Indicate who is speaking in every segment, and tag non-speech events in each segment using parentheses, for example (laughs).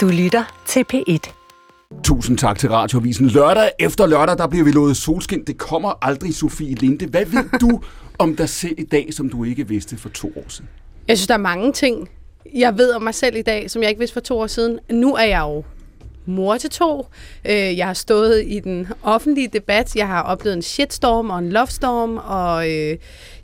Speaker 1: Du lytter til P1.
Speaker 2: Tusind tak til Radiovisen. Lørdag efter lørdag, der bliver vi lovet solskin. Det kommer aldrig, Sofie Linde. Hvad ved du (laughs) om dig selv i dag, som du ikke vidste for to år siden?
Speaker 3: Jeg synes, der er mange ting, jeg ved om mig selv i dag, som jeg ikke vidste for to år siden. Nu er jeg jo mor til to. Øh, Jeg har stået i den offentlige debat. Jeg har oplevet en shitstorm og en lovestorm, og øh,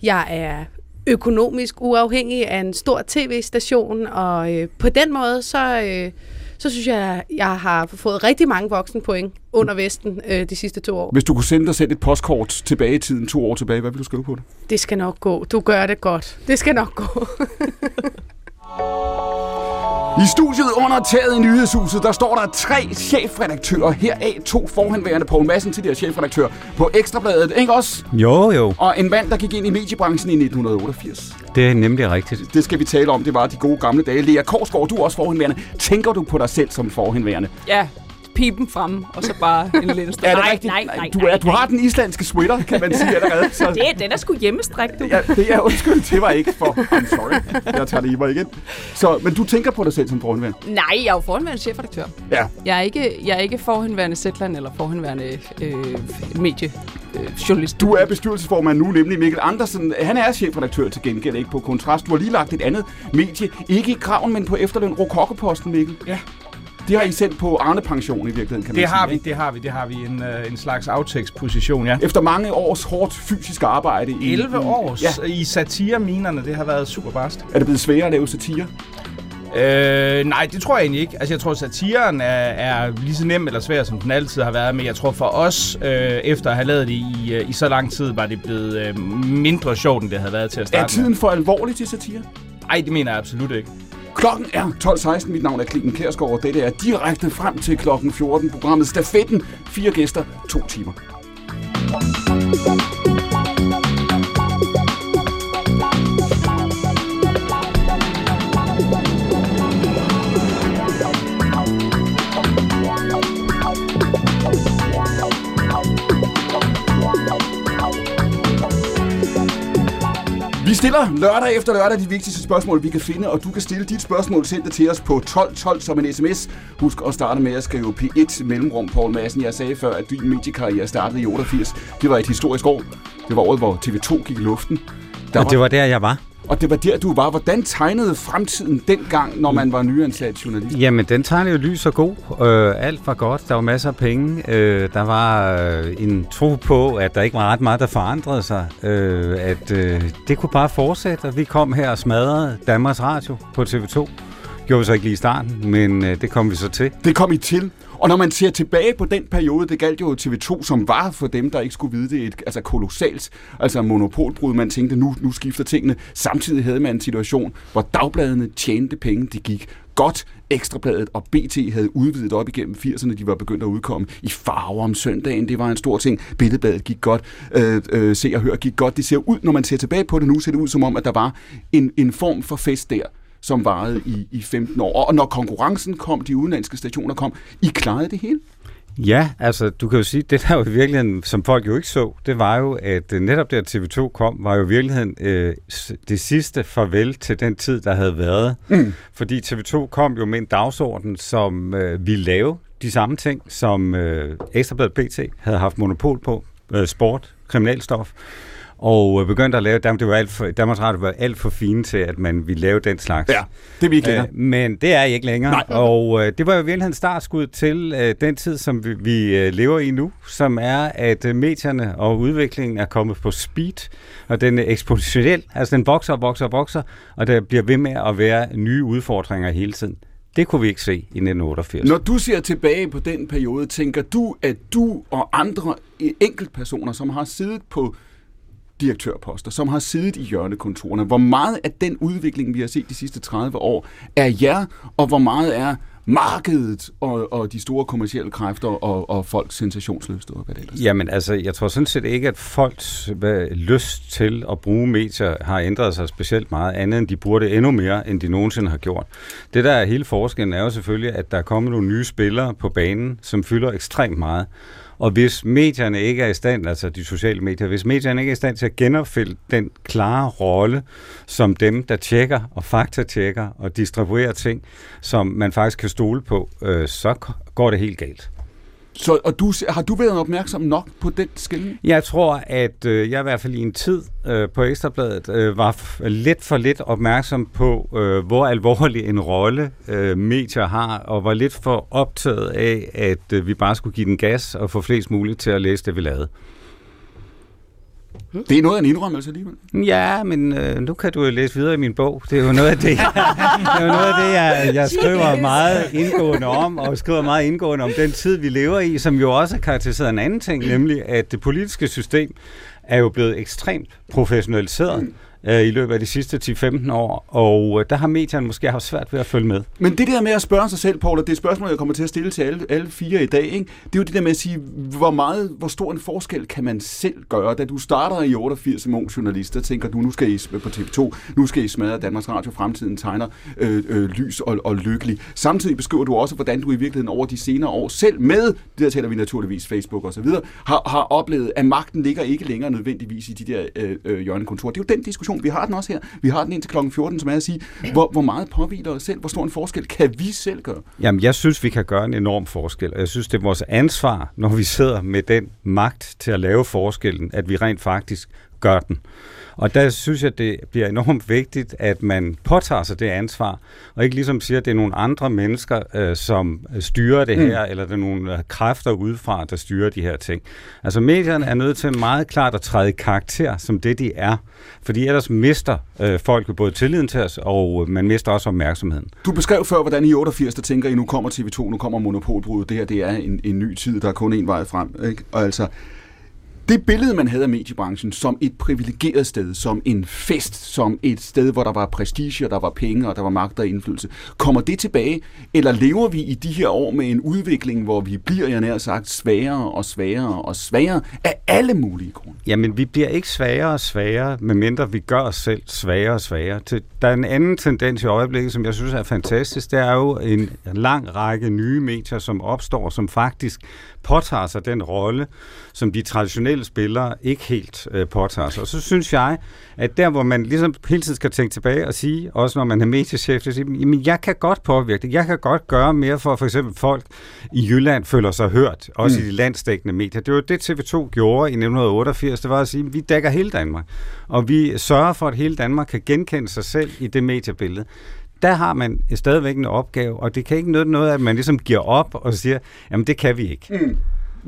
Speaker 3: jeg er økonomisk uafhængig af en stor tv-station, og øh, på den måde, så, øh, så synes jeg, jeg har fået rigtig mange voksenpoint under Vesten øh, de sidste to år.
Speaker 2: Hvis du kunne sende dig selv et postkort tilbage i tiden, to år tilbage, hvad ville du skrive på det?
Speaker 3: Det skal nok gå. Du gør det godt. Det skal nok gå. (laughs)
Speaker 2: I studiet under taget i nyhedshuset, der står der tre chefredaktører. Heraf to forhenværende Poul Madsen, tidligere chefredaktør på Ekstrabladet, ikke også?
Speaker 4: Jo, jo.
Speaker 2: Og en mand, der gik ind i mediebranchen i 1988.
Speaker 4: Det er nemlig rigtigt.
Speaker 2: Det skal vi tale om. Det var de gode gamle dage. Lea Korsgaard, du er også forhenværende. Tænker du på dig selv som forhenværende?
Speaker 5: Ja, pipen frem, og så bare en lille
Speaker 2: Er det
Speaker 5: nej,
Speaker 2: rigtigt?
Speaker 5: nej, nej,
Speaker 2: du, er, du har den islandske sweater, kan man sige allerede. Så
Speaker 5: Det, den er sgu hjemmestrik, du.
Speaker 2: Ja, det er undskyld, det var ikke for... I'm sorry, jeg tager det i mig igen. Så, men du tænker på dig selv som forhenværende?
Speaker 5: Nej, jeg er jo forhenværende chefredaktør.
Speaker 2: Ja.
Speaker 5: Jeg er ikke, jeg er ikke forhenværende Zetland eller forhenværende øh, medie. Øh, journalist.
Speaker 2: Du er bestyrelsesformand nu, nemlig Mikkel Andersen. Han er chefredaktør til gengæld, ikke på kontrast. Du har lige lagt et andet medie, ikke i graven, men på efterløn Rokokoposten, Mikkel.
Speaker 6: Ja.
Speaker 2: Det har I sendt på Arne Pension i virkeligheden, kan man
Speaker 6: Det
Speaker 2: sige.
Speaker 6: har vi,
Speaker 2: ikke?
Speaker 6: det har vi, det har vi. En, øh, en slags aftekstposition, ja.
Speaker 2: Efter mange års hårdt fysisk arbejde. I,
Speaker 6: 11
Speaker 2: i-
Speaker 6: år
Speaker 2: Ja.
Speaker 6: i satireminerne, det har været super barst.
Speaker 2: Er det blevet sværere at lave satire?
Speaker 6: Øh, nej, det tror jeg egentlig ikke. Altså, jeg tror, satiren er, er lige så nem eller svær, som den altid har været. Men jeg tror for os, øh, efter at have lavet det i, øh, i så lang tid, var det blevet øh, mindre sjovt, end det havde været til at starte
Speaker 2: Er tiden for alvorlig til satire?
Speaker 6: Nej, det mener jeg absolut ikke.
Speaker 2: Klokken er 12.16. Mit navn er Klikken Kærsgaard, og dette er direkte frem til klokken 14. Programmet Stafetten. Fire gæster, to timer. Stiller lørdag efter lørdag de vigtigste spørgsmål, vi kan finde, og du kan stille dit spørgsmål, send det til os på 1212 som en sms. Husk at starte med at skrive P1 mellemrum, Poul Madsen. Jeg sagde før, at din mediekarriere startede i 88. Det var et historisk år. Det var året, hvor TV2 gik i luften. Der
Speaker 4: Og det var der, jeg var.
Speaker 2: Og det var der, du var. Hvordan tegnede fremtiden dengang, når man var nyansat journalist?
Speaker 4: Jamen, den tegnede jo lys og god. Øh, alt var godt. Der var masser af penge. Øh, der var øh, en tro på, at der ikke var ret meget, der forandrede sig. Øh, at øh, det kunne bare fortsætte, og vi kom her og smadrede Danmarks Radio på TV2. Gjorde vi så ikke lige i starten, men øh, det kom vi så til.
Speaker 2: Det kom I til. Og når man ser tilbage på den periode, det galt jo TV2, som var for dem, der ikke skulle vide det, et altså kolossalt altså monopolbrud. Man tænkte, nu, nu skifter tingene. Samtidig havde man en situation, hvor dagbladene tjente penge, de gik godt. Ekstrabladet og BT havde udvidet op igennem 80'erne. De var begyndt at udkomme i farver om søndagen. Det var en stor ting. Billedbladet gik godt. Øh, øh, se og hør gik godt. Det ser ud, når man ser tilbage på det nu, ser det ud som om, at der var en, en form for fest der som varede i, i 15 år. Og når konkurrencen kom, de udenlandske stationer kom, I klarede det hele?
Speaker 4: Ja, altså du kan jo sige, det der jo i virkeligheden, som folk jo ikke så, det var jo, at øh, netop der TV2 kom, var jo i virkeligheden øh, det sidste farvel til den tid, der havde været. Mm. Fordi TV2 kom jo med en dagsorden, som øh, ville lave de samme ting, som øh, Ekstrabladet BT havde haft monopol på, øh, sport, kriminalstof, og øh, begyndte at lave, Danmark, det var alt for, Danmarks Radio var alt for fine til, at man ville lave den slags.
Speaker 2: Ja, det er vi ikke længere.
Speaker 4: Øh, men det er I ikke længere.
Speaker 2: Nej.
Speaker 4: Og øh, det var jo i virkeligheden startskud til øh, den tid, som vi, vi øh, lever i nu, som er, at øh, medierne og udviklingen er kommet på speed, og den er eksponentiel, altså den vokser og vokser og vokser, og der bliver ved med at være nye udfordringer hele tiden. Det kunne vi ikke se i 1988.
Speaker 2: Når du ser tilbage på den periode, tænker du, at du og andre enkeltpersoner, som har siddet på direktørposter, som har siddet i hjørnekontorerne, hvor meget af den udvikling, vi har set de sidste 30 år, er jer, og hvor meget er markedet og, og de store kommercielle kræfter og, og folks sensationsløst og hvad det ellers?
Speaker 4: Jamen altså, jeg tror sådan set ikke, at folks hvad, lyst til at bruge medier har ændret sig specielt meget, andet end de bruger det endnu mere, end de nogensinde har gjort. Det der er hele forskellen er jo selvfølgelig, at der er kommet nogle nye spillere på banen, som fylder ekstremt meget. Og hvis medierne ikke er i stand, altså de sociale medier, hvis medierne ikke er i stand til at genopfylde den klare rolle som dem, der tjekker og faktatjekker og distribuerer ting, som man faktisk kan stole på, øh, så går det helt galt.
Speaker 2: Så og du, har du været opmærksom nok på den skilling?
Speaker 4: Jeg tror, at øh, jeg i hvert fald i en tid øh, på Ekstrabladet øh, var f- lidt for lidt opmærksom på, øh, hvor alvorlig en rolle øh, medier har, og var lidt for optaget af, at øh, vi bare skulle give den gas og få flest muligt til at læse det, vi lavede.
Speaker 2: Det er noget af en indrømmelse alligevel.
Speaker 4: Ja, men øh, nu kan du jo læse videre i min bog. Det er jo noget af det, jeg, (laughs) det er jo noget af det, jeg, jeg skriver meget indgående om, og skriver meget indgående om den tid, vi lever i, som jo også er karakteriseret en anden ting, nemlig at det politiske system er jo blevet ekstremt professionaliseret øh, i løbet af de sidste 10-15 år, og øh, der har medierne måske haft svært ved at følge med.
Speaker 2: Men det der med at spørge sig selv, Paul, og det er et spørgsmål, jeg kommer til at stille til alle, alle fire i dag, ikke? det er jo det der med at sige, hvor meget, hvor stor en forskel kan man selv gøre? Da du starter i 88 som ung journalist, der tænker du, nu skal I på TV2, nu skal I smadre Danmarks Radio, fremtiden tegner øh, øh, lys og, og lykkelig. Samtidig beskriver du også, hvordan du i virkeligheden over de senere år, selv med, det der taler vi naturligvis Facebook og så videre, har, har oplevet, at magten ligger ikke længere nødvendigvis i de der øh, øh, hjørnekontorer. Det er jo den diskussion, vi har den også her. Vi har den indtil kl. 14, som er at sige, hvor, hvor meget påviler os selv, hvor stor en forskel kan vi selv gøre?
Speaker 4: Jamen, jeg synes, vi kan gøre en enorm forskel, og jeg synes, det er vores ansvar, når vi sidder med den magt til at lave forskellen, at vi rent faktisk gør den. Og der synes jeg, det bliver enormt vigtigt, at man påtager sig det ansvar, og ikke ligesom siger, at det er nogle andre mennesker, øh, som styrer det her, mm. eller det er nogle øh, kræfter udefra, der styrer de her ting. Altså medierne er nødt til meget klart at træde karakter som det, de er. Fordi ellers mister øh, folk både tilliden til os, og øh, man mister også opmærksomheden.
Speaker 2: Du beskrev før, hvordan i 88, der tænker I, nu kommer TV2, nu kommer monopolbruddet, det her det er en, en ny tid, der er kun en vej frem. Ikke? Og altså, det billede, man havde af mediebranchen som et privilegeret sted, som en fest, som et sted, hvor der var prestige, og der var penge, og der var magt og indflydelse, kommer det tilbage? Eller lever vi i de her år med en udvikling, hvor vi bliver, jeg nær sagt, svagere og svagere og svagere af alle mulige grunde?
Speaker 4: Jamen, vi bliver ikke svagere og svagere, medmindre vi gør os selv svagere og svagere. Der er en anden tendens i øjeblikket, som jeg synes er fantastisk. Det er jo en lang række nye medier, som opstår, som faktisk påtager sig den rolle, som de traditionelle spillere ikke helt øh, påtager sig. Og så synes jeg, at der hvor man ligesom hele tiden skal tænke tilbage og sige, også når man er mediechef, at sige, jamen jeg kan godt påvirke det, jeg kan godt gøre mere for for eksempel folk i Jylland føler sig hørt, også mm. i de landstækkende medier. Det var det TV2 gjorde i 1988, det var at sige, at vi dækker hele Danmark, og vi sørger for, at hele Danmark kan genkende sig selv i det mediebillede der har man stadigvæk en opgave, og det kan ikke nytte noget, at man ligesom giver op og siger, jamen det kan vi ikke. Mm.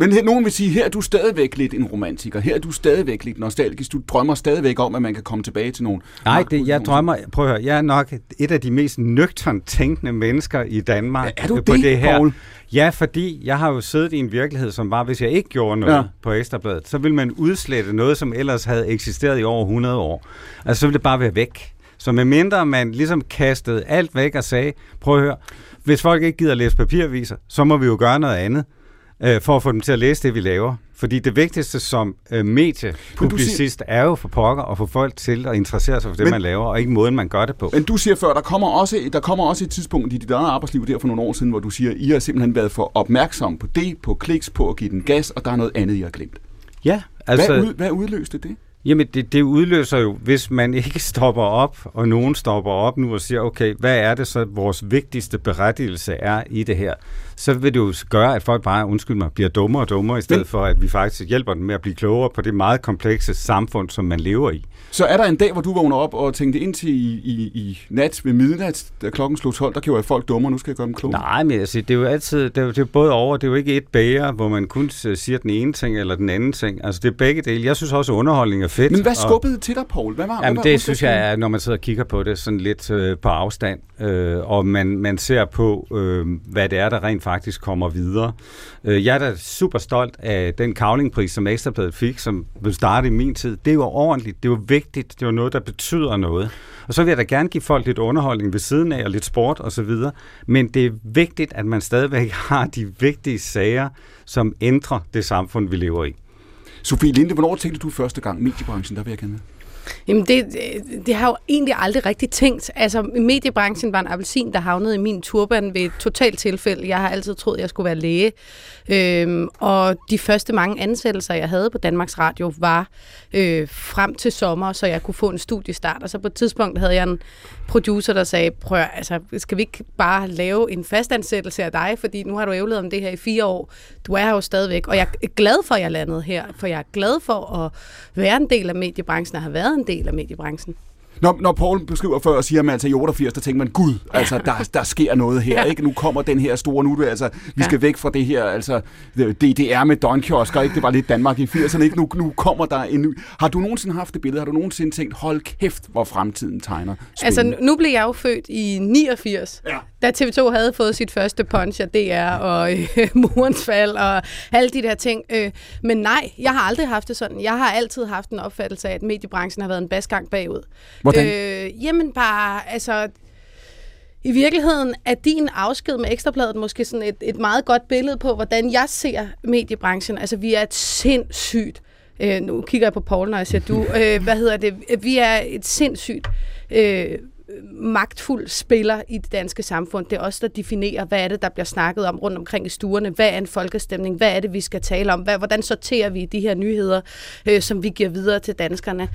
Speaker 2: Men her, nogen vil sige, her er du stadigvæk lidt en romantiker, her er du stadigvæk lidt nostalgisk, du drømmer stadigvæk om, at man kan komme tilbage til nogle...
Speaker 4: Nej, det, jeg drømmer, prøv at høre, jeg er nok et af de mest nøgtern tænkende mennesker i Danmark.
Speaker 2: Ja, er du
Speaker 4: på
Speaker 2: det,
Speaker 4: det her.
Speaker 2: Paul?
Speaker 4: Ja, fordi jeg har jo siddet i en virkelighed, som var, hvis jeg ikke gjorde noget ja. på Ekstrabladet, så ville man udslette noget, som ellers havde eksisteret i over 100 år. Altså, så ville det bare være væk. Så medmindre man ligesom kastede alt væk og sagde, prøv at høre, hvis folk ikke gider læse papiraviser, så må vi jo gøre noget andet øh, for at få dem til at læse det, vi laver. Fordi det vigtigste som øh, mediepublicist er jo for pokker at få folk til at interessere sig for det, men, man laver, og ikke måden, man gør det på.
Speaker 2: Men du siger før, der kommer også, der kommer også et tidspunkt i dit eget arbejdsliv der for nogle år siden, hvor du siger, I har simpelthen været for opmærksom på det, på kliks, på at give den gas, og der er noget andet, I har glemt.
Speaker 4: Ja,
Speaker 2: altså... Hvad, ud, hvad udløste det?
Speaker 4: Jamen, det, det udløser jo, hvis man (laughs) ikke stopper op, og nogen stopper op nu og siger, okay, hvad er det så, vores vigtigste berettigelse er i det her? Så vil det jo gøre, at folk bare, undskyld mig, bliver dummere og dummere, i stedet for, at vi faktisk hjælper dem med at blive klogere på det meget komplekse samfund, som man lever i.
Speaker 2: Så er der en dag, hvor du vågner op og tænkte ind til i, i, i nat ved midnat, da klokken slog 12, der gjorde jeg folk dummere, nu skal jeg gøre dem kloge?
Speaker 4: Nej, men altså, det er jo altid, det er, jo, det er både over, det er jo ikke et bære, hvor man kun siger den ene ting eller den anden ting. Altså, det er begge dele. Jeg synes også, at underholdning er fedt.
Speaker 2: Men hvad skubbede og, til dig, Paul? Hvad var,
Speaker 4: jamen,
Speaker 2: hvad var
Speaker 4: det synes jeg er, når man sidder og kigger på det sådan lidt øh, på afstand, øh, og man, man ser på, øh, hvad det er, der rent faktisk kommer videre. Øh, jeg er da super stolt af den kavlingpris, som Ekstrabladet fik, som blev startet i min tid. Det jo ordentligt, det er jo vigtigt, det er noget, der betyder noget. Og så vil jeg da gerne give folk lidt underholdning ved siden af, og lidt sport og så videre. Men det er vigtigt, at man stadigvæk (laughs) har de vigtige sager, som ændrer det samfund, vi lever i.
Speaker 2: Sofie Linde, hvornår tænkte du første gang mediebranchen, der vil jeg gerne
Speaker 3: Jamen, det, det har jeg jo egentlig aldrig rigtig tænkt. Altså, mediebranchen var en appelsin, der havnede i min turban ved et totalt tilfælde. Jeg har altid troet, jeg skulle være læge. Øhm, og de første mange ansættelser, jeg havde på Danmarks Radio, var øh, frem til sommer, så jeg kunne få en studiestart. Og så på et tidspunkt havde jeg en producer, der sagde, prøv altså, skal vi ikke bare lave en fastansættelse af dig, fordi nu har du ævlet om det her i fire år. Du er her jo stadigvæk, og jeg er glad for, at jeg landede her, for jeg er glad for at være en del af mediebranchen, og have været en del af mediebranchen.
Speaker 2: Når, når Paul beskriver før og siger, at man altså i 88, der tænker man, gud, altså der, der sker noget her,
Speaker 3: Ja.
Speaker 2: ikke? Nu kommer den her store, nu det, altså, vi skal væk fra det her, altså DDR med Donkiosker, ikke? Det var lidt Danmark i 80'erne, ikke? Nu, nu kommer der en ny. Har du nogensinde haft det billede? Har du nogensinde tænkt, hold kæft, hvor fremtiden tegner?
Speaker 3: Altså,
Speaker 2: spændende?
Speaker 3: nu blev jeg jo født i 89,
Speaker 2: Ja.
Speaker 3: Da TV2 havde fået sit første punch af DR og øh, (laughs) murens fald og alle de der ting. Øh, men nej, jeg har aldrig haft det sådan. Jeg har altid haft en opfattelse af, at mediebranchen har været en basgang bagud.
Speaker 2: Hvordan?
Speaker 3: Øh, jamen bare, altså... I virkeligheden er din afsked med Ekstrabladet måske sådan et, et meget godt billede på, hvordan jeg ser mediebranchen. Altså, vi er et sindssygt... Øh, nu kigger jeg på Paul, når jeg siger du. Øh, hvad hedder det? Vi er et sindssygt... Øh, magtfuld spiller i det danske samfund. Det er os, der definerer, hvad er det, der bliver snakket om rundt omkring i stuerne. Hvad er en folkestemning? Hvad er det, vi skal tale om? Hvad, hvordan sorterer vi de her nyheder, øh, som vi giver videre til danskerne?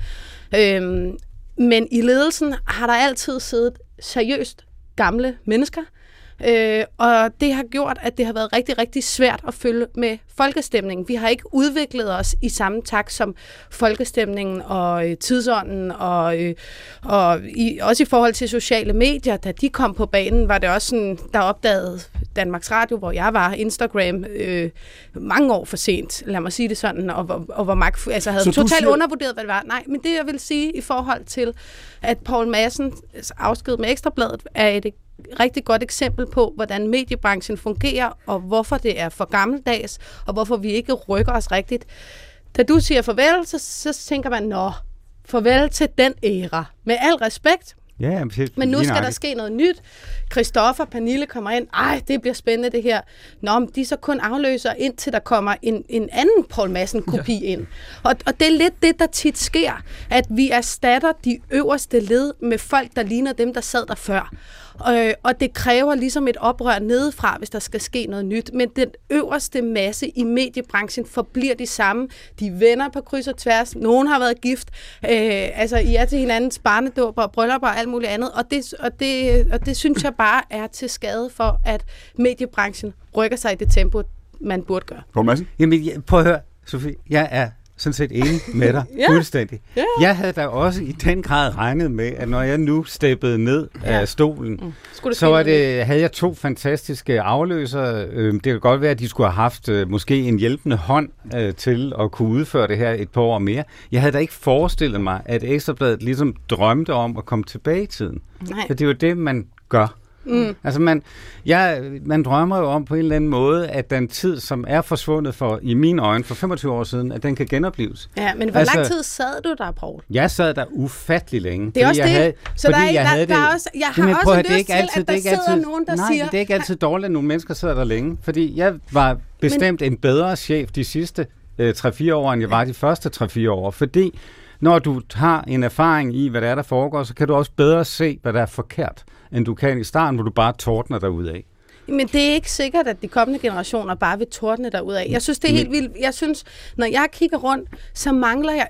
Speaker 3: Øhm, men i ledelsen har der altid siddet seriøst gamle mennesker, Øh, og det har gjort, at det har været rigtig, rigtig svært at følge med folkestemningen. Vi har ikke udviklet os i samme takt som folkestemningen og øh, tidsånden, og, øh, og i, også i forhold til sociale medier. Da de kom på banen, var det også sådan, der opdagede Danmarks Radio, hvor jeg var, Instagram, øh, mange år for sent, lad mig sige det sådan, og, og, og hvor magt, altså havde totalt
Speaker 2: siger-
Speaker 3: undervurderet, hvad det var. Nej, men det jeg vil sige i forhold til, at Paul Madsen afsked med Ekstrabladet er et rigtig godt eksempel på, hvordan mediebranchen fungerer, og hvorfor det er for gammeldags, og hvorfor vi ikke rykker os rigtigt. Da du siger farvel, så, så tænker man, nå, farvel til den æra. Med al respekt,
Speaker 4: Ja,
Speaker 3: men nu skal der ske noget nyt. Christoffer Pernille kommer ind. Ej, det bliver spændende det her. Nå, men de så kun afløser, indtil der kommer en, en anden Paul Madsen-kopi ja. ind. Og, og det er lidt det, der tit sker, at vi erstatter de øverste led med folk, der ligner dem, der sad der før. Øh, og det kræver ligesom et oprør nedefra, hvis der skal ske noget nyt. Men den øverste masse i mediebranchen forbliver de samme. De venner på kryds og tværs. Nogen har været gift. Øh, altså, I er til hinandens barnedåb og bryllupper og alt muligt andet. Og det, og, det, og det synes jeg bare er til skade for, at mediebranchen rykker sig i det tempo, man burde gøre.
Speaker 2: Poul Madsen?
Speaker 4: Jamen, ja, prøv at høre, Sofie. Jeg er sådan set enig med dig. (laughs)
Speaker 3: Ja.
Speaker 4: Fuldstændig.
Speaker 3: Ja.
Speaker 4: Jeg havde da også i den grad regnet med, at når jeg nu steppede ned
Speaker 3: Ja.
Speaker 4: af stolen,
Speaker 3: Mm. Skulle
Speaker 4: så var det, havde jeg to fantastiske afløsere. Øhm, Det kan godt være, at de skulle have haft øh, måske en hjælpende hånd øh, til at kunne udføre det her et par år mere. Jeg havde da ikke forestillet mig, at Ekstrabladet ligesom drømte om at komme tilbage i tiden.
Speaker 3: Nej.
Speaker 4: For det er jo det, man gør.
Speaker 3: Mm.
Speaker 4: Altså man, jeg, man drømmer jo om på en eller anden måde, at den tid, som er forsvundet for, i mine øjne for 25 år siden, at den kan genopleves.
Speaker 3: Ja, men hvor
Speaker 4: Altså-
Speaker 3: lang tid sad du der, Poul?
Speaker 4: Jeg sad der ufattelig længe.
Speaker 3: Det er også
Speaker 4: jeg
Speaker 3: det.
Speaker 4: Havde,
Speaker 3: Så der er,
Speaker 4: jeg
Speaker 3: der,
Speaker 4: havde
Speaker 3: der er også, jeg har
Speaker 4: Jamen,
Speaker 3: også
Speaker 4: prøv
Speaker 3: lyst
Speaker 4: det ikke
Speaker 3: til,
Speaker 4: altid,
Speaker 3: at
Speaker 4: det
Speaker 3: der
Speaker 4: er ikke
Speaker 3: sidder
Speaker 4: altid,
Speaker 3: nogen, der
Speaker 4: nej,
Speaker 3: siger...
Speaker 4: det er ikke altid dårligt, at nogle mennesker sidder der længe. Fordi jeg var bestemt en bedre chef de sidste øh, 3-4 år, end jeg var de første 3-4 år. Fordi når du har en erfaring i, hvad der er, der foregår, så kan du også bedre se, hvad der er forkert, end du kan i starten, hvor du bare tordner dig af.
Speaker 3: Men det er ikke sikkert, at de kommende generationer bare vil tordne af. Jeg synes, det er helt vildt. Jeg synes, når jeg kigger rundt, så mangler jeg...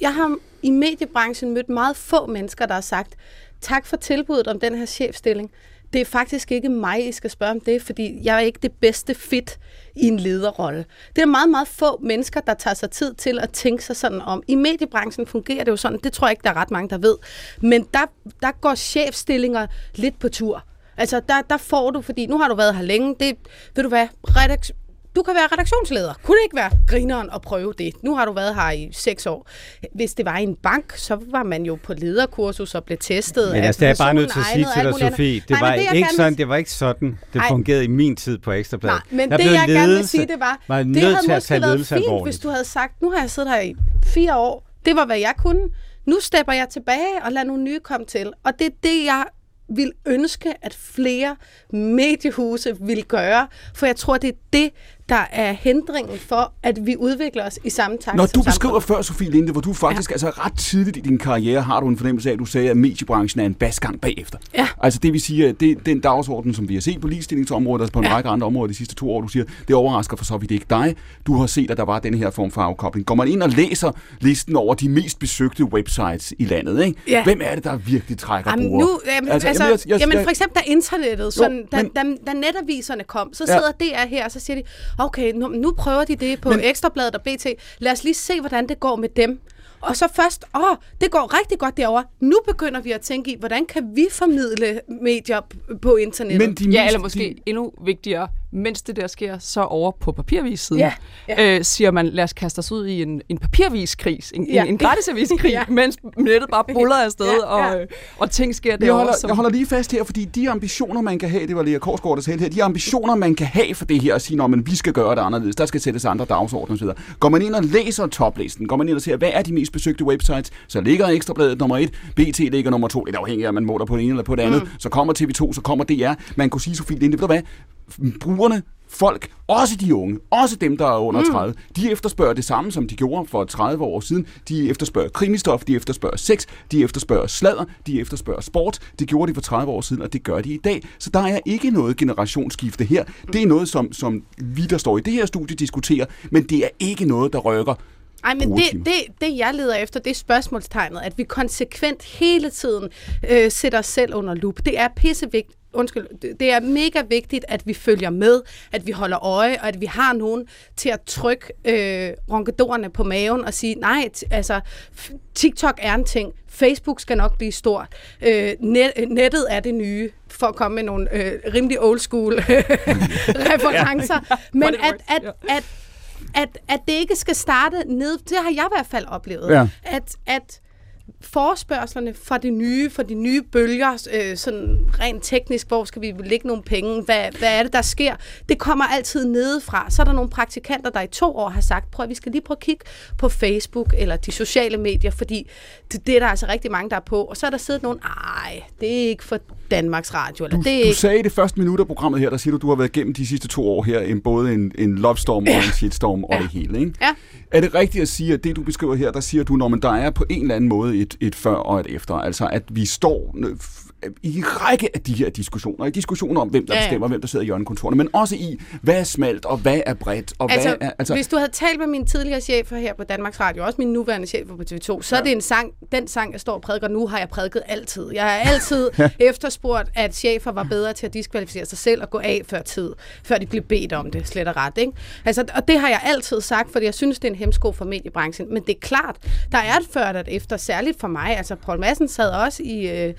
Speaker 3: Jeg har i mediebranchen mødt meget få mennesker, der har sagt, tak for tilbuddet om den her chefstilling. Det er faktisk ikke mig, I skal spørge om det, fordi jeg er ikke det bedste fit i en lederrolle. Det er meget, meget få mennesker, der tager sig tid til at tænke sig sådan om. I mediebranchen fungerer det jo sådan, det tror jeg ikke, der er ret mange, der ved. Men der, der går chefstillinger lidt på tur. Altså, der, der får du, fordi nu har du været her længe, det, ved du hvad, redaks, du kan være redaktionsleder. Kunne det ikke være grineren at prøve det? Nu har du været her i seks år. Hvis det var en bank, så var man jo på lederkursus og blev testet.
Speaker 4: Men altså, det er bare nødt til at sige til dig. Sofie. Det
Speaker 3: Nej,
Speaker 4: var,
Speaker 3: jeg
Speaker 4: ikke
Speaker 3: gerne
Speaker 4: sådan, det var ikke sådan, det
Speaker 3: Ej.
Speaker 4: fungerede i min tid på Ekstrabladet.
Speaker 3: Nej, men
Speaker 4: Jeg
Speaker 3: det jeg gerne vil
Speaker 4: ledelse-
Speaker 3: sige, det var,
Speaker 4: var
Speaker 3: det havde måske været
Speaker 4: ledelse
Speaker 3: fint,
Speaker 4: alvorligt.
Speaker 3: hvis du havde sagt, nu har jeg siddet her i fire år, det var, hvad jeg kunne. Nu stepper jeg tilbage og lader nogle nye komme til. Og det er det, jeg vil ønske, at flere mediehuse vil gøre, for jeg tror, det er det, der er hindringen for, at vi udvikler os i samme takt
Speaker 2: Når du beskriver
Speaker 3: samfund.
Speaker 2: før, Sofie Linde, hvor du faktisk, ja. altså ret tidligt i din karriere, har du en fornemmelse af, at du sagde, at mediebranchen er en basgang bagefter.
Speaker 3: Ja.
Speaker 2: Altså det vil sige, at det, den dagsorden, som vi har set på ligestillingsområdet, altså på en ja.
Speaker 3: Ja.
Speaker 2: række andre områder de sidste to år, du siger, det overrasker for så vidt ikke dig. Du har set, at der var den her form for afkobling. Går man ind og læser listen over de mest besøgte websites i landet, ikke?
Speaker 3: Ja.
Speaker 2: hvem er det, der virkelig trækker
Speaker 3: Jamen,
Speaker 2: brugere?
Speaker 3: nu, jamen,
Speaker 2: Altså,
Speaker 3: altså,
Speaker 2: jamen, jeg- jeg-
Speaker 3: jamen, for eksempel da internettet, sådan, da,
Speaker 2: men-
Speaker 3: da, da netaviserne kom, så
Speaker 2: Ja.
Speaker 3: sidder DR her, og så siger de, okay, nu, nu prøver de det på
Speaker 2: Men-
Speaker 3: Ekstrabladet og BT. Lad os lige se, hvordan det går med dem. Og så først, åh, det går rigtig godt derovre. Nu begynder vi at tænke i, hvordan kan vi formidle medier på internettet?
Speaker 2: Men de
Speaker 5: Ja,
Speaker 2: mest-
Speaker 5: eller måske endnu vigtigere, mens det der sker, så over på papirvissiden,
Speaker 3: Ja,
Speaker 5: Øh, siger man, lad os kaste os ud i en, en papirviskrig, en,
Speaker 3: Ja.
Speaker 5: ja. en, en gratisaviskrig, (laughs)
Speaker 3: Ja.
Speaker 5: ja. mens nettet bare buller afsted,
Speaker 3: Ja,
Speaker 5: ja,
Speaker 3: ja.
Speaker 5: ja. Og, øh, og ting sker
Speaker 2: Jeg
Speaker 5: derovre.
Speaker 2: holder,
Speaker 5: som-
Speaker 2: jeg holder lige fast her, fordi de ambitioner, man kan have, det var Lea Korsgaard, der sagde det her, de ambitioner, man kan have for det her, at sige, at vi skal gøre det anderledes, der skal sættes andre dagsordner osv. Går man ind og læser toplisten, går man ind og ser, hvad er de mest besøgte websites, så ligger Ekstrabladet nummer et, BT ligger nummer to, lidt afhængig af, om man måler på det ene eller på det andet, mm. så kommer TV2, så kommer DR. Man kunne sige, Sofie Linde, ved du hvad, brugerne, folk, også de unge, også dem, der er under 30, de efterspørger det samme, som de gjorde for 30 år siden. De efterspørger krimistof, de efterspørger sex, de efterspørger sladder, de efterspørger sport. Det gjorde de for 30 år siden, og det gør de i dag. Så der er ikke noget generationsskifte her. Det er noget, som, som vi, der står i det her studie, diskuterer, men det er ikke noget, der rykker
Speaker 3: Ej, men det, det, det, jeg leder efter, det er spørgsmålstegnet, at vi konsekvent hele tiden øh, sætter os selv under lup. Det er pissevigtigt. Undskyld, det- er mega vigtigt, at vi følger med, at vi holder øje, og at vi har nogen til at trykke øh, ronkedorerne på maven og sige, nej, t- altså, f- TikTok er en ting, Facebook skal nok blive stort, øh, net, nettet er det nye, for at komme med nogle øh, rimelig old school (laughs) referencer. (laughs) Men at, at,
Speaker 5: ja.
Speaker 3: at at, at det ikke skal starte ned, det har jeg i hvert fald oplevet,
Speaker 2: Ja.
Speaker 3: at, at forespørgslerne fra de nye, fra de nye bølger, øh, sådan rent teknisk, hvor skal vi lægge nogle penge, hvad, hvad er det, der sker, det kommer altid nedefra. Så er der nogle praktikanter, der i to år har sagt, prøv at vi skal lige prøve at kigge på Facebook eller de sociale medier, fordi det, det er der altså rigtig mange, der er på. Og så er der siddet nogen, ej, det er ikke for Danmarks Radio, eller
Speaker 2: Du,
Speaker 3: det er
Speaker 2: du
Speaker 3: ikke...
Speaker 2: sagde i det første minut af programmet her, der siger du, du har været igennem de sidste to år her, en, både en, en love storm og en shitstorm og
Speaker 3: Ja.
Speaker 2: det hele. Ikke?
Speaker 3: Ja.
Speaker 2: Er det rigtigt at sige, at det du beskriver her, der siger du, når man der er på en eller anden måde et, et før og et efter, altså at vi står i en række af de her diskussioner, i diskussioner om, hvem der
Speaker 3: Ja,
Speaker 2: ja, bestemmer, hvem der sidder i hjørnekontorene, men også i, hvad er smalt, og hvad er bredt, og
Speaker 3: Altså,
Speaker 2: hvad er...
Speaker 3: altså, hvis du havde talt med mine tidligere chefer her på Danmarks Radio, også min nuværende chefer på TV2, så ja. er det en sang, den sang, jeg står og prædiker nu, har jeg prædiket altid. Jeg har altid (laughs) efterspurgt, at chefer var bedre til at diskvalificere sig selv og gå af før tid, før de blev bedt om det, slet og ret. Ikke? Altså, og det har jeg altid sagt, fordi jeg synes, det er en hemsko for mediebranchen. Men det er klart, der er et før og et efter, særligt for mig. Altså, Paul Madsen sad også i, øh,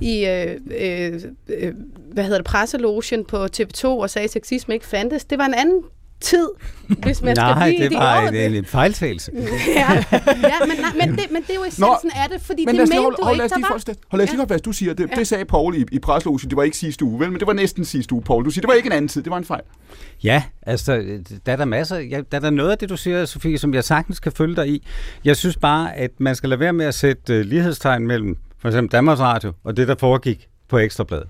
Speaker 3: i øh, øh, øh, hvad hedder det, presselogen på TV2 og sagde, at sexisme ikke fandtes. Det var en anden tid, hvis man skal
Speaker 4: Nej,
Speaker 3: blive i
Speaker 4: det
Speaker 3: de
Speaker 4: var
Speaker 3: år.
Speaker 4: en, fejltagelse.
Speaker 3: Ja, ja men, nej, men, det, men det er jo essensen af det, fordi
Speaker 2: men
Speaker 3: det mente
Speaker 2: holde,
Speaker 3: du
Speaker 2: hold,
Speaker 3: ikke, der var.
Speaker 2: hold, hold, hold, lad os lige holde fast. Du siger, det, det sagde Paul i, i preslogen, det var ikke sidste uge, vel, men det var næsten sidste uge, Paul. Du siger, det var ikke en anden tid, det var en fejl.
Speaker 4: Ja, altså, der er der masser, ja, der er der noget af det, du siger, Sofie, som jeg sagtens kan følge dig i. Jeg synes bare, at man skal lade være med at sætte uh, lighedstegn mellem for eksempel Danmarks Radio og det, der foregik på Ekstrabladet.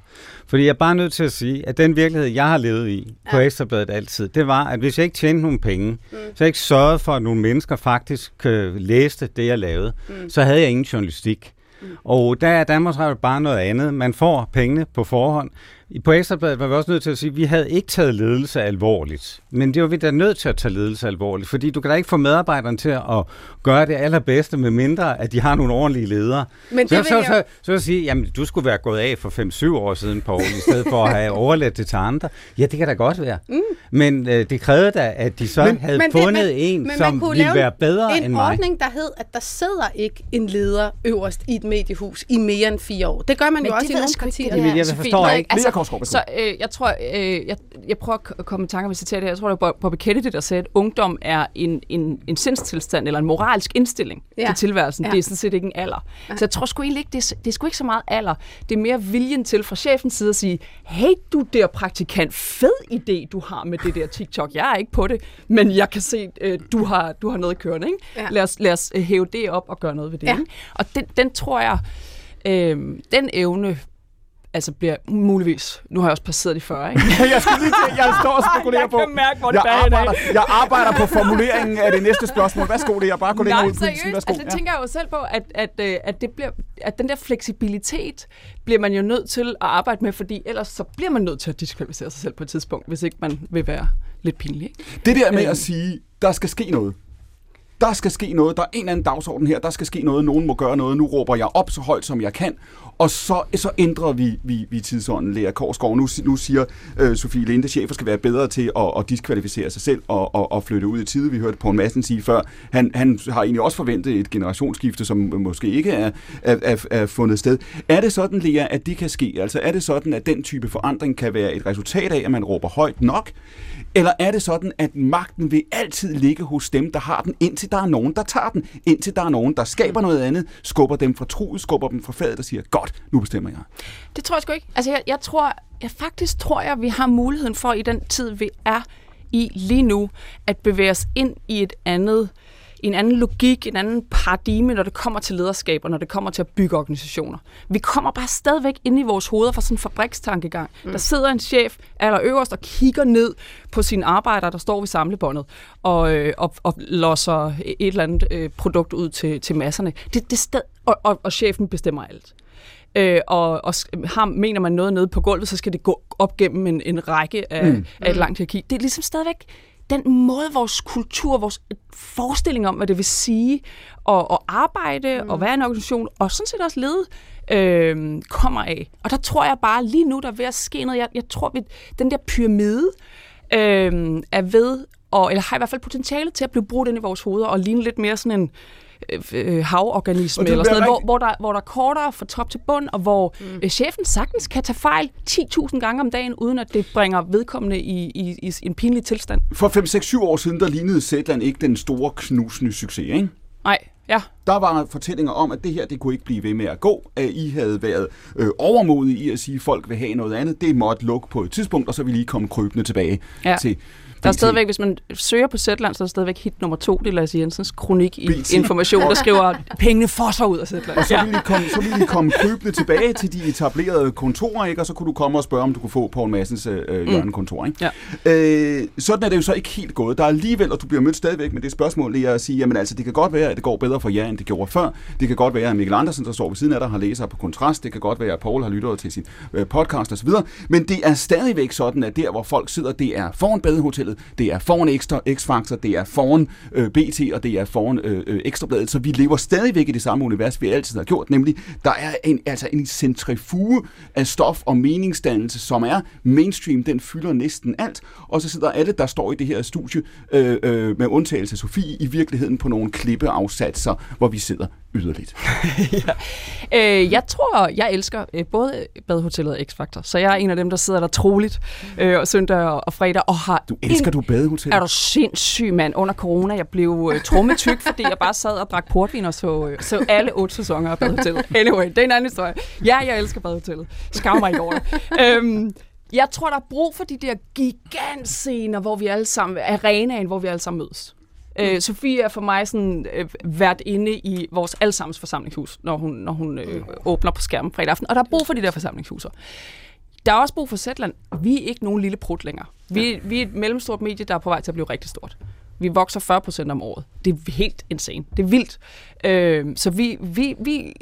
Speaker 4: Fordi jeg er bare nødt til at sige, at den virkelighed, jeg har levet i på Ekstrabladet altid, det var, at hvis jeg ikke tjente nogen penge, mm. så jeg ikke sørgede for, at nogle mennesker faktisk uh, læste det, jeg lavede, mm. så havde jeg ingen journalistik. Mm. Og der er Danmarks Radio bare noget andet. Man får pengene på forhånd. I- På Ekstrabladet var vi også nødt til at sige, at vi havde ikke taget ledelse alvorligt. Men det var vi da nødt til at tage ledelse alvorligt, fordi du kan da ikke få medarbejderne til at gøre det allerbedste, med mindre at de har nogle ordentlige ledere.
Speaker 3: Men
Speaker 4: så,
Speaker 3: det
Speaker 4: så, så,
Speaker 3: jeg-
Speaker 4: så, så vil jeg sige, jamen du skulle være gået af for 5-7 år siden, Poul, i stedet for at have (laughs) overladt det til andre. Ja, det kan da godt være. Mm. Men øh, det krævede da, at de så men, havde
Speaker 3: Men
Speaker 4: fundet
Speaker 3: det, men,
Speaker 4: en,
Speaker 3: men man
Speaker 4: som
Speaker 3: kunne
Speaker 4: ville
Speaker 3: lave
Speaker 4: være bedre
Speaker 3: en
Speaker 4: end mig.
Speaker 3: ordning, der hed, at der sidder ikke en leder øverst i et mediehus i mere end fire år. Det gør man
Speaker 5: Men
Speaker 3: jo også i nogle partier.
Speaker 4: Jamen, jeg forstår ikke.
Speaker 2: Lea Korsgaard,
Speaker 5: så øh, jeg tror, øh, jeg, jeg prøver at komme i tanke om et citat her. Jeg tror, det var Bobby Kennedy, der sagde, at ungdom er en, en, en sindstilstand eller en moralsk indstilling
Speaker 3: Ja.
Speaker 5: ja. til tilværelsen.
Speaker 3: Ja.
Speaker 5: Ja. Det er sådan set ikke en alder. Så jeg tror sgu egentlig ikke, det er, det er sgu ikke så meget alder. Det er mere viljen til fra chefens side at sige, hey du der praktikant, fed idé du har med det der TikTok. Jeg er ikke på det, men jeg kan se, øh, du, har, du har noget kørende. Ikke?
Speaker 3: Ja.
Speaker 5: Lad, os, lad os øh, hæve det op og gøre noget ved det.
Speaker 3: Ja.
Speaker 5: Ikke? Og den, den tror jeg, øh, den evne altså bliver muligvis, nu har jeg også passeret de 40, ikke? (laughs)
Speaker 2: jeg, skal lige til, jeg står og spekulerer
Speaker 5: Jeg
Speaker 2: på...
Speaker 5: kan mærke, hvor det
Speaker 2: jeg arbejder, jeg arbejder på formuleringen af det næste spørgsmål. Værsgo, det er bare gå længere
Speaker 5: Nej,
Speaker 2: ud
Speaker 5: seriøst. Altså, det tænker jeg jo selv på, at, at, øh, at, det bliver, at den der fleksibilitet bliver man jo nødt til at arbejde med, fordi ellers så bliver man nødt til at diskvalificere sig selv på et tidspunkt, hvis ikke man vil være lidt pinlig. Ikke?
Speaker 2: Det der med
Speaker 5: Øhm.
Speaker 2: at sige, der skal ske noget. Der skal ske noget. Der er en eller anden dagsorden her. Der skal ske noget. Nogen må gøre noget. Nu råber jeg op så højt, som jeg kan. Og så, så ændrer vi, vi, vi tidsånden, Lea Korsgaard. Nu, nu siger øh, Sofie Linde, at chefer skal være bedre til at, at diskvalificere sig selv og, og, og flytte ud i tide. Vi hørte Poul Madsen sige før, han, han har egentlig også forventet et generationsskifte, som måske ikke er, er, er, er fundet sted. Er det sådan, Lea, at det kan ske? Altså er det sådan, at den type forandring kan være et resultat af, at man råber højt nok? Eller er det sådan, at magten vil altid ligge hos dem, der har den, indtil der er nogen, der tager den? Indtil der er nogen, der skaber noget andet, skubber dem fra truet, skubber dem fra fadet og siger, godt, nu bestemmer jeg.
Speaker 5: Det tror jeg sgu ikke. Altså, jeg, jeg tror, jeg faktisk tror jeg, vi har muligheden for i den tid, vi er i lige nu, at bevæge os ind i et andet en anden logik, en anden paradigme, når det kommer til lederskab og når det kommer til at bygge organisationer. Vi kommer bare stadigvæk ind i vores hoveder fra sådan en fabrikstankegang. Mm. Der sidder en chef allerøverst og kigger ned på sine arbejdere, der står ved samlebåndet og, øh, og, og losser et eller andet øh, produkt ud til, til masserne. Det, det sted, og, og, og chefen bestemmer alt øh, og, og har, mener man noget nede på gulvet, så skal det gå op gennem en, en række af, mm. af et langt hierarki. Det er ligesom stadigvæk den måde, vores kultur, vores forestilling om, hvad det vil sige at, at arbejde mm. og være en organisation, og sådan set også lede, øh, kommer af. Og der tror jeg bare, lige nu der er ved at ske noget. Jeg, jeg tror, at den der pyramide øh, er ved, og, eller har i hvert fald potentiale til at blive brugt ind i vores hoveder, og ligne lidt mere sådan en øh, havorganisme,
Speaker 2: Og det
Speaker 5: eller sådan noget, hvor, hvor, der, hvor der er kortere fra top til bund, og hvor mm. øh, chefen sagtens kan tage fejl 10.000 gange om dagen, uden at det bringer vedkommende i, i, i en pinlig tilstand.
Speaker 2: For 5-6-7 år siden, der lignede Zetland ikke den store knusende succes, ikke?
Speaker 5: Nej, ja.
Speaker 2: Der var fortællinger om, at det her, det kunne ikke blive ved med at gå. At I havde været øh, overmodige i at sige, at folk vil have noget andet. Det måtte lukke på et tidspunkt, og så ville I komme krybende tilbage
Speaker 5: Ja.
Speaker 2: til
Speaker 5: Der er stadigvæk, hvis man søger på Zetland, så er der stadigvæk hit nummer to. Det er Lasse Jensens kronik i
Speaker 2: BT.
Speaker 5: Information, der skriver, (laughs) pengene fosser ud af Zetland.
Speaker 2: Og så ville, I komme, så ville I komme krybende tilbage til de etablerede kontorer, ikke? og så kunne du komme og spørge, om du kunne få Poul Madsens øh, hjørnekontor. Ikke?
Speaker 5: Ja.
Speaker 2: Øh, sådan er det jo så ikke helt gået. Der er alligevel, og du bliver mødt stadigvæk med det spørgsmål, er at sige, jamen altså, det kan godt være, at det går bedre for jer, end det gjorde før. Det kan godt være, at Mikkel Andersen, der står ved siden af dig, har læser på kontrast. Det kan godt være, at Paul har lyttet til sin øh, podcast osv. Men det er stadigvæk sådan, at der, hvor folk sidder, det er foran badehotellet, det er foran ekstra X-Factor, det er foran øh, BT, og det er foran øh, øh, Ekstrabladet. Så vi lever stadigvæk i det samme univers, vi altid har gjort, nemlig der er en, altså en centrifuge af stof og meningsdannelse, som er mainstream, den fylder næsten alt, og så sidder alle, der står i det her studie, øh, øh, med undtagelse af Sofie, i virkeligheden på nogle klippeafsatser, hvor vi sidder yderligt. (laughs)
Speaker 5: Øh, jeg tror, jeg elsker øh, både Badehotellet og X-Factor, så jeg er en af dem, der sidder der troligt øh, og søndag og, og fredag og har...
Speaker 2: Du elsker
Speaker 5: en-
Speaker 2: du badehotel?
Speaker 5: Er du sindssyg, mand? Under corona, jeg blev øh, trummetyk, (laughs) fordi jeg bare sad og drak portvin og så, øh, så alle otte sæsoner af Badehotellet. (laughs) Anyway, det er en anden historie. Ja, jeg elsker Badehotellet. Skam mig ikke over det. Øhm, jeg tror, der er brug for de der gigantscener, hvor vi alle sammen... Arenaen, hvor vi alle sammen mødes. Øh, Sofie er for mig sådan øh, vært inde i vores allesammens forsamlingshus, når hun, når hun øh, åbner på skærmen fredag aften. Og der er brug for de der forsamlingshuser. Der er også brug for Zetland. Vi er ikke nogen lille prut længere. Vi, vi er et mellemstort medie, der er på vej til at blive rigtig stort. Vi vokser 40 procent om året. Det er helt insane. Det er vildt. Øh, så vi, vi, vi,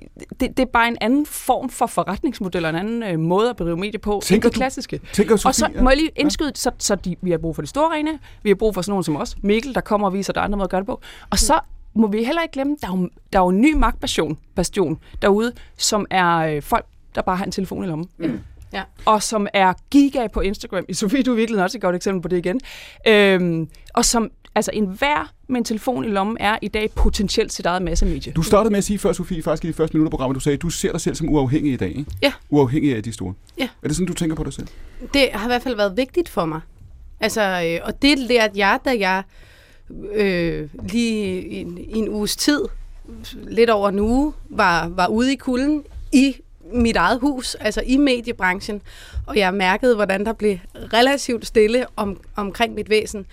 Speaker 5: det, det er bare en anden form for forretningsmodel, og en anden øh, måde at bedrive medie på,
Speaker 2: Tænker
Speaker 5: end det
Speaker 2: du-
Speaker 5: klassiske.
Speaker 2: tænker
Speaker 5: og så må jeg lige indskyde, så, så de, vi har brug for de store arena, vi har brug for sådan nogen som os, Mikkel, der kommer og viser, der er andre måder at gøre det på. Og så må vi heller ikke glemme, der er jo, der er jo en ny magtbastion bastion derude, som er øh, folk, der bare har en telefon i lommen. Mm.
Speaker 3: Ja.
Speaker 5: Og som er giga på Instagram. I Sofie, du er virkelig også et godt eksempel på det igen. Øhm, og som, altså en hver med en telefon i lommen er i dag potentielt sit eget massemedie.
Speaker 2: Du startede med at sige før, Sofie, faktisk i de første minutter af programmet, du sagde, at du ser dig selv som uafhængig i dag, ikke?
Speaker 3: Ja.
Speaker 2: Uafhængig af de store.
Speaker 3: Ja.
Speaker 2: Er det sådan, du tænker på dig selv?
Speaker 3: Det har i hvert fald været vigtigt for mig. Altså, øh, og det lærte jeg, da jeg øh, lige i en, i en uges tid, lidt over en uge, var, var ude i kulden i mit eget hus, altså i mediebranchen, og jeg mærkede, hvordan der blev relativt stille om, omkring mit væsen,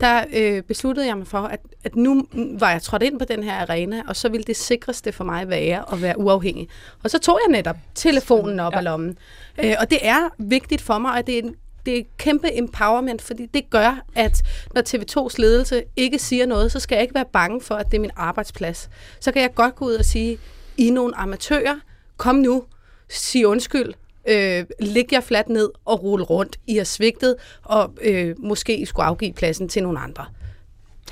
Speaker 3: der øh, besluttede jeg mig for, at, at nu var jeg trådt ind på den her arena, og så ville det sikreste for mig være at være uafhængig. Og så tog jeg netop telefonen op ja. af lommen. Øh, og det er vigtigt for mig, at det er en det er kæmpe empowerment, fordi det gør, at når TV2's ledelse ikke siger noget, så skal jeg ikke være bange for, at det er min arbejdsplads. Så kan jeg godt gå ud og sige, I er nogle amatører, kom nu, sig undskyld, øh, læg jer fladt ned og rulle rundt. I har svigtet, og øh, måske I skulle afgive pladsen til nogle andre.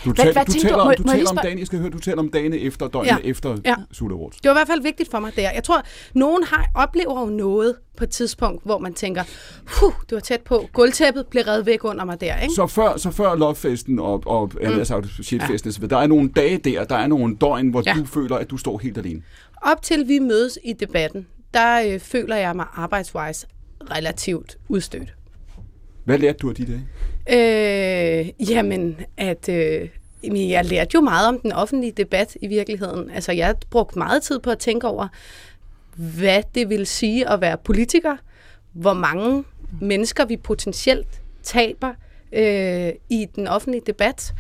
Speaker 2: Du,
Speaker 5: Hvad-
Speaker 2: tal,
Speaker 5: hvad
Speaker 2: du,
Speaker 5: tænker
Speaker 2: taler,
Speaker 5: du?
Speaker 2: om, du
Speaker 5: må
Speaker 2: taler om dagen, jeg skal høre, du taler om dagene efter, døgnet
Speaker 3: Ja.
Speaker 2: efter
Speaker 3: Ja.
Speaker 2: Sula Awards.
Speaker 3: Det var i hvert fald vigtigt for mig der. Jeg tror, nogen har, oplever jo noget på et tidspunkt, hvor man tænker, huh, det var tæt på. Gulvtæppet blev revet væk under mig der, ikke?
Speaker 2: Så før, så før Lovefesten og, og mm. sagt, shitfesten, ja. der er nogle dage der, der er nogle døgn, hvor
Speaker 3: ja.
Speaker 2: du føler, at du står helt alene.
Speaker 3: Op til vi mødes i debatten, der øh, føler jeg mig arbejdsvejs relativt udstødt.
Speaker 2: Hvad lærte du af de dage?
Speaker 3: Øh, jamen, at øh, jeg lærte jo meget om den offentlige debat i virkeligheden. Altså, jeg brugte meget tid på at tænke over, hvad det vil sige at være politiker, hvor mange mennesker vi potentielt taber øh, i den offentlige debat,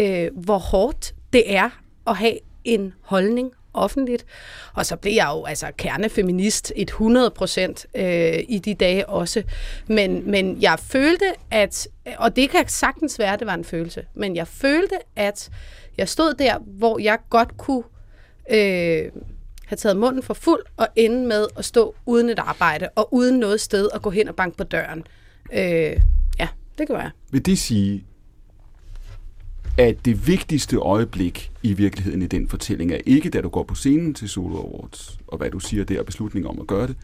Speaker 3: øh, hvor hårdt det er at have en holdning offentligt. Og så blev jeg jo altså kernefeminist 100 procent øh, i de dage også. Men, men jeg følte, at, og det kan sagtens være, at det var en følelse, men jeg følte, at jeg stod der, hvor jeg godt kunne øh, have taget munden for fuld og ende med at stå uden et arbejde og uden noget sted at gå hen og banke på døren. Øh, ja, det gør jeg.
Speaker 2: Vil det sige, at det vigtigste øjeblik i virkeligheden i den fortælling er ikke, da du går på scenen til Solo Awards, og hvad du siger der, beslutningen om at gøre det.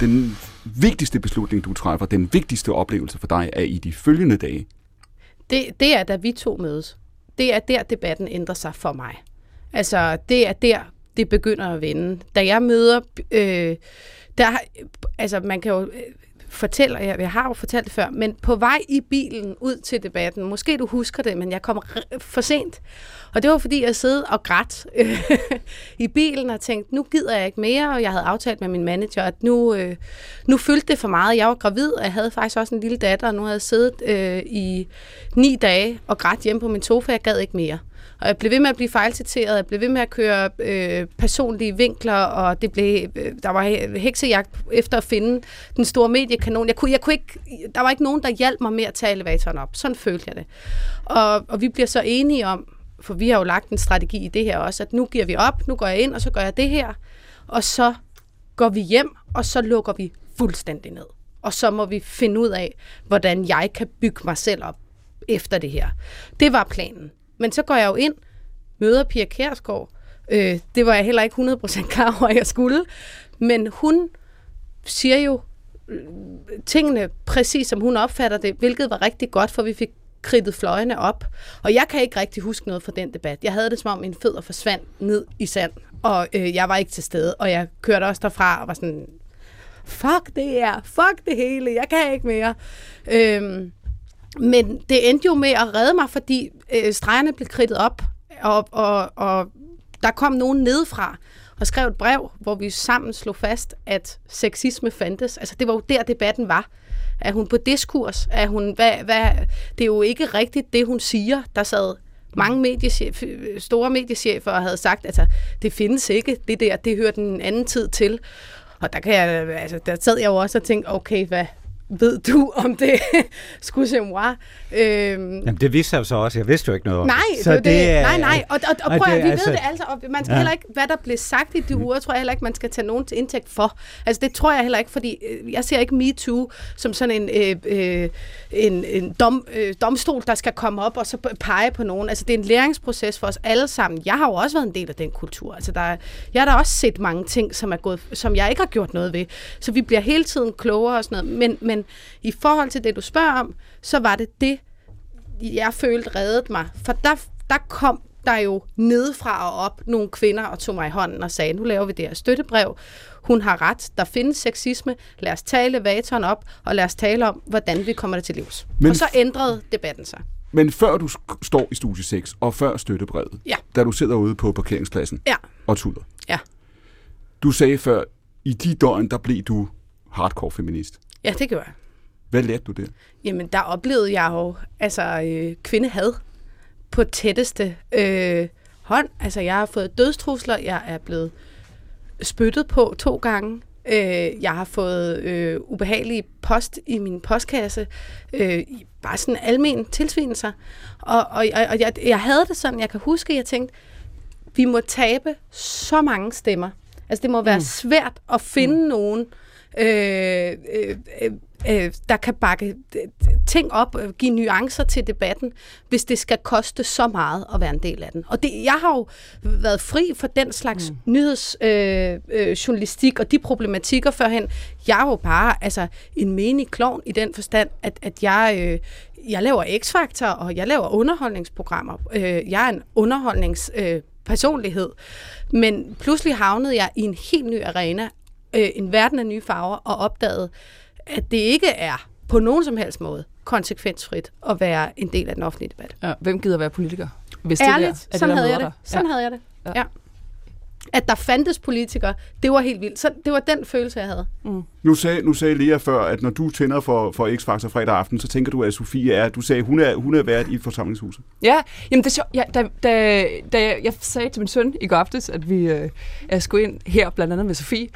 Speaker 2: Den vigtigste beslutning, du træffer, den vigtigste oplevelse for dig, er i de følgende dage.
Speaker 3: Det, det er, da vi to mødes. Det er der, debatten ændrer sig for mig. Altså, det er der, det begynder at vende. Da jeg møder... Øh, der, altså, man kan jo fortæller, jeg, jeg har jo fortalt det før, men på vej i bilen ud til debatten, måske du husker det, men jeg kom for sent. Og det var, fordi jeg sad og græd øh, (laughs) i bilen og tænkte, nu gider jeg ikke mere, og jeg havde aftalt med min manager, at nu, øh, nu fyldte det for meget. Jeg var gravid, og jeg havde faktisk også en lille datter, og nu havde jeg siddet øh, i ni dage og grædt hjemme på min sofa, jeg gad ikke mere. Og jeg blev ved med at blive fejlciteret, jeg blev ved med at køre øh, personlige vinkler, og det blev, øh, der var heksejagt efter at finde den store mediekanon. Jeg kunne, jeg kunne ikke, der var ikke nogen, der hjalp mig med at tage elevatoren op. Sådan følte jeg det. Og, og vi bliver så enige om, for vi har jo lagt en strategi i det her også, at nu giver vi op, nu går jeg ind, og så gør jeg det her, og så går vi hjem, og så lukker vi fuldstændig ned. Og så må vi finde ud af, hvordan jeg kan bygge mig selv op efter det her. Det var planen. Men så går jeg jo ind, møder Pia Kærsgaard. Øh, det var jeg heller ikke 100% klar over, at jeg skulle. Men hun siger jo øh, tingene præcis, som hun opfatter det, hvilket var rigtig godt, for vi fik kridtet fløjene op. Og jeg kan ikke rigtig huske noget fra den debat. Jeg havde det som om min fødder forsvandt ned i sand, og øh, jeg var ikke til stede. Og jeg kørte også derfra og var sådan, fuck det her, fuck det hele, jeg kan ikke mere. Øhm, men det endte jo med at redde mig, fordi øh, stregerne blev kridtet op, og, og, og der kom nogen nedefra og skrev et brev, hvor vi sammen slog fast, at sexisme fandtes. Altså det var jo der, debatten var. Er hun på diskurs? Er hun, hvad, hvad, det er jo ikke rigtigt, det hun siger. Der sad mange mediechef, store mediechefer og havde sagt, altså, det findes ikke, det der, det hører den anden tid til. Og der, kan jeg, altså, der sad jeg jo også og tænkte, okay, hvad ved du om det? (laughs) Excusez moi. Øhm,
Speaker 4: Jamen, det vidste jeg jo så også. Jeg vidste jo ikke noget om
Speaker 3: Nej,
Speaker 4: det.
Speaker 3: det, er det, nej, nej. Og, og, og
Speaker 4: Nej,
Speaker 3: prøv at, vi
Speaker 4: er
Speaker 3: ved det altså, og man skal
Speaker 4: Ja.
Speaker 3: heller ikke, hvad der blev sagt i de uger, tror jeg heller ikke, man skal tage nogen til indtægt for. Altså det tror jeg heller ikke, fordi øh, jeg ser ikke MeToo som sådan en, øh, øh, en, en dom, øh, domstol, der skal komme op og så pege på nogen. Altså det er en læringsproces for os alle sammen. Jeg har jo også været en del af den kultur. Altså der, er- jeg har da også set mange ting, som, er gået, som jeg ikke har gjort noget ved. Så vi bliver hele tiden klogere og sådan noget. Men, men i forhold til det, du spørger om, så var det det, jeg følte reddede mig. For der, der kom der jo nedefra og op nogle kvinder og tog mig i hånden og sagde, nu laver vi det her støttebrev. Hun har ret. Der findes sexisme. Lad os tale elevatoren op, og lad os tale om, hvordan vi kommer det til livs.
Speaker 2: Men-.
Speaker 3: Og så ændrede debatten sig.
Speaker 2: Men før du står i studie 6, og før støttebrevet,
Speaker 3: Ja.
Speaker 2: da du sidder ude på parkeringspladsen
Speaker 3: Ja,
Speaker 2: og tuder,
Speaker 3: ja.
Speaker 2: du sagde før, i de døgn, der blev du hardcore feminist.
Speaker 3: Ja, det gjorde jeg.
Speaker 2: Hvad lærte du der?
Speaker 3: Jamen, der oplevede jeg jo altså, øh, kvindehad på tætteste øh, hånd. Altså, jeg har fået dødstrusler, jeg er blevet spyttet på to gange. Øh, jeg har fået øh, ubehagelige post i min postkasse. Øh, bare sådan almen tilsvinelser. Og, og, og jeg, jeg havde det sådan, jeg kan huske, jeg tænkte, vi må tabe så mange stemmer. Altså, det må være mm. svært at finde mm. nogen, øh, øh, øh, der kan bakke ting op, øh, give nuancer til debatten, hvis det skal koste så meget at være en del af den. Og det, jeg har jo været fri for den slags mm. nyhedsjournalistik øh, øh, og de problematikker førhen. Jeg er jo bare altså, en menig klovn i den forstand, at, at jeg... Øh, jeg laver X-Factor, og jeg laver underholdningsprogrammer. Øh, jeg er en underholdningspersonlighed. Øh, Men pludselig havnede jeg i en helt ny arena, øh, en verden af nye farver, og opdagede, at det ikke er på nogen som helst måde konsekvensfrit at være en del af den offentlige debat.
Speaker 5: Ja, hvem gider være politiker? Hvis
Speaker 3: Ærligt,
Speaker 5: det der, er
Speaker 3: sådan,
Speaker 5: det, der
Speaker 3: havde jeg det.
Speaker 5: dig?
Speaker 3: sådan
Speaker 5: ja.
Speaker 3: havde jeg det.
Speaker 5: Ja.
Speaker 3: Ja. At der fandtes politikere, det var helt vildt. Så det var den følelse, jeg havde.
Speaker 2: Nu sagde, nu sagde Lea før, at når du tænder for, for X-Factor fredag aften, så tænker du, at Sofie er, du sagde, hun er, hun er vært i forsamlingshuset.
Speaker 5: Ja, jamen det er sjovt. Ja, da, da, da jeg sagde til min søn i går aftes, at vi øh, skulle ind her, blandt andet med Sofie,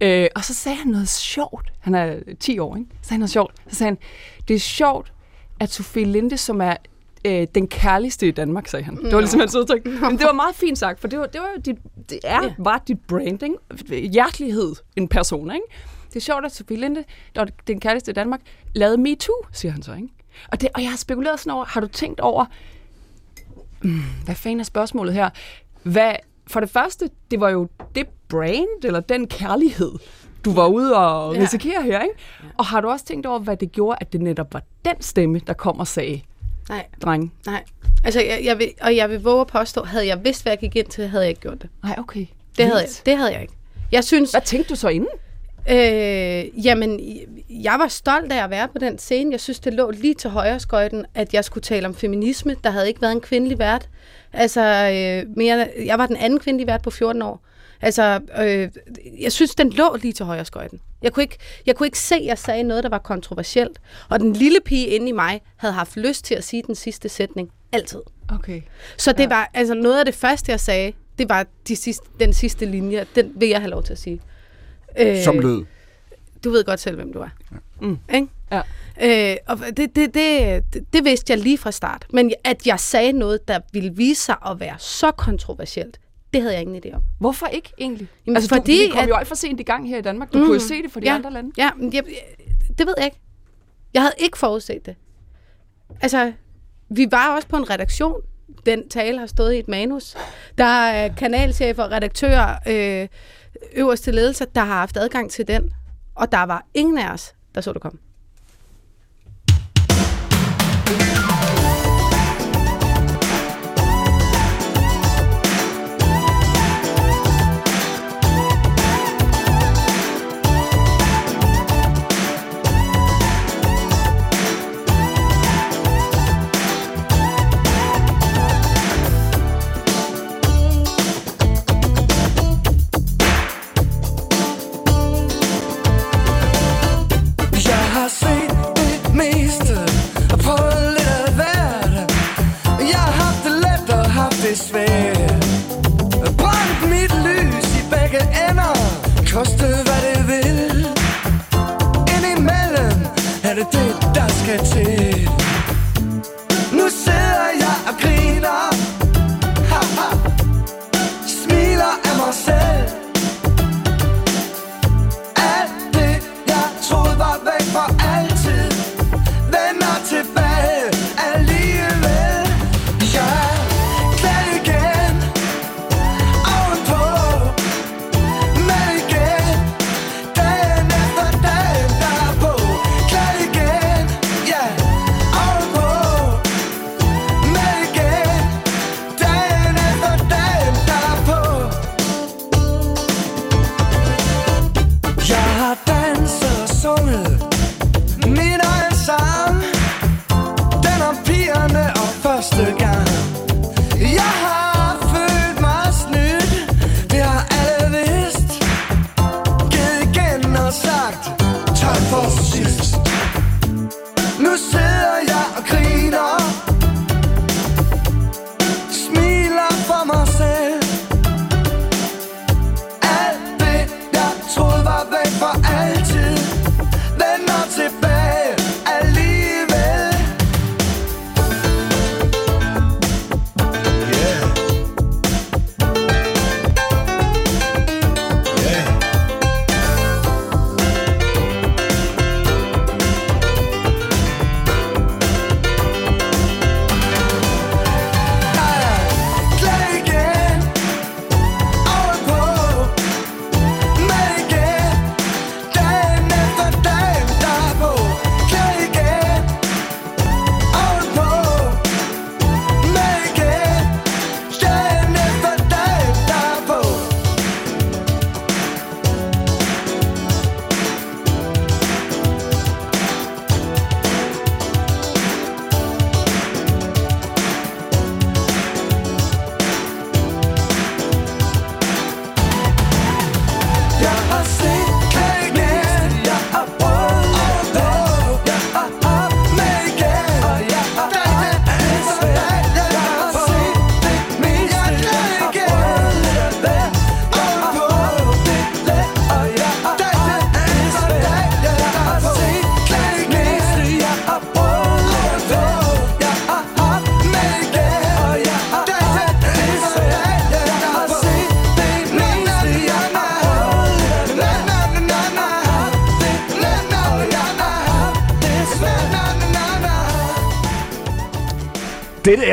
Speaker 5: øh, og så sagde han noget sjovt. Han er 10 år, ikke? Så sagde han noget sjovt. Så sagde han, det er sjovt, at Sofie Linde, som er øh, den kærligste i Danmark, sagde han. Det var ligesom hans udtryk. Men det var meget fint sagt, for det var, det var dit, det er,
Speaker 3: Ja.
Speaker 5: var dit branding, hjertelighed, en person, ikke? Det er sjovt, at Sofie Linde, der er den kærligste i Danmark, lavede MeToo, siger han så, ikke? Og, det, og jeg har spekuleret sådan over, har du tænkt over, mm, hvad fanden er spørgsmålet her? Hvad, for det første, det var jo det brand, eller den kærlighed, du var ude og
Speaker 3: Ja.
Speaker 5: risikere her, ikke? Og har du også tænkt over, hvad det gjorde, at det netop var den stemme, der kom og sagde,
Speaker 3: Nej,
Speaker 5: drenge?
Speaker 3: nej. Altså, jeg, jeg vil, og jeg vil våge at påstå, havde jeg vidst, hvad jeg gik ind til, havde jeg ikke gjort det.
Speaker 5: Nej, okay.
Speaker 3: Det havde, jeg, det havde jeg ikke. Jeg synes,
Speaker 5: Hvad tænkte du så inden?
Speaker 3: Øh, jamen, jeg var stolt af at være på den scene. Jeg synes, det lå lige til højre skøjten, at jeg skulle tale om feminisme. Der havde ikke været en kvindelig vært. Altså, øh, mere, jeg var den anden kvindelige vært på 14 år. Altså, øh, jeg synes, den lå lige til højre skøjten. Jeg kunne, ikke, jeg kunne ikke se, at jeg sagde noget, der var kontroversielt. Og den lille pige inde i mig havde haft lyst til at sige den sidste sætning. Altid.
Speaker 5: Okay.
Speaker 3: Så det var altså noget af det første, jeg sagde, det var de sidste, den sidste linje. Den vil jeg have lov til at sige. Øh,
Speaker 2: Som lød.
Speaker 3: du ved godt selv, hvem du er.
Speaker 5: Mm.
Speaker 3: Ikke?
Speaker 5: Ja.
Speaker 3: Øh, og det, det, det, det, det vidste jeg lige fra start. Men at jeg sagde noget, der ville vise sig at være så kontroversielt, det havde jeg ingen idé om.
Speaker 5: Hvorfor ikke egentlig?
Speaker 3: Jamen,
Speaker 5: altså,
Speaker 3: fordi
Speaker 5: du, vi kom
Speaker 3: at-
Speaker 5: jo alt for sent i gang her i Danmark. Du mm. kunne jo se det for de
Speaker 3: ja,
Speaker 5: andre lande.
Speaker 3: Ja, men jeg, det ved jeg ikke. Jeg havde ikke forudset det. Altså, vi var også på en redaktion. Den tale har stået i et manus. Der er kanalchefer, redaktører, øh, øverste ledelse, der har haft adgang til den. Og der var ingen af os, der så det komme.
Speaker 1: Der skal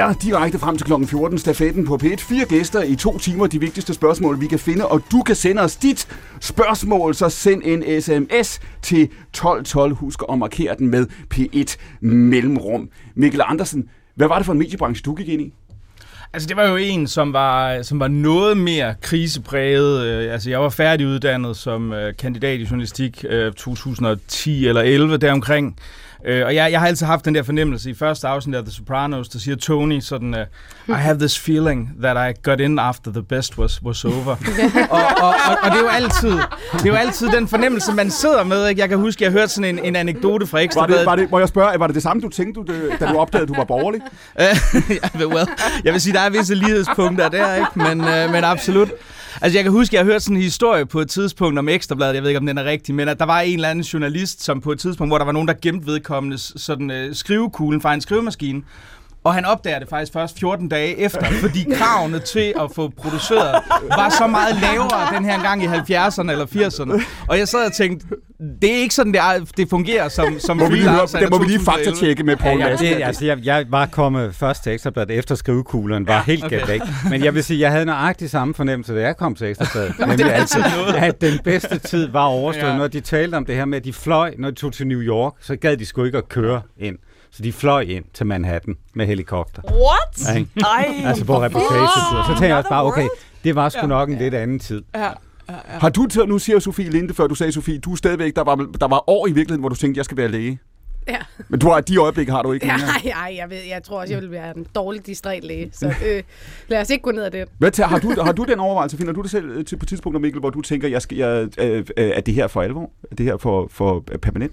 Speaker 1: er
Speaker 2: direkte frem til kl. 14 stafetten på P1. Fire gæster i to timer. De vigtigste spørgsmål, vi kan finde. Og du kan sende os dit spørgsmål, så send en sms til 1212. Husk at markere den med P1 Mellemrum. Mikkel Andersen, hvad var det for en mediebranche, du gik ind i?
Speaker 6: Altså, det var jo en, som var, som var noget mere krisepræget. Øh, altså, jeg var færdiguddannet som øh, kandidat i journalistik øh, 2010 eller 11 deromkring. Øh, Og jeg, jeg har altid haft den der fornemmelse i første afsnit af The Sopranos, der siger Tony sådan, uh, I have this feeling that I got in after the best was, was over. (laughs) og, og, og, og det er jo altid, det er jo altid den fornemmelse, man sidder med. Ikke? Jeg kan huske, jeg hørte sådan en, en anekdote fra
Speaker 2: Var
Speaker 6: Ekstrabladet.
Speaker 2: det, var det, må jeg spørge, var det det samme, du tænkte, du, det- da du opdagede, at du var borgerlig? (laughs)
Speaker 6: ja, well, jeg vil sige, der er visse lighedspunkter der, ikke? Men, øh, men absolut. Altså, jeg kan huske, jeg hørte sådan en historie på et tidspunkt om Ekstrabladet, jeg ved ikke, om den er rigtig, men at der var en eller anden journalist, som på et tidspunkt, hvor der var nogen, der gemte vedkommende sådan øh, skrivekuglen fra en skrivemaskine, og han opdager det faktisk først 14 dage efter, fordi kravene til at få produceret var så meget lavere den her gang i 70'erne eller 80'erne. Og jeg sad og tænkte, det er ikke sådan, det, er, det fungerer som, som
Speaker 2: Må vi lige, det må vi lige
Speaker 6: 2011.
Speaker 2: faktatjekke med Poul
Speaker 4: Ja,
Speaker 2: Madsen.
Speaker 4: det, altså, jeg, jeg var kommet først til Ekstrabladet efter skrivekuglerne, var ja, helt
Speaker 6: okay.
Speaker 4: galt væk. Men jeg vil sige, jeg havde nøjagtig samme fornemmelse, da jeg kom til Ekstrabladet. Nemlig altid, at den bedste tid var overstået.
Speaker 6: Ja.
Speaker 4: Ja. Når de talte om det her med, at de fløj, når de tog til New York, så gad de sgu ikke at køre ind. Så de fløj ind til Manhattan med helikopter.
Speaker 5: What?
Speaker 4: Ja, ikke?
Speaker 5: Ej.
Speaker 4: Altså på reportagetur. Så tænkte jeg også bare, okay, det var sgu nok en lidt anden tid.
Speaker 5: Ja.
Speaker 2: Har du, til- nu siger Sofie Linde, før du sagde Sofie, du er stadigvæk, der var, der var år i virkeligheden, hvor du tænkte, jeg skal være læge.
Speaker 3: Ja.
Speaker 2: Men du har, de øjeblikke har du ikke længere.
Speaker 3: Nej, nej, jeg, ved, jeg tror også, jeg vil være en dårlig distræt læge. Så øh, lad os ikke gå ned ad det.
Speaker 2: Hvad tager, har, du, har du den overvejelse, finder du det selv øh, til, på tidspunkter, Mikkel, hvor du tænker, jeg skal, jeg, øh, øh, er det her for alvor? Er det her for, for øh, permanent?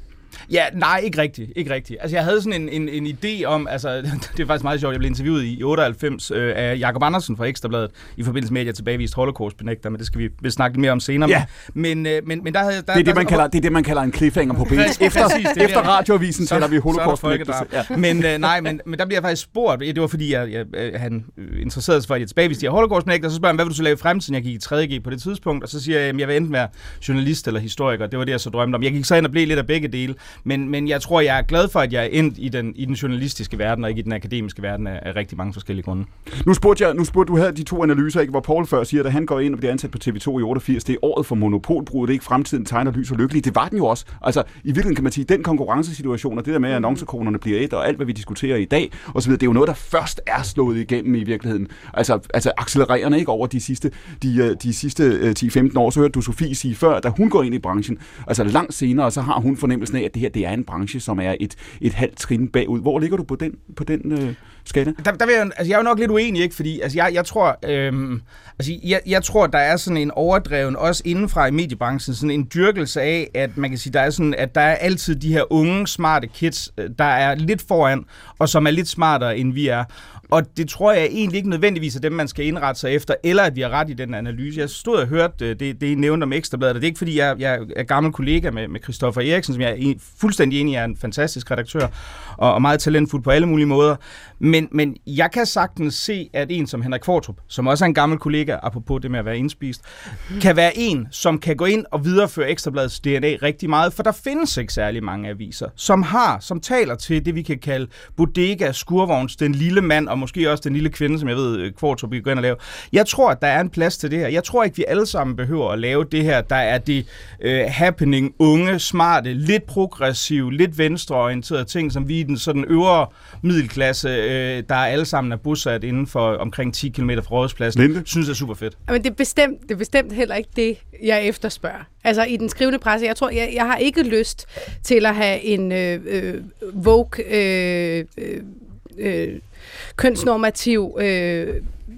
Speaker 6: Ja, nej, ikke rigtigt. Ikke rigtigt. Altså, jeg havde sådan en, en, en idé om, altså, (laughs) det er faktisk meget sjovt, jeg blev interviewet i 98 øh, af Jakob Andersen fra Ekstrabladet, i forbindelse med, at jeg tilbageviste holocaust-benægter, men det skal vi vil snakke lidt mere om senere.
Speaker 2: Ja.
Speaker 6: Men, øh, men, men der havde... Der,
Speaker 2: Det er det,
Speaker 6: der,
Speaker 2: man kalder, det er det, man kalder en cliffhanger på
Speaker 6: Præcis,
Speaker 2: B1. Efter,
Speaker 6: præcis, det er
Speaker 2: efter
Speaker 6: det.
Speaker 2: radioavisen
Speaker 6: Så-
Speaker 2: taler vi holocaust
Speaker 6: folkedrab.
Speaker 2: Ja.
Speaker 6: Men øh, nej, men, men der bliver jeg faktisk spurgt, det var fordi, jeg, jeg, øh, han interesserede sig for, at jeg tilbageviste de her holocaust og så spørger han, hvad vil du så lave i fremtiden? Jeg gik i 3.G på det tidspunkt, og så siger jeg, at jeg vil enten være journalist eller historiker. Det var det, jeg så drømte om. Jeg gik så ind og blev lidt af begge dele, men, men jeg tror, jeg er glad for, at jeg er endt i den, i den journalistiske verden, og ikke i den akademiske verden af, af rigtig mange forskellige grunde.
Speaker 2: Nu spurgte jeg, nu spurgte du havde de to analyser, ikke, hvor Paul før siger, at han går ind og bliver ansat på TV2 i 88, det er året for monopolbrud, det er ikke fremtiden tegner lys og lykkelig. Det var den jo også. Altså, i virkeligheden kan man sige, den konkurrencesituation og det der med, at annoncekronerne bliver et, og alt, hvad vi diskuterer i dag, og så videre, det er jo noget, der først er slået igennem i virkeligheden. Altså, altså accelererende ikke over de sidste, de, øh, de sidste øh, 10-15 år. Så hørte du Sofie sige før, da hun går ind i branchen, altså langt senere, så har hun fornemmelsen af, at det her det er en branche, som er et, et halvt trin bagud. Hvor ligger du på den, på den øh, skala?
Speaker 6: Der, der vil jeg, altså jeg er jo nok lidt uenig, ikke? Fordi altså jeg, jeg tror, øhm, altså jeg, jeg tror, der er sådan en overdreven, også indenfra i mediebranchen, sådan en dyrkelse af, at man kan sige, der er sådan, at der er altid de her unge, smarte kids, øh, der er lidt foran, og som er lidt smartere, end vi er. Og det tror jeg egentlig ikke nødvendigvis er dem, man skal indrette sig efter, eller at vi har ret i den analyse. Jeg stod og hørte øh, det, det I nævnte om Ekstrabladet, og det er ikke fordi, jeg, jeg er gammel kollega med, med Christoffer Eriksen, som jeg er fuldstændig enig i er en fantastisk redaktør, og, og meget talentfuld på alle mulige måder. Men, men men jeg kan sagtens se, at en som Henrik Kvartrup, som også er en gammel kollega, apropos det med at være indspist, kan være en, som kan gå ind og videreføre Ekstrabladets DNA rigtig meget, for der findes ikke særlig mange aviser, som har, som taler til det, vi kan kalde bodega, skurvogns, den lille mand, og måske også den lille kvinde, som jeg ved, øh, Kvartrup vil gå ind og lave. Jeg tror, at der er en plads til det her. Jeg tror ikke, vi alle sammen behøver at lave det her, der er det øh, happening, unge, smarte, lidt progressive, lidt venstreorienterede ting, som vi i den sådan øvre middelklasse, øh, uh, der er alle sammen er bosat inden for omkring 10 km fra rådspladsen,
Speaker 2: Linde?
Speaker 6: synes er super fedt.
Speaker 3: Men det er, bestemt, det er bestemt heller ikke det, jeg efterspørger. Altså i den skrivende presse, jeg tror, jeg, jeg har ikke lyst til at have en øh, øh, Vogue øh, øh, øh, kønsnormativ øh,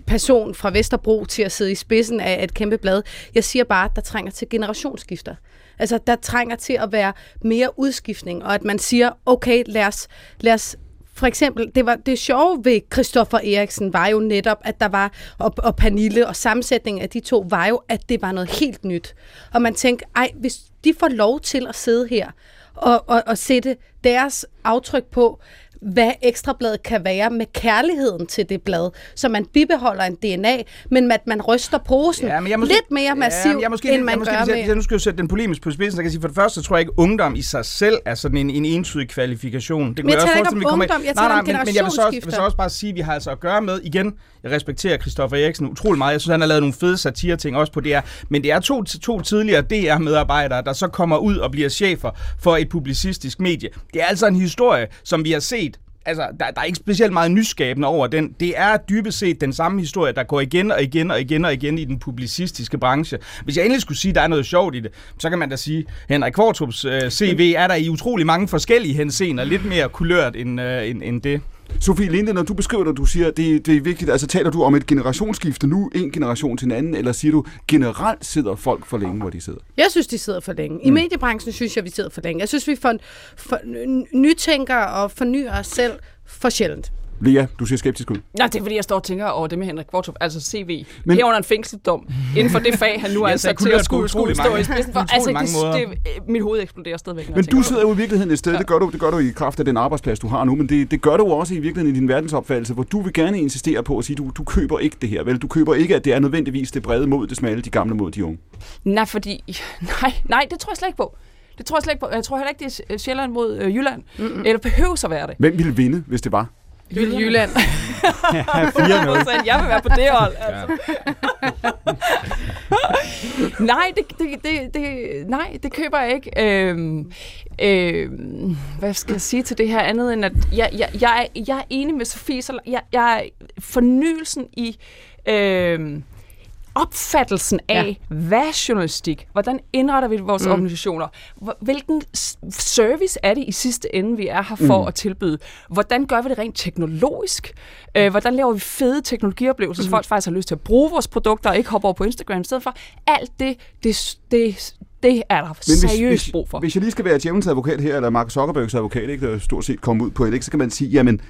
Speaker 3: person fra Vesterbro til at sidde i spidsen af et kæmpe blad. Jeg siger bare, at der trænger til generationsskifter. Altså, der trænger til at være mere udskiftning, og at man siger, okay, lad os, lad os for eksempel, det, var, det sjove ved Christoffer Eriksen var jo netop, at der var, og, og Pernille, og sammensætningen af de to var jo, at det var noget helt nyt. Og man tænkte, ej, hvis de får lov til at sidde her og, og, og sætte deres aftryk på, hvad ekstrabladet kan være med kærligheden til det blad, så man bibeholder en DNA, men at man ryster posen
Speaker 6: Ja, men jeg måske,
Speaker 3: lidt mere massiv,
Speaker 6: ja, jeg måske,
Speaker 3: end man
Speaker 6: jeg måske,
Speaker 3: gør
Speaker 6: jeg,
Speaker 3: med...
Speaker 6: jeg nu skal jo sætte den polemisk på spidsen, så kan jeg sige, for det første, tror jeg ikke, ungdom i sig selv er sådan en, en entydig kvalifikation. Det
Speaker 3: Men jeg
Speaker 6: også
Speaker 3: taler ikke om ungdom, jeg
Speaker 6: nej,
Speaker 3: taler
Speaker 6: nej,
Speaker 3: om
Speaker 6: men, men jeg vil så, også, jeg vil så også bare sige, at vi har altså at gøre med, igen, jeg respekterer Christoffer Eriksen utrolig meget. Jeg synes, han har lavet nogle fede satire-ting også på DR. Men det er to, to tidligere DR-medarbejdere, der så kommer ud og bliver chefer for et publicistisk medie. Det er altså en historie, som vi har set altså, der, der er ikke specielt meget nyskabende over den. Det er dybest set den samme historie, der går igen og igen og igen og igen i den publicistiske branche. Hvis jeg endelig skulle sige, at der er noget sjovt i det, så kan man da sige, at Henrik Kvartrups øh, CV er der i utrolig mange forskellige henseender. Lidt mere kulørt end, øh, end, end det.
Speaker 2: Sofie Linde, når du beskriver det, du siger, det, det er vigtigt, altså taler du om et generationsskifte nu, en generation til en anden, eller siger du, generelt sidder folk for længe, hvor de sidder?
Speaker 3: Jeg synes, de sidder for længe. I mediebranchen synes jeg, vi sidder for længe. Jeg synes, vi for, for, nytænker og fornyer os selv for sjældent.
Speaker 2: Lea, du ser skeptisk ud.
Speaker 5: Nej, det er fordi, jeg står og tænker over det med Henrik Kvartrup, altså CV.
Speaker 2: Men-.
Speaker 5: Herunder en fængselsdom inden for det fag, han nu er ansat til at skulle, skulle stå
Speaker 6: mange-
Speaker 5: i spidsen for. Altså, det, det, mit hoved eksploderer stadigvæk,
Speaker 2: Men du sidder jo i virkeligheden et sted, ja. det, gør du, det gør du i kraft af den arbejdsplads, du har nu, men det, det gør du også i virkeligheden i din verdensopfattelse, hvor du vil gerne insistere på at sige, du, du køber ikke det her, vel? Du køber ikke, at det er nødvendigvis det brede mod det smalle, de gamle mod de unge.
Speaker 5: Nej, fordi... (laughs) Nej, nej, det tror jeg slet ikke på. Det tror jeg slet ikke på. Jeg tror heller ikke, det er Sjælland mod øh, Jylland. Mm-hmm. Eller behøver at være det.
Speaker 2: Hvem ville vinde, hvis det var?
Speaker 3: Jylland. Jylland.
Speaker 4: 4-0. (laughs)
Speaker 5: Jeg vil være på det hold. Altså. (laughs) nej, det, det, det, det, nej, det køber jeg ikke. Øhm, øhm, hvad skal jeg sige til det her andet end, at jeg, jeg, jeg, er, jeg er enig med Sofie, så jeg, jeg er fornyelsen i... Øhm, opfattelsen af, ja. hvad er journalistik? Hvordan indretter vi vores mm. organisationer? Hvilken service er det i sidste ende, vi er her for mm. at tilbyde? Hvordan gør vi det rent teknologisk? Øh, hvordan laver vi fede teknologioplevelser, så folk faktisk har lyst til at bruge vores produkter og ikke hoppe over på Instagram i stedet for? Alt det, det, det, det er der seriøst
Speaker 2: hvis,
Speaker 5: brug for.
Speaker 2: hvis jeg lige skal være djævelens advokat her, eller Mark Zuckerbergs advokat, ikke, der stort set kom ud på det, så kan man sige, jamen,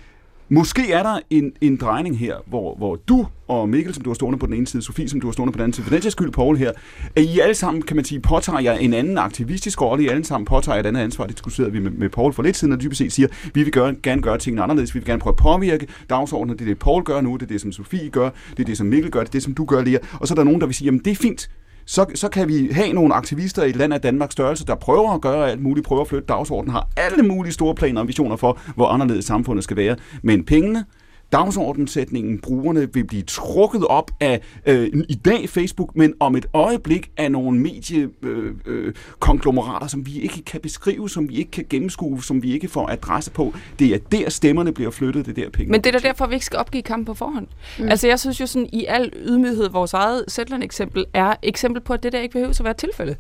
Speaker 2: måske er der en, en drejning her, hvor, hvor du og Mikkel, som du har stående på den ene side, Sofie, som du har stående på den anden side, for den skyld, Paul her, at I alle sammen, kan man sige, påtager jer en anden aktivistisk rolle, I alle sammen påtager et andet ansvar, det diskuterede vi med, med Paul for lidt siden, og dybest set siger, vi vil gøre, gerne gøre tingene anderledes, vi vil gerne prøve at påvirke dagsordenen, det er det, Paul gør nu, det er det, som Sofie gør, det er det, som Mikkel gør, det er det, som du gør, lige, og så er der nogen, der vil sige, jamen det er fint, så, så kan vi have nogle aktivister i et land af Danmarks størrelse, der prøver at gøre alt muligt, prøver at flytte dagsordenen, har alle mulige store planer og visioner for, hvor anderledes samfundet skal være. Men pengene, dagsordensætningen, brugerne vil blive trukket op af øh, i dag Facebook, men om et øjeblik af nogle mediekonglomerater, øh, øh, konglomerater, som vi ikke kan beskrive, som vi ikke kan gennemskue, som vi ikke får adresse på. Det er der stemmerne bliver flyttet, det er der penge.
Speaker 5: Men det er da derfor, vi ikke skal opgive kampen på forhånd. Mm. Altså jeg synes jo sådan, i al ydmyghed, vores eget Zetland-eksempel er eksempel på, at det der ikke behøver at være tilfældet.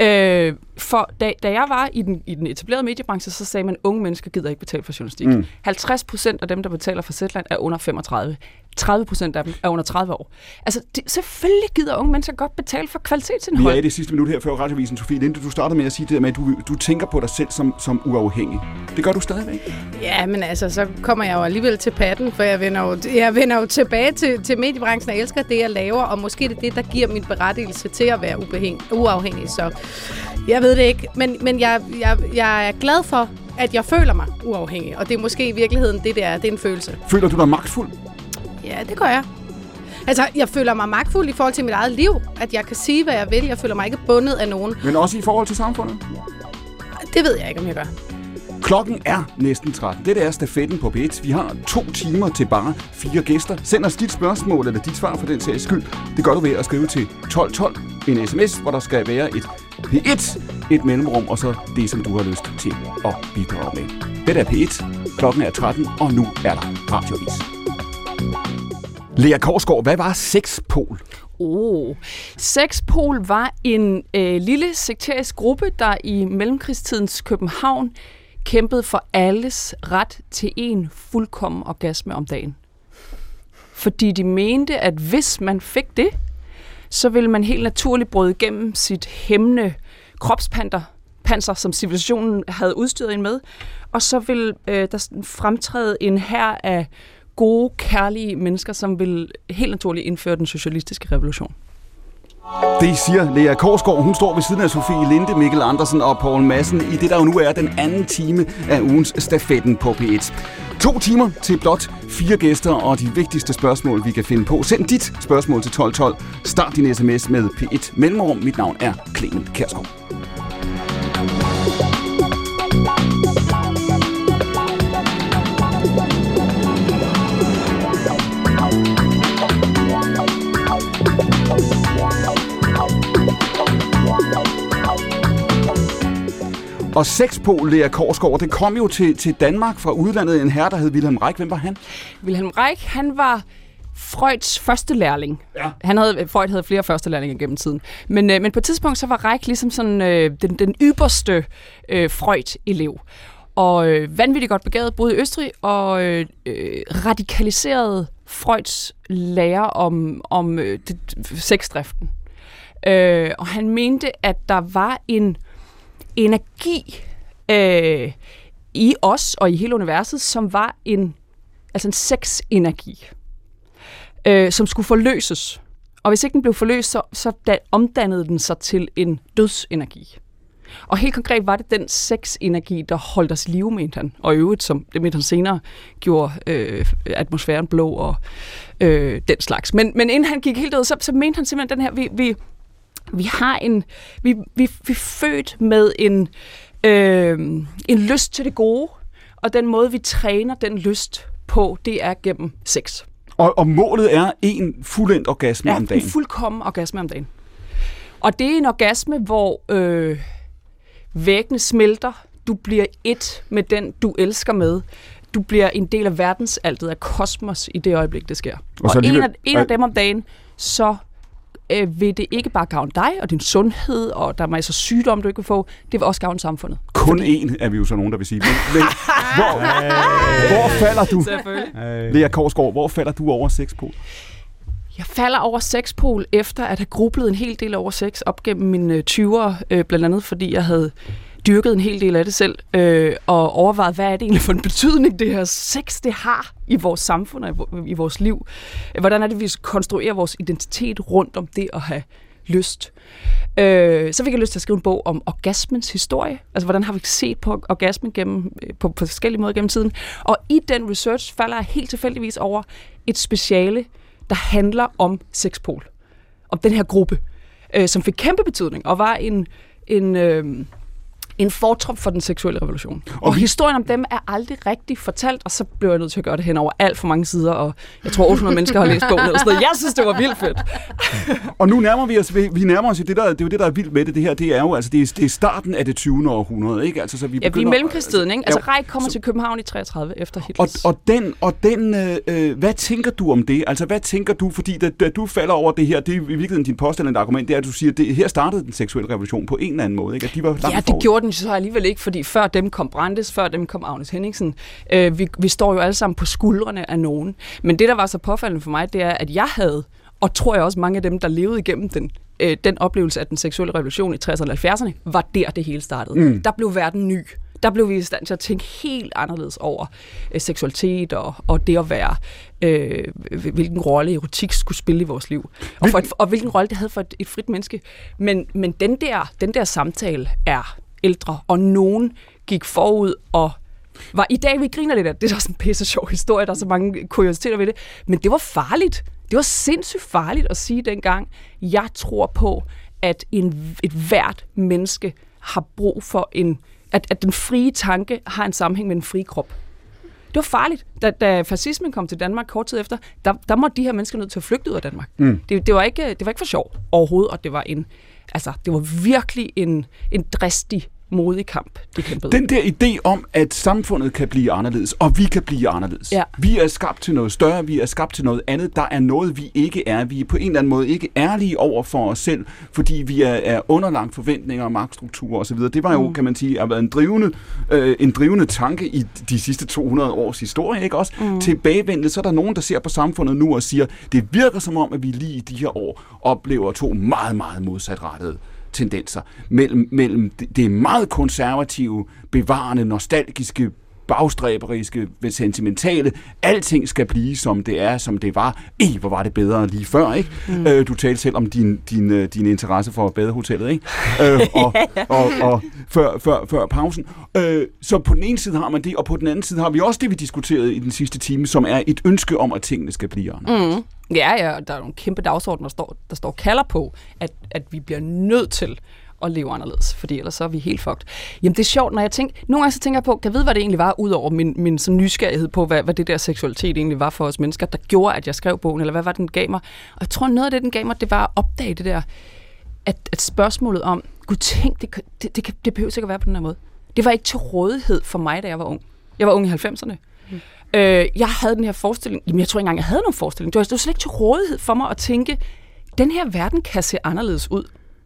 Speaker 5: Øh, for da, da jeg var i den, i den etablerede mediebranche, så sagde man, at unge mennesker gider ikke betale for journalistik. Mm. 50 procent af dem, der betaler for Zetland, er under 35. 30 procent af dem er under 30 år. Altså, de, selvfølgelig gider unge mennesker godt betale for
Speaker 2: Vi
Speaker 5: kvalitetsindhold.
Speaker 2: er i det sidste minut her før radioavisen, Sofie Linde. Du startede med at sige det der med, at du, du tænker på dig selv som, som uafhængig. Det gør du stadigvæk.
Speaker 3: Ja, men altså, så kommer jeg jo alligevel til patten, for jeg vender jo, jeg vender jo tilbage til, til mediebranchen og elsker det, jeg laver, og måske det er det, der giver min berettigelse til at være ubehæng, uafhængig. Så jeg ved det ikke, men, men jeg, jeg, jeg er glad for, at jeg føler mig uafhængig, og det er måske i virkeligheden det, det er. Det er en følelse.
Speaker 2: Føler du dig magtfuld?
Speaker 3: Ja, det gør jeg. Altså, jeg føler mig magtfuld i forhold til mit eget liv, at jeg kan sige, hvad jeg vil. Jeg føler mig ikke bundet af nogen.
Speaker 2: Men også i forhold til samfundet?
Speaker 3: Det ved jeg ikke, om jeg gør.
Speaker 2: Klokken er næsten 13. Det er stafetten på B1. Vi har to timer til bare fire gæster. Send os dit spørgsmål eller dit svar for den sags skyld. Det gør du ved at skrive til 1212 en sms, hvor der skal være et P1, et mellemrum og så det, som du har lyst til at bidrage med. Det er P1. Klokken er 13, og nu er der radiovis. Lea Korsgaard, hvad var sexpol?
Speaker 5: Oh. Sexpol var en øh, lille sekterisk gruppe, der i mellemkrigstidens København kæmpede for alles ret til en fuldkommen orgasme om dagen. Fordi de mente, at hvis man fik det, så vil man helt naturligt bryde igennem sit hæmmende kropspanter, panser, som civilisationen havde udstyret en med, og så vil øh, der fremtræde en her af gode, kærlige mennesker, som vil helt naturligt indføre den socialistiske revolution.
Speaker 2: Det siger Lea Korsgaard. Hun står ved siden af Sofie Linde, Mikkel Andersen og Poul Madsen i det, der jo nu er den anden time af ugens stafetten på P1. To timer til blot fire gæster og de vigtigste spørgsmål, vi kan finde på. Send dit spørgsmål til 1212. Start din sms med P1 Mellemrum. Mit navn er Clemen Kærsgaard. Og sexpol, Lea Korsgaard, det kom jo til, til Danmark fra udlandet en herre, der hed Wilhelm Reich. Hvem var han?
Speaker 5: Wilhelm Reich, han var Freuds første lærling.
Speaker 2: Ja.
Speaker 5: Han havde, Freud havde flere første lærlinge gennem tiden. Men, øh, men på et tidspunkt, så var Reich ligesom sådan øh, den, den ypperste øh, Freud-elev. Og øh, vanvittigt godt begavet, boede i Østrig, og øh, øh, radikaliserede Freuds lære om, om øh, det, sexdriften. Øh, og han mente, at der var en energi øh, i os og i hele universet, som var en, altså en sexenergi, øh, som skulle forløses. Og hvis ikke den blev forløst, så, så da, omdannede den sig til en dødsenergi. Og helt konkret var det den sexenergi, der holdt os i live, mente han. Og i øvrigt, som det mente han senere, gjorde øh, atmosfæren blå og øh, den slags. Men, men inden han gik helt ud, så, så mente han simpelthen den her, vi, vi, vi har en, vi, vi, vi er født med en, øh, en lyst til det gode, og den måde, vi træner den lyst på, det er gennem sex.
Speaker 2: Og, og målet er en fuldendt orgasme
Speaker 5: Ja,
Speaker 2: om dagen.
Speaker 5: en fuldkommen orgasme om dagen. Og det er en orgasme, hvor øh, væggene smelter, du bliver et med den, du elsker med. Du bliver en del af verdensaltet, af kosmos i det øjeblik, det sker.
Speaker 2: Og
Speaker 5: Og, en, af, en af dem om dagen, så øh, vil det ikke bare gavne dig og din sundhed, og der er masser af sygdom, du ikke vil få. Det vil også gavne samfundet.
Speaker 2: Kun én er vi jo så nogen, der vil sige. Men, men (laughs) hvor, hvor falder du,
Speaker 5: Selvfølgelig.
Speaker 2: Lea Korsgaard, hvor falder du over sexpol?
Speaker 5: Jeg falder over sexpol efter at have grublet en hel del over sex op gennem mine øh, 20'ere, øh, blandt andet fordi jeg havde dyrket en hel del af det selv, øh, og overvejet, hvad er det egentlig for en betydning, det her sex, det har i vores samfund og i, vores liv. Hvordan er det, vi konstruerer vores identitet rundt om det at have lyst. Øh, så fik jeg lyst til at skrive en bog om orgasmens historie. Altså, hvordan har vi set på orgasmen gennem, øh, på, på forskellige måder gennem tiden. Og i den research falder jeg helt tilfældigvis over et speciale, der handler om sexpol. Om den her gruppe, øh, som fik kæmpe betydning, og var en, en, øh, en fortrop for den seksuelle revolution. Og, og
Speaker 2: vi-
Speaker 5: historien om dem er aldrig rigtig fortalt, og så blev jeg nødt til at gøre det hen over alt for mange sider, og jeg tror 800 mennesker har læst bogen. Eller sådan noget. Jeg synes, det var vildt fedt.
Speaker 2: Og nu nærmer vi os, vi nærmer os jo det, der, det er jo det, der er vildt med det, det her, det er jo, altså, det er, det er starten af det 20. århundrede, ikke? Altså, så vi
Speaker 5: Ja, vi er
Speaker 2: begynder-
Speaker 5: mellemkrigstiden, ikke? Altså, Reich kommer til København i 33 efter
Speaker 2: Og,
Speaker 5: Hitlers.
Speaker 2: og den, og den øh, øh, hvad tænker du om det? Altså, hvad tænker du? Fordi da, da du falder over det her, det er i virkeligheden din påstand argument, det er, at du siger, at det, her startede den seksuelle revolution på en eller anden måde, ikke? At de var langt
Speaker 5: Ja, det
Speaker 2: forud.
Speaker 5: gjorde den så alligevel ikke, fordi før dem kom Brandes, før dem kom Agnes Henningsen. Øh, vi, vi står jo alle sammen på skuldrene af nogen. Men det, der var så påfaldende for mig, det er, at jeg havde, og tror jeg også mange af dem, der levede igennem den, øh, den oplevelse af den seksuelle revolution i 60'erne og 70'erne, var der, det hele startede. Mm. Der blev verden ny. Der blev vi i stand til at tænke helt anderledes over øh, seksualitet og, og det at være, øh, hvilken rolle erotik skulle spille i vores liv. Og, for et, og hvilken rolle det havde for et, et frit menneske. Men, men den, der, den der samtale er ældre, og nogen gik forud og var i dag, vi griner lidt af det, det er også en pisse sjov historie, der er så mange kuriositeter ved det, men det var farligt. Det var sindssygt farligt at sige dengang, jeg tror på, at en, et hvert menneske har brug for en, at, at den frie tanke har en sammenhæng med den frie krop. Det var farligt. Da, da fascismen kom til Danmark kort tid efter, der, der måtte de her mennesker nødt til at flygte ud af Danmark. Mm. Det, det, var ikke, det var ikke for sjov overhovedet, og det var en, altså, det var virkelig en, en dristig, modig kamp, de kæmpede.
Speaker 2: Den der idé om, at samfundet kan blive anderledes, og vi kan blive anderledes.
Speaker 5: Ja.
Speaker 2: Vi er skabt til noget større, vi er skabt til noget andet. Der er noget, vi ikke er. Vi er på en eller anden måde ikke ærlige over for os selv, fordi vi er, er underlagt forventninger, magtstrukturer osv. Det var jo, mm. kan man sige, har været en drivende, øh, en drivende tanke i de sidste 200 års historie, ikke også? Mm. Tilbagevendende, så er der nogen, der ser på samfundet nu og siger, det virker som om, at vi lige i de her år oplever to meget, meget modsatrettede tendenser mellem, mellem det- meget konservative, bevarende, nostalgiske, bagstræberiske, sentimentale. Alting skal blive, som det er, som det var. Ej, hvor var det bedre lige før, ikke? Mm. Øh, du talte selv om din, din, øh, din interesse for badehotellet, ikke? Øh, (laughs) og, og, og før, før, før pausen. Øh, så på den ene side har man det, og på den anden side har vi også det, vi diskuterede i den sidste time, som er et ønske om, at tingene skal blive anderledes. Mm.
Speaker 5: Ja, ja, der er nogle kæmpe dagsordner, der står, der står kalder på, at, at vi bliver nødt til at leve anderledes, fordi ellers så er vi helt fucked. Jamen det er sjovt, når jeg tænker, nogle gange så tænker jeg på, kan jeg vide, hvad det egentlig var, ud over min, min sådan nysgerrighed på, hvad, hvad det der seksualitet egentlig var for os mennesker, der gjorde, at jeg skrev bogen, eller hvad var det, den gav mig? Og jeg tror, noget af det, den gav mig, det var at opdage det der, at, at spørgsmålet om, gud tænk, det, det, det, det behøver ikke at være på den her måde. Det var ikke til rådighed for mig, da jeg var ung. Jeg var ung i 90'erne. Mm. Øh, jeg havde den her forestilling, jamen jeg tror ikke engang, jeg havde nogen forestilling. Det var, det var slet ikke til rådighed for mig at tænke, den her verden kan se anderledes ud.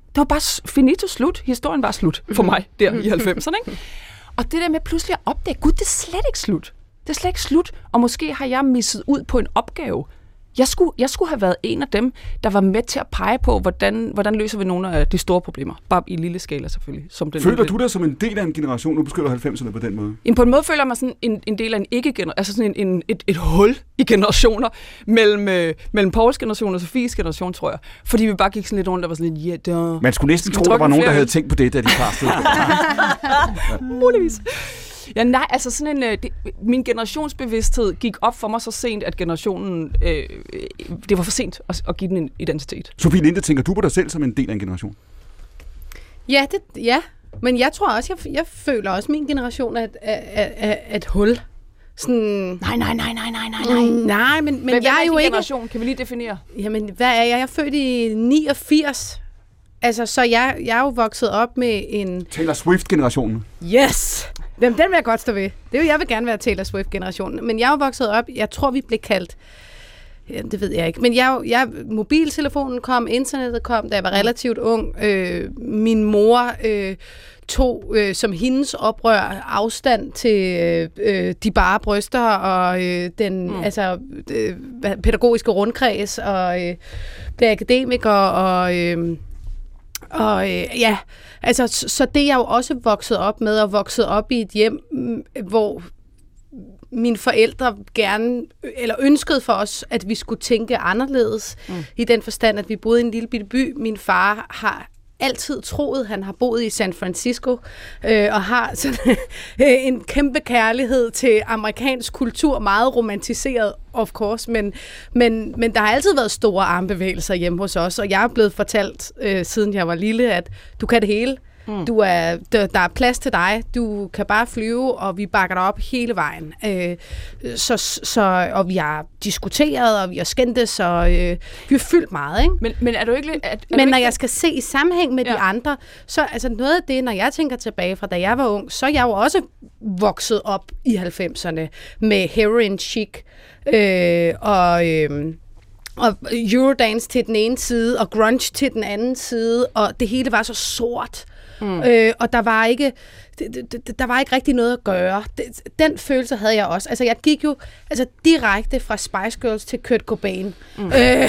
Speaker 5: Det var bare finito slut. Historien var slut for mig der i 90'erne. Ikke? Og det der med pludselig at opdage, gud, det er slet ikke slut. Det er slet ikke slut. Og måske har jeg misset ud på en opgave. Jeg skulle, jeg skulle have været en af dem, der var med til at pege på, hvordan, hvordan løser vi nogle af de store problemer. Bare i lille skala selvfølgelig. Som den
Speaker 2: Føler
Speaker 5: lille-
Speaker 2: du dig som en del af en generation? Nu beskriver du 90'erne på den måde.
Speaker 5: Jamen, på en måde føler jeg mig sådan en, en del af en ikke altså sådan en, en, et, et hul i generationer mellem, øh, mellem Pauls generation og Sofies generation, tror jeg. Fordi vi bare gik sådan lidt rundt og var sådan lidt, ja, yeah,
Speaker 2: Man skulle næsten tro, der var nogen, der havde tænkt på det, da de kastede. (laughs)
Speaker 5: muligvis. Ja, nej, altså sådan en, øh, det, min generationsbevidsthed gik op for mig så sent, at generationen, øh, det var for sent at, at give den en identitet.
Speaker 2: Sofie Linde, tænker du på dig selv som en del af en generation?
Speaker 3: Ja, det, ja. men jeg tror også, jeg, jeg føler også, at min generation er et, er, er, er et hul. Sådan,
Speaker 5: Nej, nej, nej, nej, nej, nej,
Speaker 3: mm, nej, men, men,
Speaker 5: Men
Speaker 3: jeg er jo ikke...
Speaker 5: generation? Kan vi lige definere?
Speaker 3: Jamen, hvad er jeg? Jeg er født i 89. Altså, så jeg, jeg er jo vokset op med en...
Speaker 2: Taylor Swift-generationen.
Speaker 3: Yes! Hvem, den vil jeg godt stå ved. Det vil jeg vil gerne være Taylor Swift-generationen. Men jeg er jo vokset op, jeg tror, vi blev kaldt Ja, det ved jeg ikke. Men jeg, jeg, mobiltelefonen kom, internettet kom, da jeg var relativt ung. Øh, min mor øh, tog øh, som hendes oprør afstand til øh, de bare bryster og øh, den mm. altså, øh, pædagogiske rundkreds og øh, blev akademiker og... Øh, og øh, ja, altså, så, så det er jeg jo også vokset op med, og vokset op i et hjem, hvor mine forældre gerne, eller ønskede for os, at vi skulle tænke anderledes, mm. i den forstand, at vi boede i en lille bitte by. Min far har altid troet, han har boet i San Francisco, øh, og har sådan, (laughs) øh, en kæmpe kærlighed til amerikansk kultur, meget romantiseret, of course, men, men, men der har altid været store armbevægelser hjemme hos os, og jeg er blevet fortalt, øh, siden jeg var lille, at du kan det hele. Mm. Du er, der, der er plads til dig. Du kan bare flyve, og vi bakker dig op hele vejen. Øh, så, så, og vi har diskuteret, og vi har skændtes, og øh, vi har fyldt meget. Ikke?
Speaker 5: Men, men er du ikke. Er, er
Speaker 3: Men
Speaker 5: du
Speaker 3: når
Speaker 5: ikke,
Speaker 3: jeg skal se i sammenhæng med ja. de andre, så altså noget af det, når jeg tænker tilbage fra da jeg var ung, så er jeg jo også vokset op i 90'erne med heroin chic øh, og... Øh, og Eurodance til den ene side, og grunge til den anden side, og det hele var så sort. Mm. Øh, og der var ikke der var ikke rigtig noget at gøre. Den følelse havde jeg også. Altså, jeg gik jo altså, direkte fra Spice Girls til Kurt Cobain. Mm. Øh, ja.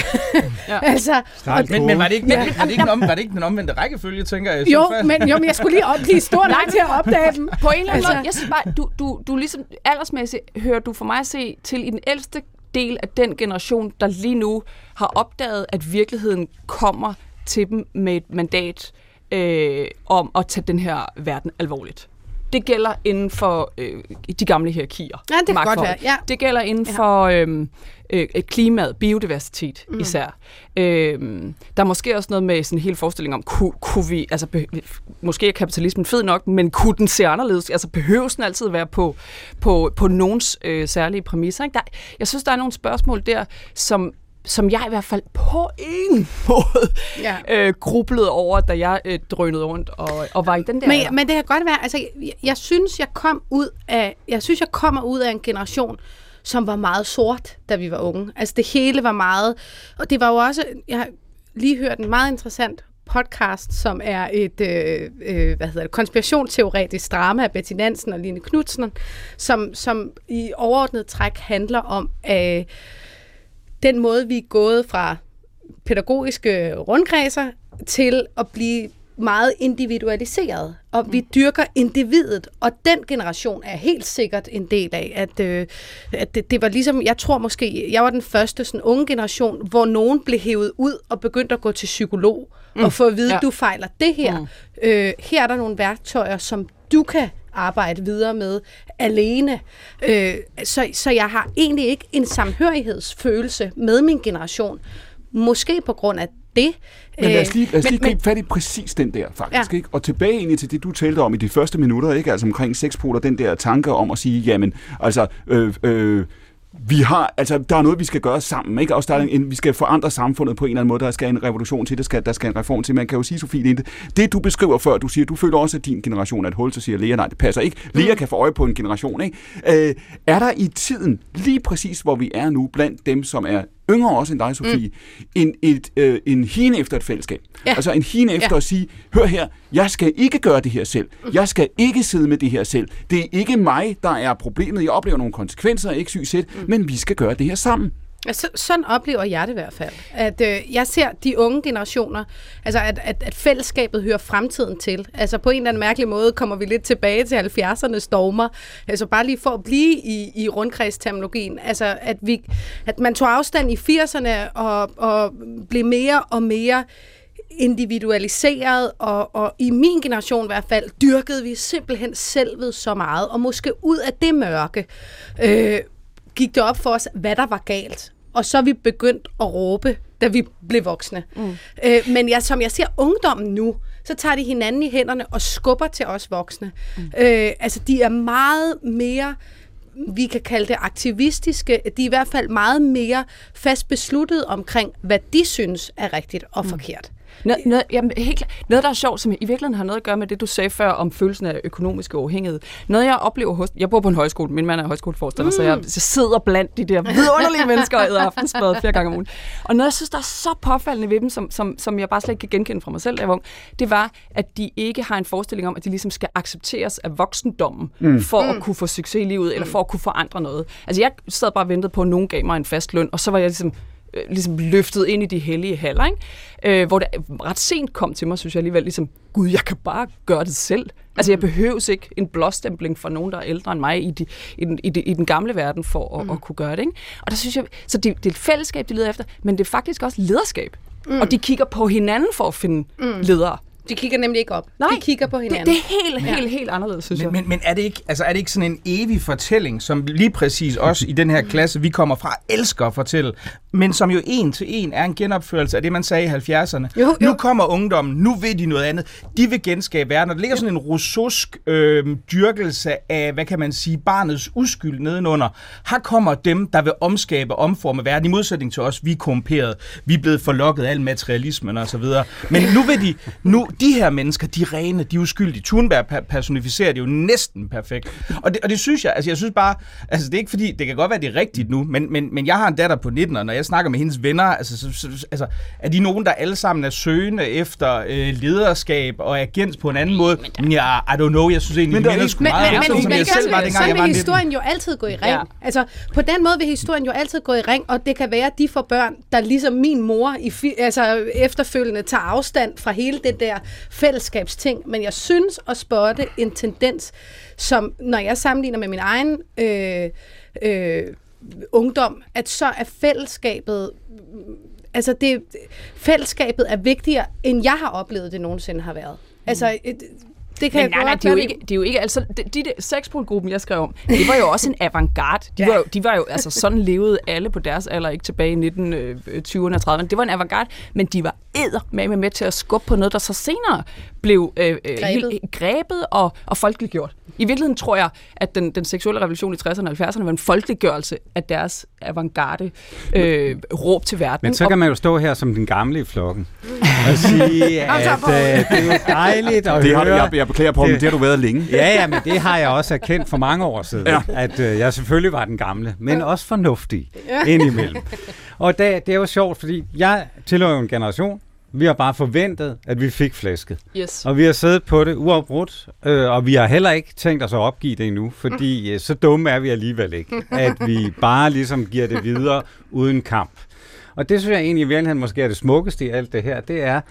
Speaker 3: (laughs) altså,
Speaker 6: Men, men var, det ikke,
Speaker 3: Ja.
Speaker 6: var, det, ikke den om, var det ikke den omvendte rækkefølge, tænker jeg?
Speaker 3: jo,
Speaker 6: Så-
Speaker 3: men, jo, men jeg skulle lige op, blive (laughs) stor nok til at opdage dem.
Speaker 5: På en eller anden
Speaker 3: Altså-
Speaker 5: altså, måde, jeg synes bare, du, du, du ligesom aldersmæssigt hører du for mig at se til i den ældste del af den generation, der lige nu har opdaget, at virkeligheden kommer til dem med et mandat øh, om at tage den her verden alvorligt. Det gælder inden for øh, de gamle hierarkier.
Speaker 3: Ja, det kan godt være, ja.
Speaker 5: Det gælder inden
Speaker 3: ja.
Speaker 5: for øh, øh, klimaet, biodiversitet mm. især. Øh, der er måske også noget med sådan en hel forestilling om, kunne, kunne vi, altså be, måske er kapitalismen fed nok, men kunne den se anderledes? Altså behøves den altid være på, på, på nogens øh, særlige præmisser? Ikke? Der, jeg synes, der er nogle spørgsmål der, som som jeg i hvert fald på ingen (laughs) måde
Speaker 3: Ja.
Speaker 5: øh, grublede over, da jeg øh, drønede rundt og, og var i den der... alder.
Speaker 3: Men, men det kan godt være, altså, jeg, jeg synes, jeg kom ud af, jeg synes, jeg kommer ud af en generation, som var meget sort, da vi var unge. Altså, det hele var meget, og det var jo også, jeg har lige hørt en meget interessant podcast, som er et øh, øh, hvad hedder det, konspirationsteoretisk drama af Betty Nansen og Line Knudsen, som, som i overordnet træk handler om øh, den måde, vi er gået fra pædagogiske rundkredser til at blive meget individualiseret, og vi dyrker individet, og den generation er helt sikkert en del af, at, øh, at det, det var ligesom, jeg tror måske, jeg var den første sådan unge generation, hvor nogen blev hævet ud og begyndte at gå til psykolog, mm. og få at vide, ja.
Speaker 5: Ja.
Speaker 3: du fejler det her. Mm. Øh, her er der nogle værktøjer, som du kan arbejde videre med alene. Øh, så, så jeg har egentlig ikke en samhørighedsfølelse med min generation. Måske på grund af det.
Speaker 2: Men lad os
Speaker 3: Øh,
Speaker 2: lige, lad os lige
Speaker 3: men-
Speaker 2: gribe fat i præcis den der, faktisk.
Speaker 3: Ja.
Speaker 2: Ikke? Og tilbage egentlig til det, du talte om i de første minutter, ikke? altså omkring sexpoler, den der tanke om at sige, jamen, altså, øh, øh, vi har, altså, der er noget, vi skal gøre sammen, ikke? Også der er en, vi skal forandre samfundet på en eller anden måde, der skal en revolution til, der skal, der skal en reform til. Man kan jo sige, Sofie, det, det du beskriver før, du siger, du føler også, at din generation er et hul, så siger Lea, nej, det passer ikke. Lea kan få øje på en generation, ikke? Øh, er der i tiden, lige præcis hvor vi er nu, blandt dem, som er yngre også end dig, Sofie, mm. en, et, øh, en hine efter et fællesskab.
Speaker 3: Ja.
Speaker 2: Altså en hine efter
Speaker 3: Ja.
Speaker 2: at sige, hør her, jeg skal ikke gøre det her selv. Jeg skal ikke sidde med det her selv. Det er ikke mig, der er problemet. Jeg oplever nogle konsekvenser, er syg selv, mm. men vi skal gøre det her sammen.
Speaker 3: Altså, sådan oplever jeg det i hvert fald. At øh, jeg ser de unge generationer, altså at, at, at fællesskabet hører fremtiden til. Altså på en eller anden mærkelig måde kommer vi lidt tilbage til 70'ernes dogmer. Altså bare lige for at blive i, i rundkredsterminologien. Altså at, vi, at man tog afstand i 80'erne og, og blev mere og mere individualiseret, og, og i min generation i hvert fald, dyrkede vi simpelthen selvet så meget, og måske ud af det mørke, øh, gik det op for os, hvad der var galt. Og så er vi begyndt at råbe, da vi blev voksne. Mm. Øh, men jeg, som jeg ser ungdommen nu, så tager de hinanden i hænderne og skubber til os voksne. Mm. Øh, altså, de er meget mere vi kan kalde det aktivistiske, de er i hvert fald meget mere fast besluttet omkring, hvad de synes er rigtigt og forkert.
Speaker 5: Noget, noget, jamen, helt, klart. noget, der er sjovt, som i virkeligheden har noget at gøre med det, du sagde før om følelsen af økonomisk uafhængighed. Noget, jeg oplever hos... Jeg bor på en højskole. Min mand er højskoleforstander, mm. så jeg, jeg sidder blandt de der vidunderlige mennesker og æder aftensmad flere gange om ugen. Og noget, jeg synes, der er så påfaldende ved dem, som, som, som jeg bare slet ikke kan genkende fra mig selv, jeg var ung, det var, at de ikke har en forestilling om, at de ligesom skal accepteres af voksendommen, mm. for mm. at kunne få succes i livet, eller for at kunne forandre noget. Altså, jeg sad bare og ventede på, at nogen gav mig en fast løn, og så var jeg ligesom øh, ligesom løftet ind i de hellige haller, ikke? Øh, hvor det ret sent kom til mig, synes jeg alligevel, ligesom, gud, jeg kan bare gøre det selv. Altså, jeg behøves ikke en blåstempling fra nogen, der er ældre end mig i, de, i, den, i, de, i den gamle verden for at, mm. at kunne gøre det, ikke? Og der synes jeg, så det, det er et fællesskab, de leder efter, men det er faktisk også lederskab. Mm. Og de kigger på hinanden for at finde mm. ledere.
Speaker 3: De kigger nemlig ikke op.
Speaker 5: Nej,
Speaker 3: de kigger på
Speaker 5: Det,
Speaker 3: hinanden.
Speaker 5: det er helt, helt, helt anderledes, synes jeg.
Speaker 6: Men, men, men er, det ikke, altså, er det ikke sådan en evig fortælling, som lige præcis også i den her klasse, vi kommer fra, elsker at fortælle, men som jo en til en er en genopførelse af det, man sagde i 70'erne.
Speaker 3: Jo, jo.
Speaker 6: Nu kommer ungdommen, nu vil de noget andet. De vil genskabe verden, og der ligger sådan en rousseausk øh, dyrkelse af, hvad kan man sige, barnets uskyld nedenunder. Her kommer dem, der vil omskabe, omforme verden, i modsætning til os, vi er korrumperet, vi er blevet forlokket af al materialismen og så videre. Men nu vil de, nu, de her mennesker, de rene, de uskyldige. Thunberg per- personificerer det jo næsten perfekt. Og det, og det synes jeg, altså jeg synes bare, altså det er ikke fordi, det kan godt være, det er rigtigt nu, men, men, men jeg har en datter på 19, og når jeg snakker med hendes venner, altså, så, så, altså er de nogen, der alle sammen er søgende efter øh, lederskab og agens på en anden måde? Ja, I don't know, jeg synes egentlig,
Speaker 2: Men
Speaker 6: de
Speaker 2: er
Speaker 6: sgu
Speaker 3: Men,
Speaker 6: meget
Speaker 3: men, men,
Speaker 6: som
Speaker 3: men
Speaker 6: jeg selv var, dengang jeg var
Speaker 3: vil
Speaker 6: 19.
Speaker 3: historien jo altid gå i ring.
Speaker 5: Ja.
Speaker 3: Altså, på den måde vil historien jo altid gå i ring, og det kan være, at de får børn, der ligesom min mor i, fi- altså, efterfølgende tager afstand fra hele det der fællesskabsting. Men jeg synes at spotte en tendens, som når jeg sammenligner med min egen øh, øh, ungdom, at så er fællesskabet altså det, fællesskabet er vigtigere, end jeg har oplevet det nogensinde har været. Altså, et, det kan
Speaker 5: Men nej, nej,
Speaker 3: godt
Speaker 5: det er jo ikke, det er jo ikke altså, de, de sexpolgruppen, jeg skrev om, det var jo også en avantgarde. De,
Speaker 3: Ja.
Speaker 5: var jo, de var jo, altså sådan levede alle på deres alder, ikke tilbage i 1920'erne og 30'erne. Det var en avantgarde, men de var æder med, med til at skubbe på noget, der så senere blev øh, øh,
Speaker 3: Grebet.
Speaker 5: helt, grebet og, og folkeliggjort. I virkeligheden tror jeg, at den, den seksuelle revolution i 60'erne og 70'erne var en folkeliggørelse af deres avantgarde øh, råb til verden.
Speaker 4: Men så
Speaker 5: Og-
Speaker 4: kan man jo stå her som den gamle i flokken (laughs) (laughs) og sige, at øh, det er jo dejligt at (laughs)
Speaker 2: Det har,
Speaker 4: høre.
Speaker 2: jeg, jeg beklager på, men
Speaker 4: Det-
Speaker 2: det har du været længe.
Speaker 4: Ja, ja, men det har jeg også erkendt for mange år siden,
Speaker 2: Ja.
Speaker 4: ja. at øh, jeg selvfølgelig var den gamle, men også fornuftig indimellem. Og det, det er jo sjovt, fordi jeg tilhører en generation, vi har bare forventet, at vi fik flæsket.
Speaker 5: Yes.
Speaker 4: Og vi har siddet på det uafbrudt, øh, og vi har heller ikke tænkt os at opgive det endnu, fordi øh, så dumme er vi alligevel ikke, (laughs) at vi bare ligesom giver det videre uden kamp. Og det synes jeg egentlig i virkeligheden måske er det smukkeste i alt det her, det er,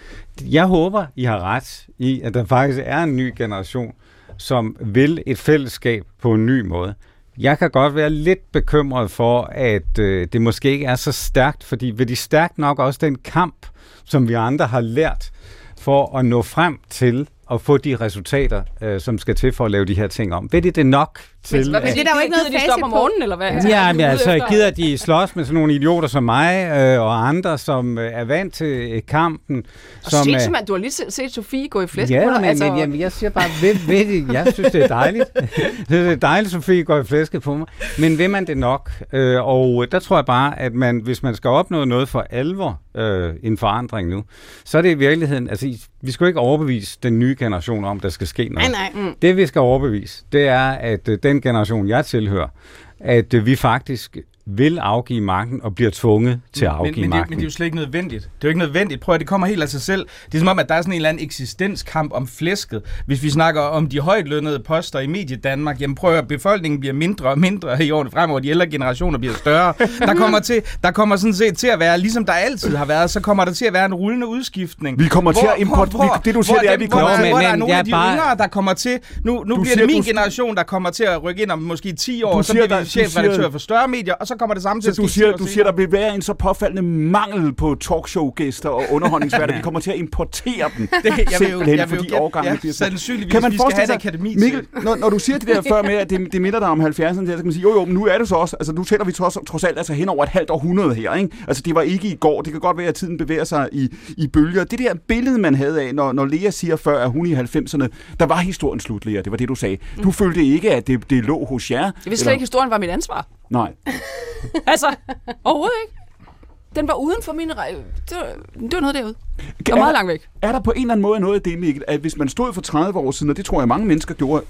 Speaker 4: jeg håber, I har ret i, at der faktisk er en ny generation, som vil et fællesskab på en ny måde. Jeg kan godt være lidt bekymret for, at øh, det måske ikke er så stærkt, fordi vil de stærkt nok også den kamp, som vi andre har lært for at nå frem til at få de resultater, øh, som skal til for at lave de her ting om. Ved de det nok til...
Speaker 3: Men
Speaker 5: men
Speaker 3: det er der jo ikke noget
Speaker 5: de
Speaker 3: facit
Speaker 5: stoppe om
Speaker 3: på.
Speaker 5: morgenen, eller hvad?
Speaker 4: Ja, men altså, gider de slås med sådan nogle idioter som mig øh, og andre, som øh, er vant til øh, kampen?
Speaker 5: Og
Speaker 4: Som,
Speaker 5: set,
Speaker 4: øh,
Speaker 5: som, at du har lige set, Sofie gå i flæsk
Speaker 4: Ja,
Speaker 5: på
Speaker 4: men, altså... men jamen, jeg siger bare, ved, ved det, jeg synes, det er dejligt. (laughs) det er dejligt, Sofie går i flæsket på mig. Men vil man det nok? Øh, og der tror jeg bare, at man, hvis man skal opnå noget for alvor, øh, en forandring nu, så er det i virkeligheden, altså vi skal jo ikke overbevise den nye generation om, der skal ske noget.
Speaker 3: Nej, nej. Mm.
Speaker 4: Det vi skal overbevise, det er, at øh, den generation, jeg tilhører, at øh, vi faktisk vil afgive magten og bliver tvunget til at afgive
Speaker 6: men, men, det,
Speaker 4: magten.
Speaker 6: men det er jo slet ikke nødvendigt. Det er jo ikke nødvendigt. Prøv at det kommer helt af sig selv. Det er som om, at der er sådan en eller anden eksistenskamp om flæsket. Hvis vi snakker om de højtlønnede poster i Medie Danmark, jamen prøv at befolkningen bliver mindre og mindre i årene fremover. De ældre generationer bliver større. Der kommer, til, der kommer sådan set til at være, ligesom der altid har været, så kommer der til at være en rullende udskiftning.
Speaker 2: Vi kommer til at import- vi- det, du siger, det er, at vi
Speaker 6: hvor,
Speaker 2: kommer
Speaker 6: hvor,
Speaker 2: til-
Speaker 6: hvor
Speaker 4: Men-
Speaker 6: der er nogle af de
Speaker 4: bare-
Speaker 6: yngre, der kommer til... Nu, nu bliver
Speaker 2: siger,
Speaker 6: det min
Speaker 2: du-
Speaker 6: generation, der kommer til at rykke ind om måske 10 år, så bliver vi chefredaktør for større medier, og så kommer det samme til
Speaker 2: Så
Speaker 6: at
Speaker 2: du siger,
Speaker 6: 10 år
Speaker 2: du siger, der vil være en så påfaldende mangel på talkshow-gæster og underholdningsværter. (laughs) vi kommer til at importere dem.
Speaker 6: Det, jeg vil jo,
Speaker 2: Simpelthen,
Speaker 6: jeg vil
Speaker 2: fordi
Speaker 6: gætte,
Speaker 2: årgangen
Speaker 6: ja,
Speaker 2: bliver sådan.
Speaker 6: sandsynligvis,
Speaker 2: Kan man
Speaker 6: vi skal have
Speaker 2: forestille
Speaker 6: et
Speaker 2: sig,
Speaker 6: akademi
Speaker 2: Mikkel, når, når du siger det der før med, at det, det minder dig om 70'erne, der, så kan man sige, jo jo, men nu er det så også, altså nu tæller vi trods, trods alt altså hen over et halvt århundrede her, ikke? Altså det var ikke i går, det kan godt være, at tiden bevæger sig i, i bølger. Det der billede, man havde af, når, når Lea siger før, at hun i 90'erne, der var historien slut, Lea, det var det, du sagde. Du følte ikke, at det, det lå hos jer?
Speaker 5: Jeg vidste slet ikke, historien var mit ansvar.
Speaker 2: Nej. (laughs)
Speaker 5: Altså, overhovedet ikke. Den var uden for mine... rej- Det var, det var noget derude. Det var meget langt væk.
Speaker 2: Er der på en eller anden måde noget af det, Mikkel, at hvis man stod for 30 år siden, og det tror jeg mange mennesker gjorde,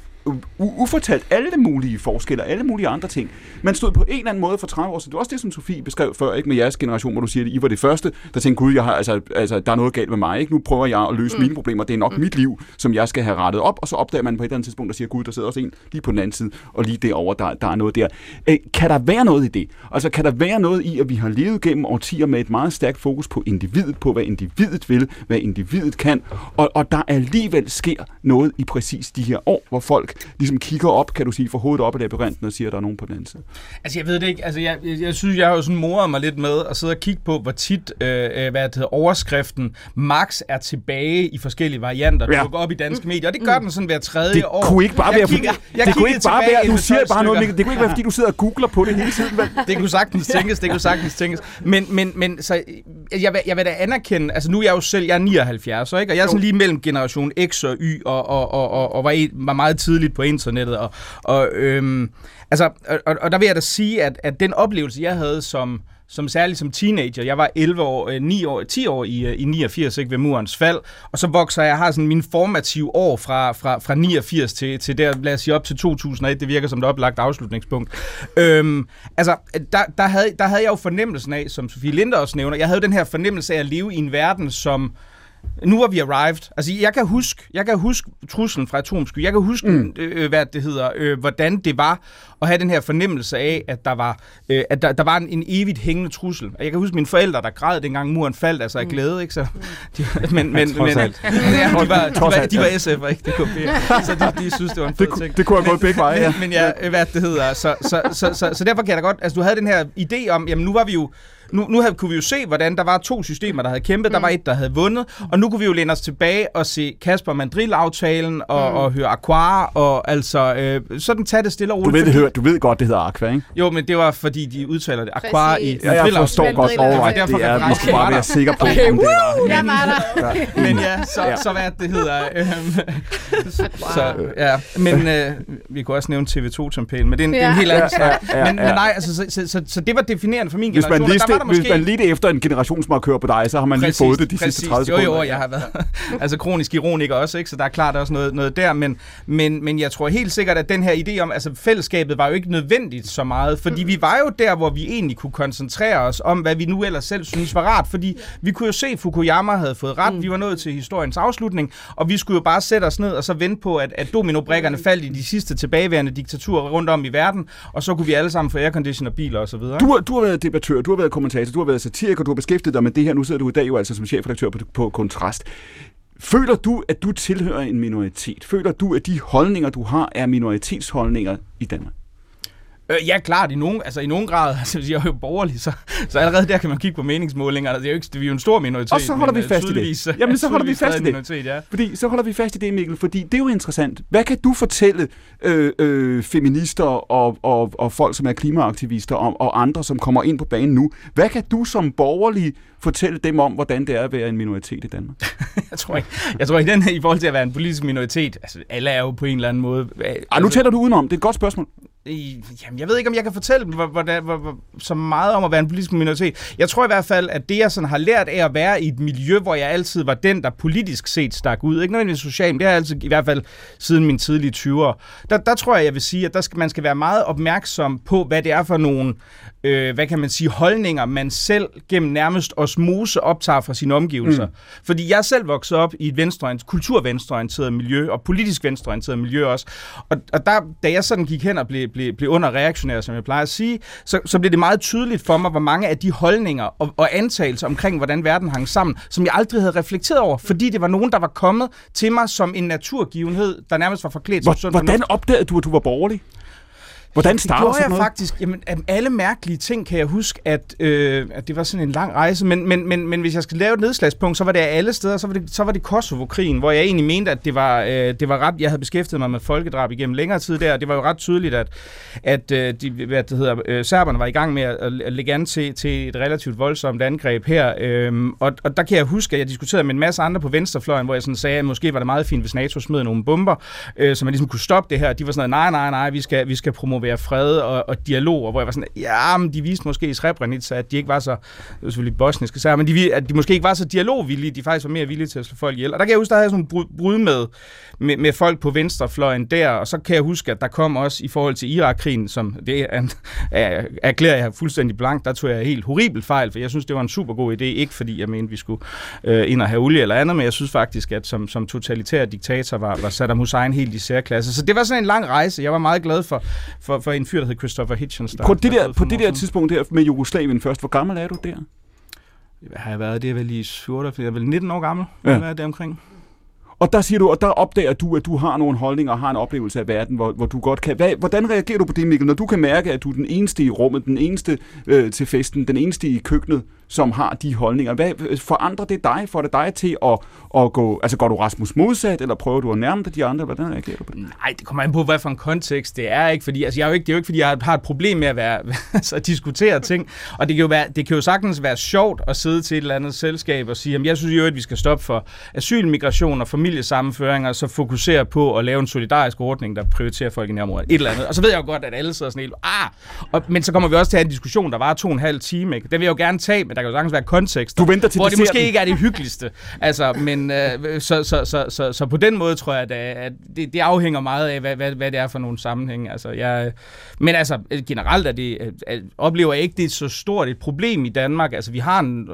Speaker 2: ufortalt alle mulige forskelle, alle mulige andre ting. Man stod på en eller anden måde for 30 år siden. Det var også det, som Sofie beskrev før, ikke med jeres generation, hvor du siger, at I var det første, der tænkte, gud, jeg har, altså, altså, der er noget galt med mig. Ikke? Nu prøver jeg at løse mm. mine problemer. Det er nok mm. mit liv, som jeg skal have rettet op. Og så opdager man på et eller andet tidspunkt, og siger, gud, der sidder også en lige på den anden side, og lige derovre, der, der er noget der. Øh, kan der være noget i det? Altså, kan der være noget i, at vi har levet gennem årtier med et meget stærkt fokus på individet, på hvad individet vil, hvad individet kan, og, og der alligevel sker noget i præcis de her år, hvor folk folk ligesom kigger op, kan du sige, for hovedet op af labyrinten og siger, at der er nogen på den anden side?
Speaker 6: Altså, jeg ved det ikke. Altså, jeg, jeg, jeg synes, jeg har jo sådan moret mig lidt med at sidde og kigge på, hvor tit, øh, øh, hvad det hedder, overskriften Max er tilbage i forskellige varianter, der
Speaker 2: Ja.
Speaker 6: dukker op i danske medier. Og det gør den sådan hver tredje
Speaker 2: Det
Speaker 6: år.
Speaker 2: kunne ikke bare
Speaker 6: Jeg
Speaker 2: være,
Speaker 6: kigger-
Speaker 2: fordi,
Speaker 6: jeg
Speaker 2: det kunne ikke bare være, du siger bare noget, det kunne ikke være, fordi du sidder og googler på det hele tiden. (laughs)
Speaker 6: Det kunne sagtens tænkes, det kunne sagtens tænkes. Men, men, men så, jeg, vil, jeg vil da anerkende, altså nu er jeg jo selv, jeg er 79, ikke? og jeg er sådan lige mellem generation X og Y, og, og, og, og, og var, en, var meget tidligt på internettet. Og, og, øhm, altså, og, og der vil jeg da sige, at, at den oplevelse, jeg havde som, som særligt som teenager. Jeg var 11 år, øh, 9 år, 10 år i, øh, i 89, ikke, ved murens fald, og så vokser jeg, jeg har sådan mine formative år fra, fra, fra 89 til, til der, lad os sige op til 2001, det virker som et oplagt afslutningspunkt. Øhm, altså, der, der, havde, der havde jeg jo fornemmelsen af, som Sofie Linder også nævner, jeg havde den her fornemmelse af at leve i en verden, som nu var vi arrived. Altså, jeg kan huske, jeg kan huske truslen fra atomsky. Jeg kan huske, mm. øh, hvad det hedder, øh, hvordan det var at have den her fornemmelse af, at der var, øh, at der, der var en, en evigt hængende trussel. Og Jeg kan huske mine forældre, der græd dengang muren faldt, altså af glæde, ikke? Så, (laughs) de, men, men, men,
Speaker 4: alt. (laughs)
Speaker 6: ja, de var, de var, de var SF og ikke DKP. (laughs) Så de, de synes, det var en fed
Speaker 2: Det, kunne-
Speaker 6: ting.
Speaker 2: det kunne have gået begge veje, ja.
Speaker 6: Men, men ja, øh, hvad det hedder. Så, så, så, så, så derfor kan jeg da godt... Altså, du havde den her idé om, jamen nu var vi jo... Nu, nu havde, kunne vi jo se, hvordan der var to systemer, der havde kæmpet. Mm. Der var et, der havde vundet. Og nu kunne vi jo læne os tilbage og se Kasper Mandrill-aftalen og, mm. og høre Aquar. Og altså, øh, sådan tage det stille og
Speaker 2: Du
Speaker 6: roligt.
Speaker 2: ved, det
Speaker 6: fordi-
Speaker 2: hører, du ved godt, det hedder Aqua, ikke?
Speaker 6: Jo, men det var fordi, de udtaler det Aquar i.
Speaker 2: Ja, jeg forstår godt
Speaker 3: Mandrill-
Speaker 2: over, at
Speaker 6: Derfor
Speaker 2: det
Speaker 6: kan
Speaker 2: er, vi skulle bare være sikre på,
Speaker 6: Okay,
Speaker 2: om det var.
Speaker 3: Jeg var der.
Speaker 6: Men ja, så,
Speaker 2: Ja.
Speaker 6: ja. så hvad det hedder. Øhm, (laughs) så, ja. Men øh, vi kunne også nævne TV2-tempelen, men det er en, ja. det en
Speaker 3: Ja.
Speaker 6: helt anden
Speaker 2: Ja,
Speaker 6: snak.
Speaker 2: ja, ja,
Speaker 6: men, men
Speaker 2: ja.
Speaker 6: nej, altså, så, så, så, så det var definerende for min
Speaker 2: Hvis man,
Speaker 6: generation.
Speaker 2: lige
Speaker 6: der der
Speaker 2: hvis man lige efter en generationsmarkør på dig, så har man lige fået det de sidste 30
Speaker 6: Jo,
Speaker 2: sekunder.
Speaker 6: jo, jeg har været (laughs) altså kronisk ironiker også, ikke? så der er klart også noget, noget der, men, men, men jeg tror helt sikkert, at den her idé om, altså fællesskabet var jo ikke nødvendigt så meget, fordi vi var jo der, hvor vi egentlig kunne koncentrere os om, hvad vi nu ellers selv synes var rart, fordi vi kunne jo se, at Fukuyama havde fået ret, vi var nået til historiens afslutning, og vi skulle jo bare sætte os ned og så vente på, at, at dominobrikkerne faldt i de sidste tilbageværende diktaturer rundt om i verden, og så kunne vi alle sammen få airconditioner, biler og så videre.
Speaker 2: Du, du har været debattør, du har været kommentator, du har været satiriker, du har beskæftiget dig med det her. Nu sidder du i dag jo altså som chefredaktør på, på Kontrast. Føler du, at du tilhører en minoritet? Føler du, at de holdninger, du har, er minoritetsholdninger i Danmark?
Speaker 6: Øh, ja, klart, i nogen, altså, i nogen grad. (laughs) Altså, jeg er jo borgerlig, så, så allerede der kan man kigge på meningsmålinger. Det er jo ikke, vi er jo en stor minoritet.
Speaker 2: Og så holder
Speaker 6: men,
Speaker 2: vi
Speaker 6: øh,
Speaker 2: fast i det.
Speaker 6: tydeligvis-
Speaker 2: Jamen, så holder vi fast i det.
Speaker 6: Ja.
Speaker 2: Fordi så holder vi fast i det, Mikkel, fordi det er jo interessant. Hvad kan du fortælle øh, øh, feminister og, og, og folk, som er klimaaktivister om, og andre, som kommer ind på banen nu? Hvad kan du som borgerlig fortælle dem om, hvordan det er at være en minoritet i Danmark? (laughs)
Speaker 6: Jeg tror ikke, jeg tror ikke den her, i forhold til at være en politisk minoritet, altså alle er jo på en eller anden måde... øh,
Speaker 2: Ej, nu
Speaker 6: altså,
Speaker 2: taler du udenom. Det er et godt spørgsmål.
Speaker 6: I, jamen, jeg ved ikke, om jeg kan fortælle dem hvor, hvor, hvor, hvor, så meget om at være en politisk minoritet. Jeg tror i hvert fald, at det, jeg sådan har lært af at være i et miljø, hvor jeg altid var den, der politisk set stak ud, ikke nødvendigvis socialt, men det har jeg altid, i hvert fald siden mine tidlige 20'ere, der, der tror jeg, jeg vil sige, at der skal, man skal være meget opmærksom på, hvad det er for nogle, øh, hvad kan man sige, holdninger, man selv gennem nærmest osmose optager fra sine omgivelser. Mm. Fordi jeg selv vokset op i et venstreorienteret, kulturvenstreorienteret miljø, og politisk venstreorienteret miljø også. Og, og der, da jeg sådan gik hen og blev, blev, blev under reaktionær, som jeg plejer at sige, så, så blev det meget tydeligt for mig, hvor mange af de holdninger og, og antagelser omkring, hvordan verden hang sammen, som jeg aldrig havde reflekteret over, fordi det var nogen, der var kommet til mig som en naturgivenhed, der nærmest var forklædt som
Speaker 2: Hvor,
Speaker 6: sund
Speaker 2: hvordan opdagede du, at du var borgerlig? Hvordan
Speaker 6: det
Speaker 2: starter
Speaker 6: gjorde
Speaker 2: sådan
Speaker 6: jeg
Speaker 2: noget?
Speaker 6: faktisk. Jamen, alle mærkelige ting kan jeg huske, at, øh, at det var sådan en lang rejse. Men, men, men, men hvis jeg skal lave et nedslagspunkt, så var det alle steder. Så var det, så var det Kosovo-krigen, hvor jeg egentlig mente, at det var, øh, det var ret... Jeg havde beskæftiget mig med folkedrab igennem længere tid der, og det var jo ret tydeligt, at, at øh, de, hvad det hedder, øh, serberne var i gang med at, at lægge an til, til et relativt voldsomt angreb her. Øh, og, og der kan jeg huske, at jeg diskuterede med en masse andre på venstrefløjen, hvor jeg sådan sagde, at måske var det meget fint, hvis NATO smed nogle bomber, øh, så man ligesom kunne stoppe det her. De var sådan, nej, nej, nej, vi skal, vi skal promovere fred og, og dialog, og hvor jeg var sådan, ja, men de viste måske i Srebrenica, at de ikke var så, det var selvfølgelig bosniske sager, men de, vi- at de måske ikke var så dialogvillige, de faktisk var mere villige til at slå folk ihjel. Og der kan jeg huske, der havde jeg sådan nogle brud- med, med, med folk på venstrefløjen der, og så kan jeg huske, at der kom også i forhold til Irakkrigen, som det er, en- (laughs) er, erklærer jeg fuldstændig blank, der tog jeg helt horribel fejl, for jeg synes, det var en super god idé, ikke fordi jeg mente, vi skulle øh, ind og have olie eller andet, men jeg synes faktisk, at som, som totalitær diktator var, var Saddam Hussein helt i særklasse. Så det var sådan en lang rejse. Jeg var meget glad for, for, for en fyr, der hed Christopher Hitchens. Der,
Speaker 2: På det,
Speaker 6: der
Speaker 2: der, på
Speaker 6: for
Speaker 2: det der tidspunkt der med Jugoslavien først, hvor gammel er du der?
Speaker 6: Hvad har jeg været? Det er vel i 48, jeg er vel 19 år gammel.
Speaker 2: Ja.
Speaker 6: Ja. Hvad er det omkring?
Speaker 2: Og der siger du, og der opdager du, at du har nogle holdninger og har en oplevelse af verden, hvor, hvor du godt kan. Hvad, hvordan reagerer du på det, Mikkel, når du kan mærke, at du er den eneste i rummet, den eneste øh, til festen, den eneste i køkkenet, som har de holdninger? Hvad øh, forandrer det dig? Får det dig til at, at gå, altså går du Rasmus modsat, eller prøver du at nærme dig de andre? Hvordan reagerer du på det?
Speaker 6: Nej, det kommer an på, hvad for en kontekst det er, ikke? Fordi altså, jeg er jo ikke, det er jo ikke, fordi jeg har et problem med at, være, (laughs) altså, at diskutere ting. Og det kan, jo være, det kan jo sagtens være sjovt at sidde til et eller andet selskab og sige, at jeg synes jo, at vi skal stoppe for asylmigration og familiesammenføring, og så fokusere på at lave en solidarisk ordning, der prioriterer folk i nærområdet. Et eller andet. Og så ved jeg jo godt, at alle sidder sådan helt, ah! Og, men så kommer vi også til at have en diskussion, der var to og en halv time. Ikke? Den vil jeg jo gerne tage, men der kan jo sagtens være kontekst,
Speaker 2: Du venter til
Speaker 6: hvor det måske ikke er det hyggeligste. Altså, men øh, så, så, så, så, så, på den måde tror jeg, at, at det, det afhænger meget af, hvad, hvad, hvad det er for nogle sammenhænge. Altså, jeg, men altså, generelt er det, at, oplever jeg ikke, det er så stort et problem i Danmark. Altså, vi har en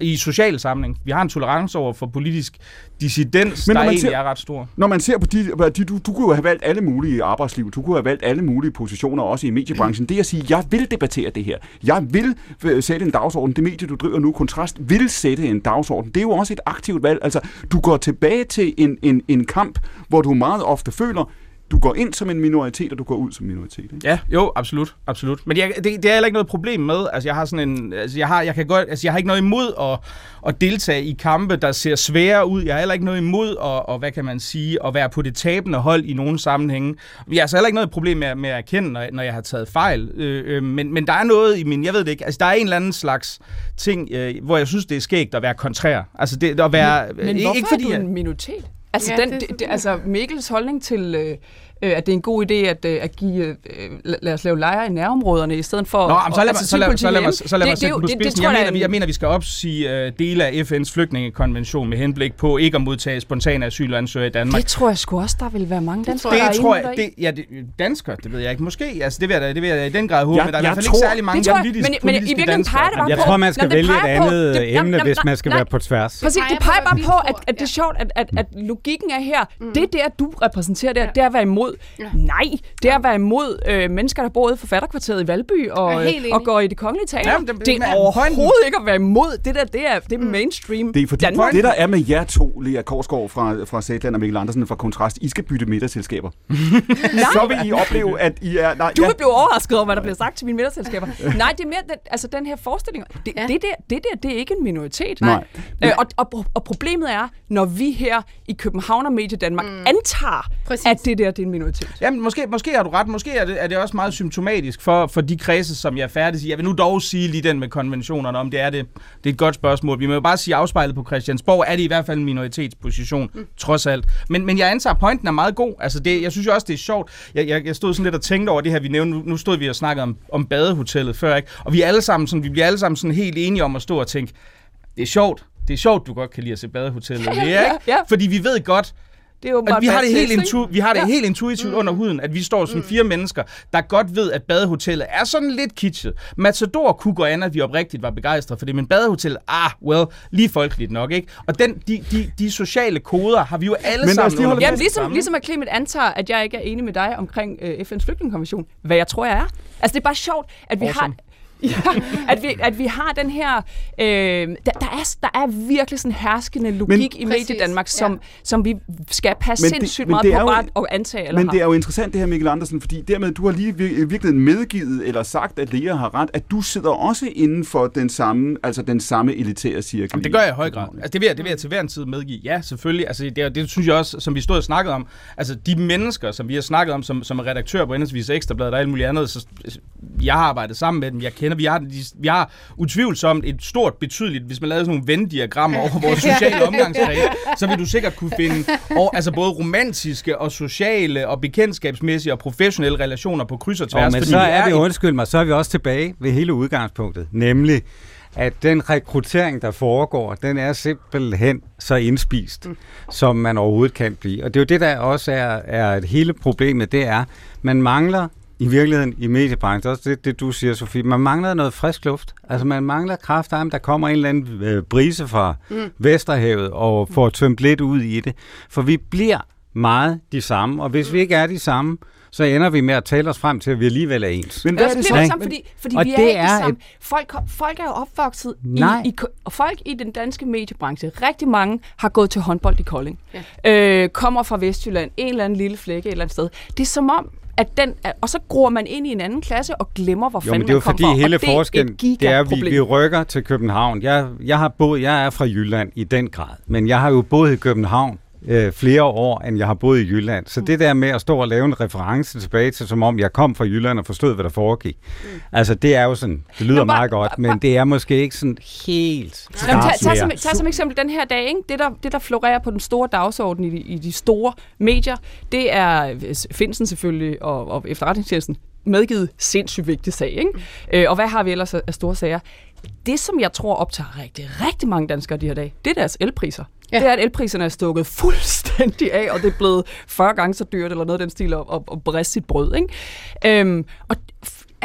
Speaker 6: i social sammenhæng, vi har en tolerance over for politisk dissidens,
Speaker 2: Men
Speaker 6: der
Speaker 2: når man
Speaker 6: egentlig
Speaker 2: ser-
Speaker 6: er ret stor.
Speaker 2: Når man ser på de, de du, du kunne jo have valgt alle mulige arbejdsliv, du kunne have valgt alle mulige positioner, også i mediebranchen. Det at sige, jeg vil debattere det her, jeg vil øh, sætte en dagsorden, det medie, du driver nu, Kontrast, vil sætte en dagsorden. Det er jo også et aktivt valg. Altså, du går tilbage til en, en, en kamp, hvor du meget ofte føler, du går ind som en minoritet, og du går ud som minoritet. Ikke?
Speaker 6: Ja, jo, absolut, absolut. Men jeg, det, det er heller ikke noget problem med. Altså, jeg har sådan en, altså, jeg har, jeg kan godt, altså, jeg har ikke noget imod at, at deltage i kampe, der ser svære ud. Jeg har heller ikke noget imod at, og, hvad kan man sige, at være på det tabende hold i nogle sammenhænge. Jeg har altså heller ikke noget problem med, med at erkende, når, når jeg har taget fejl. Øh, øh, men, men der er noget i min, jeg ved det ikke, altså der er en eller anden slags ting, øh, hvor jeg synes, det er skægt at være kontrær. Altså det at være,
Speaker 5: Men
Speaker 6: ikke,
Speaker 5: hvorfor
Speaker 6: ikke fordi,
Speaker 5: er du en minoritet? Altså,
Speaker 3: Ja,
Speaker 5: den,
Speaker 3: det-
Speaker 5: det, altså Mikkels holdning til, øh, øh, at det er en god idé at, øh, at give, øh, la- lad os lave lejre i nærområderne, i stedet for...
Speaker 6: Nå, men så lad mig,
Speaker 5: altså,
Speaker 6: så lad, så lad så lad mig sætte på
Speaker 5: det, det, det,
Speaker 6: spidsen. Jeg
Speaker 5: jeg,
Speaker 6: mener, vi, jeg
Speaker 5: en-
Speaker 6: mener, vi skal opsige øh, dele af FN's flygtningekonvention med henblik på ikke at modtage spontane asylansøgere i Danmark.
Speaker 5: det tror jeg sgu også, der vil være mange danskere,
Speaker 6: Det
Speaker 5: der er
Speaker 6: tror jeg, det, ja, det, danskere, det ved jeg ikke. Måske, altså det vil jeg det vil jeg i den grad håbe,
Speaker 2: Jeg-
Speaker 6: men der er i
Speaker 2: jeg
Speaker 6: hvert fald ikke særlig mange
Speaker 5: Det tror jeg,
Speaker 6: politisk,
Speaker 5: men, men i virkeligheden peger det bare
Speaker 4: Jeg
Speaker 5: på...
Speaker 4: tror, man skal vælge et andet
Speaker 5: det-
Speaker 4: emne, hvis man skal være på tværs.
Speaker 5: Præcis, det
Speaker 3: på,
Speaker 5: peger bare på, at, at det er sjovt, at, at, at logikken er her. Det der, du repræsenterer der, det er at være imod.
Speaker 3: Ja.
Speaker 5: Nej, det er at være imod øh, mennesker, der bor ude for fatterkvarteret i Valby og,
Speaker 3: enig.
Speaker 5: og går i det kongelige teater.
Speaker 6: Jamen, det-
Speaker 5: det er
Speaker 6: pointen-
Speaker 5: overhovedet ikke at være imod. Det der, det er, det er mainstream
Speaker 2: Det er fordi,
Speaker 5: Danmark.
Speaker 2: det der er med jer to, Lea Korsgaard fra, fra Sætland og Mikkel Andersen fra Kontrast, I skal bytte middagsselskaber. (laughs) Så vil I opleve, at I er... Nej,
Speaker 5: Du
Speaker 2: ja,
Speaker 5: vil blive overrasket over, hvad der bliver sagt til mine middagsselskaber. (laughs) Nej, det er mere den, altså den her forestilling. Det,
Speaker 3: Ja.
Speaker 5: ja. det, der, det der, det er ikke en minoritet.
Speaker 2: Nej.
Speaker 5: Øh, og, og, og problemet er, når vi her i København og Medie Danmark mm. antager,
Speaker 3: Præcis.
Speaker 5: at det der det er en minoritet.
Speaker 6: Jamen, måske, måske har du ret. Måske er det, er det også meget symptomatisk for, for de kredse, som jeg færdig i. Jeg vil nu dog sige lige den med konventionerne, om det er det. Det er et godt spørgsmål. Vi må jo bare sige afspejlet på Christiansborg, er det i hvert fald en minoritetsposition, mm. trods alt. Men, men jeg antager, at pointen er meget god. Altså, det, jeg synes jo også, det er sjovt. Jeg, jeg, jeg stod sådan lidt og tænkte over det her, vi nævnte. Nu, nu stod vi og snakkede om, om badehotellet før, ikke? Og vi alle sammen sådan, vi bliver alle sammen sådan helt enige om at stå og tænke, det er sjovt. Det er sjovt, du godt kan lide at se badehotellet. (laughs)
Speaker 5: Ja,
Speaker 6: ikke?
Speaker 5: ja.
Speaker 6: Fordi vi ved godt,
Speaker 5: Det er jo
Speaker 6: at vi har det helt,
Speaker 5: intu-
Speaker 6: vi har det
Speaker 5: Ja.
Speaker 6: helt intuitivt under huden, at vi står som fire mennesker, der godt ved, at badehotellet er sådan lidt kitschet. Matador kunne gå an, at vi oprigtigt var begejstrede for det, men badehotellet, ah, well, lige folkeligt nok, ikke? Og den, de, de, de sociale koder har vi jo alle
Speaker 2: Men
Speaker 6: sammen under
Speaker 5: Jamen, ligesom,
Speaker 6: sammen,
Speaker 5: ligesom at Clement antager, at jeg ikke er enig med dig omkring øh, FN's flygtningekonvention, hvad jeg tror, jeg er. Altså, det er bare sjovt, at vi
Speaker 6: Awesome.
Speaker 5: har... Ja, at, vi, at vi har den her... Øh, der, der, er, der er virkelig sådan herskende logik
Speaker 2: Men-
Speaker 5: i
Speaker 3: Præcis,
Speaker 5: Medie Danmark,
Speaker 3: ja.
Speaker 5: som, som vi skal passe
Speaker 2: Men det-
Speaker 5: sindssygt
Speaker 2: men
Speaker 5: meget
Speaker 2: det
Speaker 5: på
Speaker 2: jo-
Speaker 5: bare at antage eller
Speaker 2: Men det er
Speaker 5: har.
Speaker 2: jo interessant det her, Mikkel Andersen, fordi dermed, du har lige vir- i virkeligheden medgivet, eller sagt, at Lea har ret, at du sidder også inden for den samme, altså den samme elitære cirkel.
Speaker 6: Jamen, det gør jeg i høj grad. Altså, det, vil jeg, det vil jeg til hver en tid medgive. Ja, selvfølgelig. Altså, det, det synes jeg også, som vi stod og snakkede om. Altså, de mennesker, som vi har snakket om, som, som er redaktør på henholdsvis Ekstrabladet og alt muligt andet, så, jeg har arbejdet sammen med dem, jeg kender, vi har, de, vi har utvivlsomt et stort, betydeligt, hvis man lavede sådan nogle Venn-diagrammer over vores sociale omgangskreds, så vil du sikkert kunne finde og, altså både romantiske og sociale og bekendtskabsmæssige og professionelle relationer på kryds og tværs.
Speaker 4: Og men så er vi,
Speaker 6: et-
Speaker 4: undskyld mig, så er vi også tilbage ved hele udgangspunktet, nemlig at den rekruttering, der foregår, den er simpelthen så indspist, mm. som man overhovedet kan blive. Og det er jo det, der også er, er et hele problemet, det er, man mangler i virkeligheden i mediebranchen, også det, det du siger, Sofie, man mangler noget frisk luft. Altså man mangler kraft af, der kommer en eller anden øh, brise fra mm. Vesterhavet og får tømt lidt ud i det. For vi bliver meget de samme, og hvis vi ikke er de samme, så ender vi med at tale os frem til, at vi alligevel er ens.
Speaker 2: Men
Speaker 5: Men
Speaker 2: hvad er det så?
Speaker 5: sammen, fordi, fordi
Speaker 4: Og
Speaker 5: vi er
Speaker 4: det
Speaker 5: ikke
Speaker 4: er
Speaker 5: det samme.
Speaker 4: et-
Speaker 5: Folk, folk er jo opvokset
Speaker 4: Nej.
Speaker 5: i, i, og folk i den danske mediebranche. Rigtig mange har gået til håndbold i Kolding. Ja. Øh, kommer fra Vestjylland, en eller anden lille flække et eller andet sted. Det er som om, at den, og så gror man ind i en anden klasse og glemmer, hvor
Speaker 4: Jo,
Speaker 5: fanden
Speaker 4: men det er jo fordi
Speaker 5: fra.
Speaker 4: Hele
Speaker 5: det er
Speaker 4: forskellen,
Speaker 5: et
Speaker 4: det er, vi, vi rykker til København. Jeg, jeg har boet, jeg er fra Jylland i den grad, men jeg har jo boet i København øh, flere år, end jeg har boet i Jylland. Så det der med at stå og lave en reference tilbage til, som om jeg kom fra Jylland og forstod, hvad der foregik. Altså, det er jo sådan, det lyder
Speaker 5: Nå, bare-
Speaker 4: meget godt, men det er måske ikke sådan helt
Speaker 5: Jamen, tag,
Speaker 4: skarpt
Speaker 5: tag, som, tag som eksempel den her dag, ikke? Det, der, det der florerer på den store dagsorden i de, i de store medier, det er øh, Finsen selvfølgelig og, og efterretningstjenesten medgivet sindssygt vigtig sag. Ikke? Øh, og hvad har vi ellers af af store sager? Det, som jeg tror optager rigtig, rigtig mange danskere de her dage, det er deres elpriser.
Speaker 3: Ja.
Speaker 5: Det er, at elpriserne er stukket fuldstændig af, og det er blevet 40 gange så dyrt, eller noget af den stil, at, at, at briste sit brød. Ikke? Øhm, og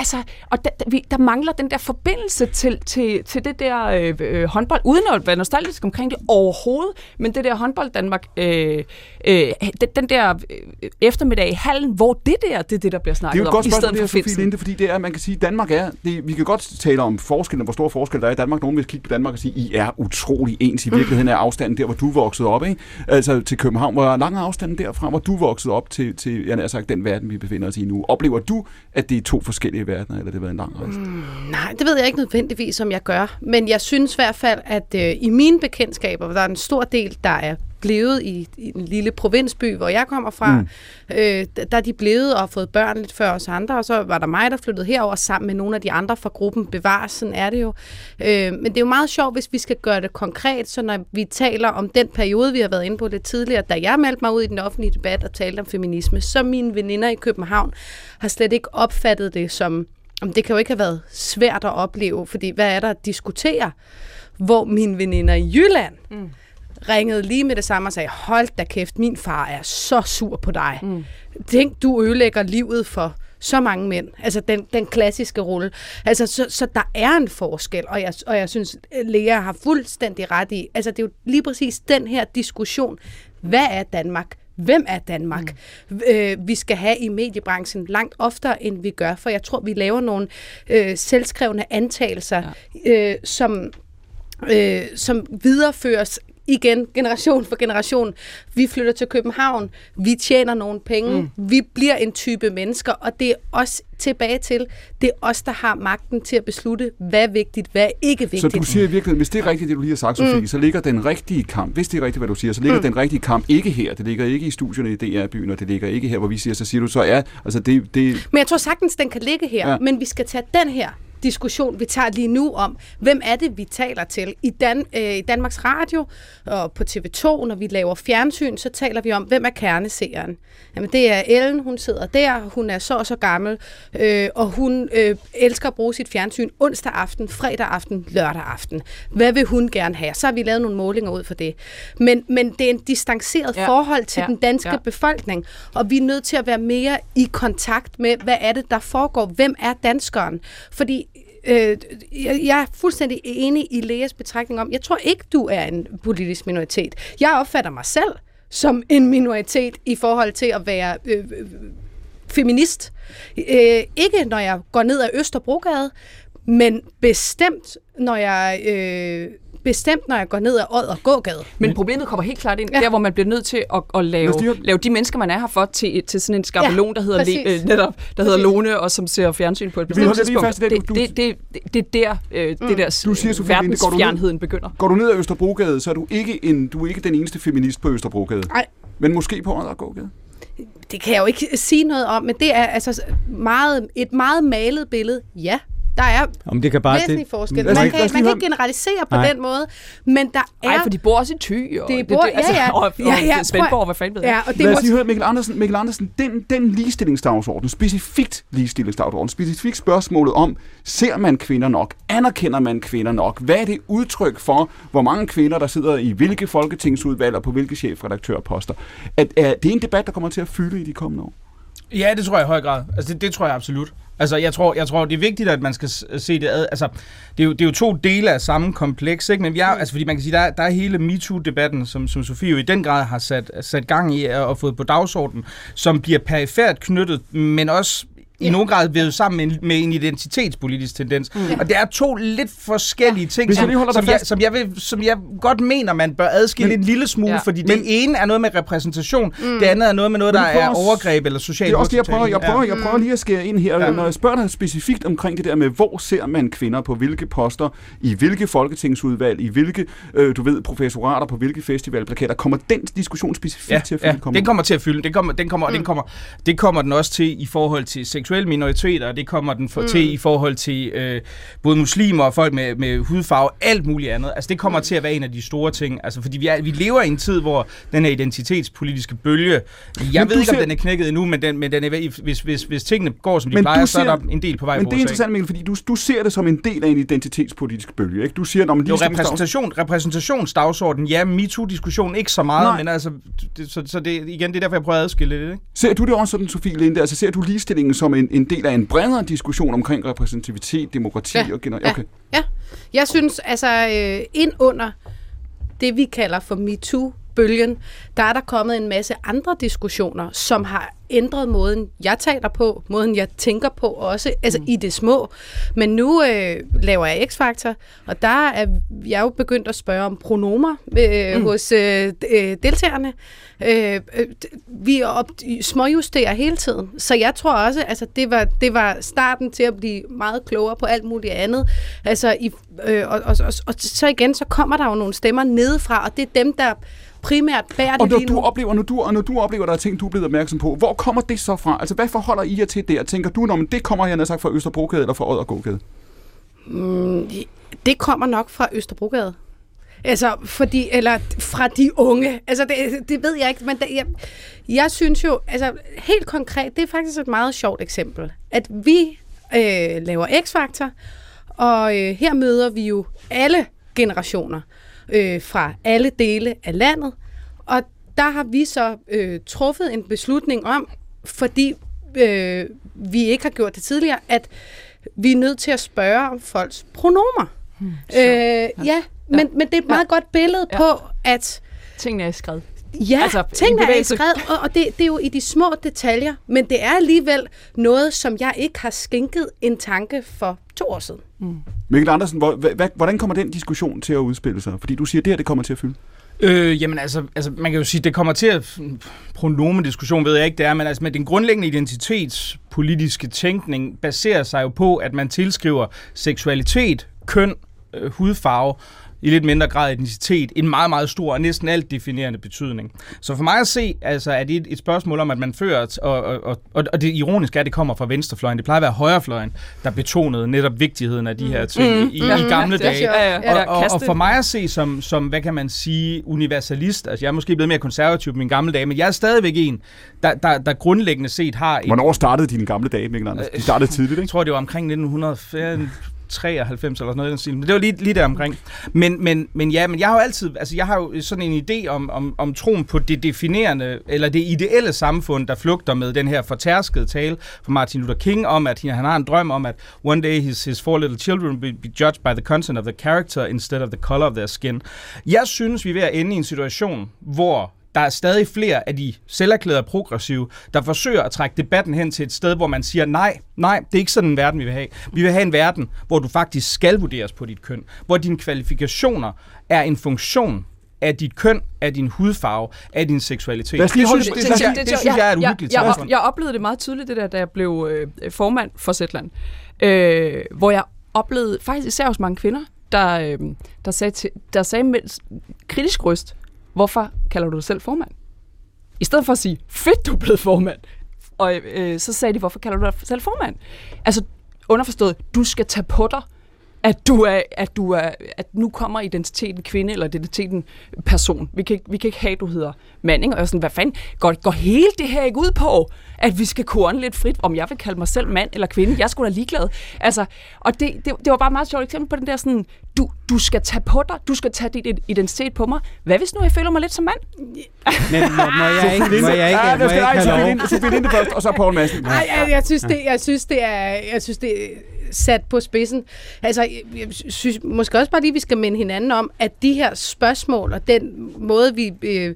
Speaker 5: Altså, og der, der, vi, der mangler den der forbindelse til, til, til det der øh, øh, håndbold, uden at være nostalgisk omkring det overhovedet, men det der håndbold Danmark, øh, øh, den, den der øh, eftermiddag i hallen, hvor det der, det er det, der bliver
Speaker 2: Det er
Speaker 5: snakket
Speaker 2: jo
Speaker 5: om,
Speaker 2: godt
Speaker 5: i stedet
Speaker 2: det her,
Speaker 5: for Finsen.
Speaker 2: Linde, fordi det er, man kan sige, Danmark er, det, vi kan godt tale om forskellen, hvor stor forskel der er i Danmark. Nogen vil kigge på Danmark og sige, I er utrolig ens. I virkeligheden er afstanden der, hvor du voksede op, ikke? Altså til København. Hvor lang er afstanden derfra, hvor du voksede op til, til jeg sagt, den verden, vi befinder os i nu? Oplever du, at det er to forskellige verdener, eller det har været en lang rejse? Mm.
Speaker 3: Nej, det ved jeg ikke nødvendigvis, om jeg gør. Men jeg synes i hvert fald, at øh, i mine bekendtskaber, hvor der er en stor del, der er blevet i, i en lille provinsby, hvor jeg kommer fra, mm. øh, der er de blevet og har fået børn lidt før os andre, og så var der mig, der flyttede herover sammen med nogle af de andre fra gruppen. Bevares, sådan er det jo. Øh, men det er jo meget sjovt, hvis vi skal gøre det konkret, så når vi taler om den periode, vi har været inde på lidt tidligere, da jeg meldte mig ud i den offentlige debat og talte om feminisme, så mine veninder i København har slet ikke opfattet det som Jamen, det kan jo ikke have været svært at opleve, fordi hvad er der at diskutere? Hvor mine veninder i Jylland mm. Ringede lige med det samme og sagde, hold da kæft, min far er så sur på dig. Mm. Tænk, du ødelægger livet for så mange mænd. Altså den, den klassiske rulle. Altså, så, så der er en forskel, og jeg, og jeg synes, Lea har fuldstændig ret i. Altså, det er jo lige præcis den her diskussion. Hvad er Danmark? Hvem er Danmark? Mm. Øh, vi skal have i mediebranchen langt oftere, end vi gør, for jeg tror, vi laver nogle øh, selvskrevne antagelser, ja. øh, som, øh, som videreføres igen, generation for generation. Vi flytter til København, vi tjener nogle penge, mm. vi bliver en type mennesker, og det er os tilbage til, det er os, der har magten til at beslutte, hvad er vigtigt, hvad er ikke
Speaker 2: Så
Speaker 3: vigtigt.
Speaker 2: du siger i virkeligheden, hvis det er rigtigt, det du lige har sagt, Sofie, mm. så ligger den rigtige kamp, hvis det er rigtigt, hvad du siger, så ligger mm. den rigtige kamp ikke her. Det ligger ikke i studierne i DR-byen, og det ligger ikke her, hvor vi siger, så siger du, så er, altså det, det
Speaker 3: Men jeg tror sagtens, den kan ligge her.
Speaker 2: Ja.
Speaker 3: Ja. Men vi skal tage den her diskussion, vi tager lige nu om, hvem er det, vi taler til. I, Dan, øh, I Danmarks Radio og på TV2, når vi laver fjernsyn, så taler vi om, hvem er kerneseeren. Jamen, det er Ellen, hun sidder der, hun er så og så gammel, øh, og hun øh, elsker at bruge sit fjernsyn onsdag aften, fredag aften, lørdag aften. Hvad vil hun gerne have? Så har vi lavet nogle målinger ud for det. Men, men det er en distanceret
Speaker 5: Ja.
Speaker 3: forhold til
Speaker 5: Ja.
Speaker 3: den danske
Speaker 5: ja.
Speaker 3: befolkning, og vi er nødt til at være mere i kontakt med, hvad er det, der foregår? Hvem er danskeren? Fordi øh, jeg, jeg er fuldstændig enig i Leas betragtning om, jeg tror ikke, du er en politisk minoritet. Jeg opfatter mig selv som en minoritet i forhold til at være øh, øh, feminist. Øh, ikke når jeg går ned ad Østerbrogade, men bestemt, når jeg... Øh, bestemt, når jeg går ned ad Odd og Gågade.
Speaker 5: Men problemet kommer helt klart ind, ja. Der hvor man bliver nødt til at, at lave, lave de mennesker, man er her for, til, til sådan en skabelon,
Speaker 3: Ja,
Speaker 5: der hedder, le, øh, netop, der hedder. Lone, og som ser fjernsyn på et
Speaker 2: Vi
Speaker 5: bestemt tidspunkt.
Speaker 2: fast i det,
Speaker 5: Det,
Speaker 2: du-
Speaker 5: det, det, det, det er der, øh, det der
Speaker 2: Du siger, Sofie du ned-
Speaker 5: verdensfjernheden begynder.
Speaker 2: Går du ned ad Østerbrogade, så er du ikke, en, du er ikke den eneste feminist på Østerbrogade.
Speaker 3: Nej.
Speaker 2: Men måske på Oddergågade.
Speaker 3: Det kan jeg jo ikke sige noget om, men det er altså meget, et meget malet billede. Ja, der er
Speaker 4: Om det kan bare...
Speaker 3: væsentlig
Speaker 4: det,
Speaker 3: forskel. Man kan, man kan ikke generalisere på
Speaker 4: Nej.
Speaker 3: den måde, men der er...
Speaker 5: Nej, for de bor også i Thy, og
Speaker 3: Det bor- ja, ja. (laughs)
Speaker 5: og, og
Speaker 3: Ja, ja,
Speaker 5: Svendborg, hvad fanden ved.
Speaker 3: Ja, og det
Speaker 2: Lad os lige høre Mikkel Andersen. Mikkel Andersen, den, den ligestillingsdagsorden, specifikt ligestillingsdagsorden, specifikt spørgsmålet om, ser man kvinder nok? Anerkender man kvinder nok? Hvad er det udtryk for, hvor mange kvinder, der sidder i hvilke folketingsudvalg og på hvilke chefredaktørposter? At, er det er en debat, der kommer til at fylde i de kommende år?
Speaker 6: Ja, det tror jeg i høj grad. Altså, det, det tror jeg absolut. Altså, jeg tror, jeg tror, det er vigtigt, at man skal s- se det ad. Altså, det er, jo, det er jo to dele af samme kompleks, ikke? Men vi er, altså, fordi man kan sige, der er, der er hele MeToo-debatten, som, som Sofie jo i den grad har sat, sat gang i og fået på dagsordenen, som bliver perifært knyttet, men også i nogen grad vævet sammen med en, med en identitetspolitisk tendens. Mm. Og det er to lidt forskellige ting,
Speaker 2: Hvis jeg
Speaker 6: som,
Speaker 2: dig
Speaker 6: som, jeg, som, jeg vil, som jeg godt mener, man bør adskille
Speaker 2: Men-
Speaker 6: en lille smule,
Speaker 5: Ja.
Speaker 6: fordi det ene er noget med repræsentation, mm. det andet er noget med noget,
Speaker 2: Men
Speaker 6: der er overgreb eller social
Speaker 2: Det er også det, jeg prøver, jeg prøver, jeg prøver lige at skære ind her.
Speaker 6: Ja.
Speaker 2: Ja. Når jeg spørger dig specifikt omkring det der med, hvor ser man kvinder på hvilke poster, i hvilke folketingsudvalg, i hvilke, øh, du ved, professorater, på hvilke festivalplakater, kommer den diskussion specifikt
Speaker 6: Ja,
Speaker 2: til at
Speaker 6: ja,
Speaker 2: fylde?
Speaker 6: den kommer til at fylde. Den kommer, den kommer, mm. den kommer, det kommer den også til i forhold til seksuelle minoriteter, det kommer den for, mm. til i forhold til øh, både muslimer og folk med, med hudfarve, alt muligt andet. Altså det kommer mm. til at være en af de store ting. Altså fordi vi, er, vi lever i en tid, hvor den her identitetspolitiske bølge, jeg
Speaker 2: Men
Speaker 6: ved ikke, om
Speaker 2: ser-
Speaker 6: den er knækket endnu, men, den, men den er, hvis, hvis, hvis tingene går, som de
Speaker 2: Men
Speaker 6: plejer,
Speaker 2: du
Speaker 6: så er
Speaker 2: ser-
Speaker 6: der en del på vej
Speaker 2: Men det er interessant, Mikkel, fordi du, du ser det som en del af en identitetspolitisk bølge, ikke? Du siger, når man
Speaker 6: Jo,
Speaker 2: lige
Speaker 6: repræsentation, repræsentationsdagsordenen, ja, MeToo-diskussion ikke så meget,
Speaker 2: Nej.
Speaker 6: men altså, det, så, så det, igen, det er derfor, jeg prøver at adskille det, ikke?
Speaker 2: Ser du det også sådan, Sofie Linde? Altså ser du ligestillingen som en, en del af en bredere diskussion omkring repræsentativitet, demokrati
Speaker 3: Ja.
Speaker 2: og gener-
Speaker 3: Ja.
Speaker 2: okay.
Speaker 3: Ja, jeg synes, altså øh, ind under det, vi kalder for MeToo-bølgen, der er der kommet en masse andre diskussioner, som har ændret måden, jeg taler på, måden, jeg tænker på også, altså mm. i det små. Men nu øh, laver jeg X-Factor, og der er jeg jo begyndt at spørge om pronomer øh, mm. hos øh, øh, deltagerne. Øh, øh, vi op, småjusterer hele tiden, så jeg tror også, altså det var, det var starten til at blive meget klogere på alt muligt andet. Altså, i, øh, og, og, og, og så igen, så kommer der jo nogle stemmer nedefra, og det er dem, der primært bærer det
Speaker 2: Og når
Speaker 3: lige
Speaker 2: du
Speaker 3: nu.
Speaker 2: oplever, når du, og når du oplever, der er ting, du er blevet opmærksom på, hvor kommer det så fra? Altså, hvad forholder I jer til der? Tænker du, når det kommer, jeg sagt, fra Østerbrogade eller fra Oddergågade?
Speaker 3: Det kommer nok fra Østerbrogade. Altså, fordi, eller fra de unge. Altså, det, det ved jeg ikke, men det, jeg, jeg synes jo, altså, helt konkret, det er faktisk et meget sjovt eksempel, at vi øh, laver X-Factor, og øh, her møder vi jo alle generationer øh, fra alle dele af landet, og der har vi så øh, truffet en beslutning om, fordi øh, vi ikke har gjort det tidligere, at vi er nødt til at spørge om folks pronomer. Hmm, øh, ja, ja. Men, men det er et meget ja. godt billede
Speaker 5: Ja.
Speaker 3: på, at
Speaker 5: Tingene er skrevet.
Speaker 3: Ja,
Speaker 5: Altså, i
Speaker 3: tingene er skred, og, og det, det er jo i de små detaljer, men det er alligevel noget, som jeg ikke har skænket en tanke for to år siden.
Speaker 2: Mikkel Andersen, hvor, hva- hva- hvordan kommer den diskussion til at udspille sig? Fordi du siger, at det her det kommer til at fylde.
Speaker 6: Øh, jamen altså, altså, man kan jo sige, det kommer til at... Pronomediskussion ved jeg ikke, det er, men altså, med den grundlæggende identitetspolitiske tænkning baserer sig jo på, at man tilskriver seksualitet, køn, øh, hudfarve, i lidt mindre grad etnicitet, en meget, meget stor og næsten alt definerende betydning. Så for mig at se, altså, er det et, et spørgsmål om, at man fører, og, og, og, og det ironiske er, at det kommer fra venstrefløjen. Det plejer at være højrefløjen, der betonede netop vigtigheden af de her ting mm, i, i, i gamle
Speaker 5: det er
Speaker 6: dage.
Speaker 5: Ja, ja.
Speaker 6: Og, og, og for mig at se som, som, hvad kan man sige, universalist, altså jeg er måske blevet mere konservativ på mine gamle dage, men jeg er stadigvæk en, der, der, der grundlæggende set har en,
Speaker 2: Hvornår startede dine gamle dage, Mikkel Andersen? De startede tidligt,
Speaker 6: jeg
Speaker 2: ikke?
Speaker 6: tror det var omkring 93 eller sådan noget i den stil, men det var lige, lige der omkring. Men, men, men ja, men jeg har jo altid, altså jeg har jo sådan en idé om, om, om troen på det definerende, eller det ideelle samfund, der flugter med den her fortærskede tale fra Martin Luther King om, at han har en drøm om, at one day his, his four little children will be judged by the content of the character instead of the color of their skin. Jeg synes, vi er ved at ende i en situation, hvor der er stadig flere af de selverklærede progressive, der forsøger at trække debatten hen til et sted, hvor man siger, nej, nej, det er ikke sådan en verden, vi vil have. Vi vil have en verden, hvor du faktisk skal vurderes på dit køn, hvor dine kvalifikationer er en funktion af dit køn, af din hudfarve, af din seksualitet. Det synes,
Speaker 2: det-
Speaker 6: det,
Speaker 2: det-
Speaker 6: jeg, det, synes jeg er et uhyggeligt
Speaker 5: jeg, jeg, jeg oplevede det meget tydeligt, det der, da jeg blev øh, formand for Zetland. Øh, hvor jeg oplevede, faktisk især hos mange kvinder, der, øh, der sagde, til, der sagde med kritisk røst, hvorfor kalder du dig selv formand? I stedet for at sige, fedt du er blevet formand. Og øh, så sagde de, hvorfor kalder du dig selv formand? Altså underforstået, du skal tage på dig at du er, at du er, at nu kommer identiteten kvinde, eller identiteten person. Vi kan, ikke- vi kan ikke have, at du hedder mand, ikke? Og jeg er sådan, hvad fanden, går, går hele det her ikke ud på, at vi skal kunne lidt frit, om jeg vil kalde mig selv mand eller kvinde, jeg skulle da ligeglad. Altså, og det, det, det var bare et meget sjovt eksempel på den der sådan, du, du skal tage på dig, du skal tage din identitet på mig. Hvad hvis nu jeg føler mig lidt som mand?
Speaker 7: Men må, må jeg ikke, må jeg ikke,
Speaker 2: Ja,
Speaker 7: må
Speaker 2: der skal
Speaker 7: jeg ikke have
Speaker 2: Sofie
Speaker 7: lov?
Speaker 2: Linde, Sofie Linde først, og så Poul Madsen.
Speaker 3: Nej, jeg, jeg, synes, det, jeg synes, det er, jeg synes, det er sat på spidsen. Altså, jeg, synes måske også bare lige, vi skal minde hinanden om, at de her spørgsmål og den måde, vi øh,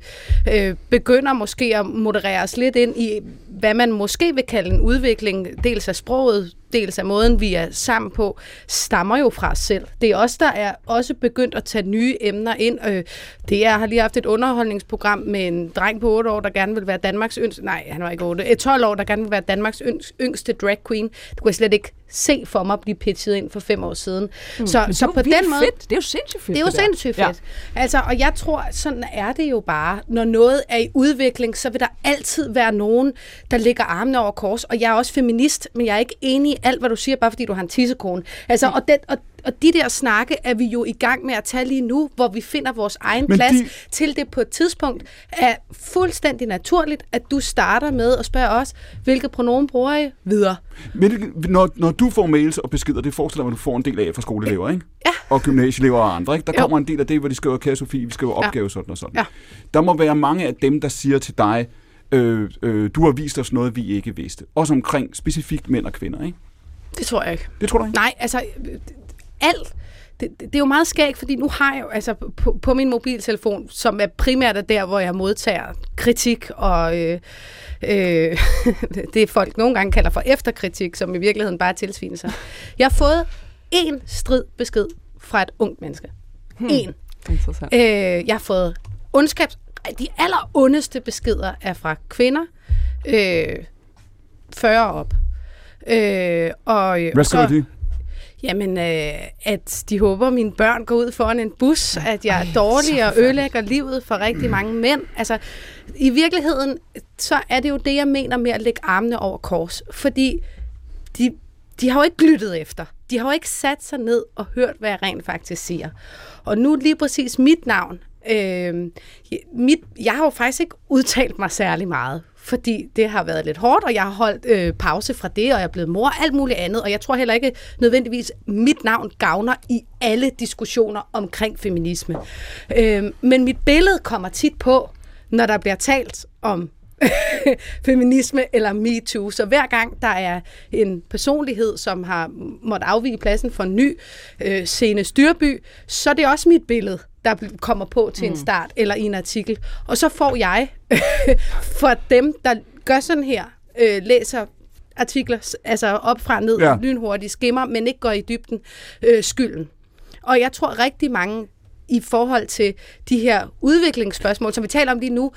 Speaker 3: øh, begynder måske at moderere os lidt ind i, hvad man måske vil kalde en udvikling, dels af sproget, dels af måden, vi er sammen på, stammer jo fra os selv. Det er os, der er også begyndt at tage nye emner ind. Øh, det er, jeg har lige haft et underholdningsprogram med en dreng på 8 år, der gerne vil være Danmarks yngste, nej, han var ikke 8, et 12 år, der gerne vil være Danmarks yngste, drag queen. Det kunne jeg slet ikke se for mig blive pitchet ind for fem år siden. Mm. Så, så på den måde...
Speaker 5: fedt. Det er jo sindssygt fedt.
Speaker 3: Det er jo sindssygt fedt. Ja. Altså, og jeg tror, sådan er det jo bare. Når noget er i udvikling, så vil der altid være nogen, der ligger armene over kors. Og jeg er også feminist, men jeg er ikke enig i alt, hvad du siger, bare fordi du har en tissekone. Altså, og, den, og, og de der snakke er vi jo i gang med at tage lige nu, hvor vi finder vores egen
Speaker 2: Men
Speaker 3: plads
Speaker 2: de-
Speaker 3: til det på et tidspunkt. Er fuldstændig naturligt, at du starter med at spørge os, hvilke pronomen bruger I videre.
Speaker 2: Men når, når du får mails og beskeder, det forestiller mig, at du får en del af fra skoleelever, ikke?
Speaker 3: Ja.
Speaker 2: Og gymnasieelever og andre, ikke? Der
Speaker 3: Jo.
Speaker 2: kommer en del af det, hvor de skriver, kære Sofie, vi skriver
Speaker 3: Ja.
Speaker 2: opgave sådan og sådan.
Speaker 3: Ja.
Speaker 2: Der må være mange af dem, der siger til dig, øh, øh, du har vist os noget, vi ikke vidste. Også omkring specifikt mænd og kvinder, ikke?
Speaker 3: Det tror jeg ikke.
Speaker 2: Det tror du ikke?
Speaker 3: Nej, altså alt. Det, det, det er jo meget skægt, fordi nu har jeg jo altså på, på min mobiltelefon, som er primært er der, hvor jeg modtager kritik og øh, øh, (laughs) det folk nogle gange kalder for efterkritik, som i virkeligheden bare er tilsvinelser. Jeg har fået én strid besked fra et ungt menneske. Hmm. En.
Speaker 5: Interessant.
Speaker 3: Øh, jeg har fået ondskabs... De aller ondeste beskeder er fra kvinder. Øh, 40 op. Øh, og,
Speaker 2: Hvad skriver de?
Speaker 3: Jamen, øh, at de håber, at mine børn går ud foran en bus, at jeg er dårlig og ødelægger livet for rigtig mange mænd. Altså, i virkeligheden, så er det jo det, jeg mener med at lægge armene over kors. Fordi de, de har jo ikke lyttet efter. De har jo ikke sat sig ned og hørt, hvad jeg rent faktisk siger. Og nu lige præcis mit navn. Øh, mit, jeg har jo faktisk ikke udtalt mig særlig meget, fordi det har været lidt hårdt, og jeg har holdt øh, pause fra det, og jeg er blevet mor og alt muligt andet, og jeg tror heller ikke nødvendigvis, mit navn gavner i alle diskussioner omkring feminisme. Øh, men mit billede kommer tit på, når der bliver talt om (laughs) feminisme eller MeToo. Så hver gang der er en personlighed, som har måttet afvige pladsen for en ny øh, scene Styrby, så er det også mit billede, der kommer på til en start eller i en artikel. Og så får jeg (laughs) for dem, der gør sådan her, øh, læser artikler, altså op fra ned,
Speaker 2: Ja.
Speaker 3: lynhurtigt, skimmer, men ikke går i dybden, øh, skylden. Og jeg tror rigtig mange i forhold til de her udviklingsspørgsmål, som vi taler om lige nu,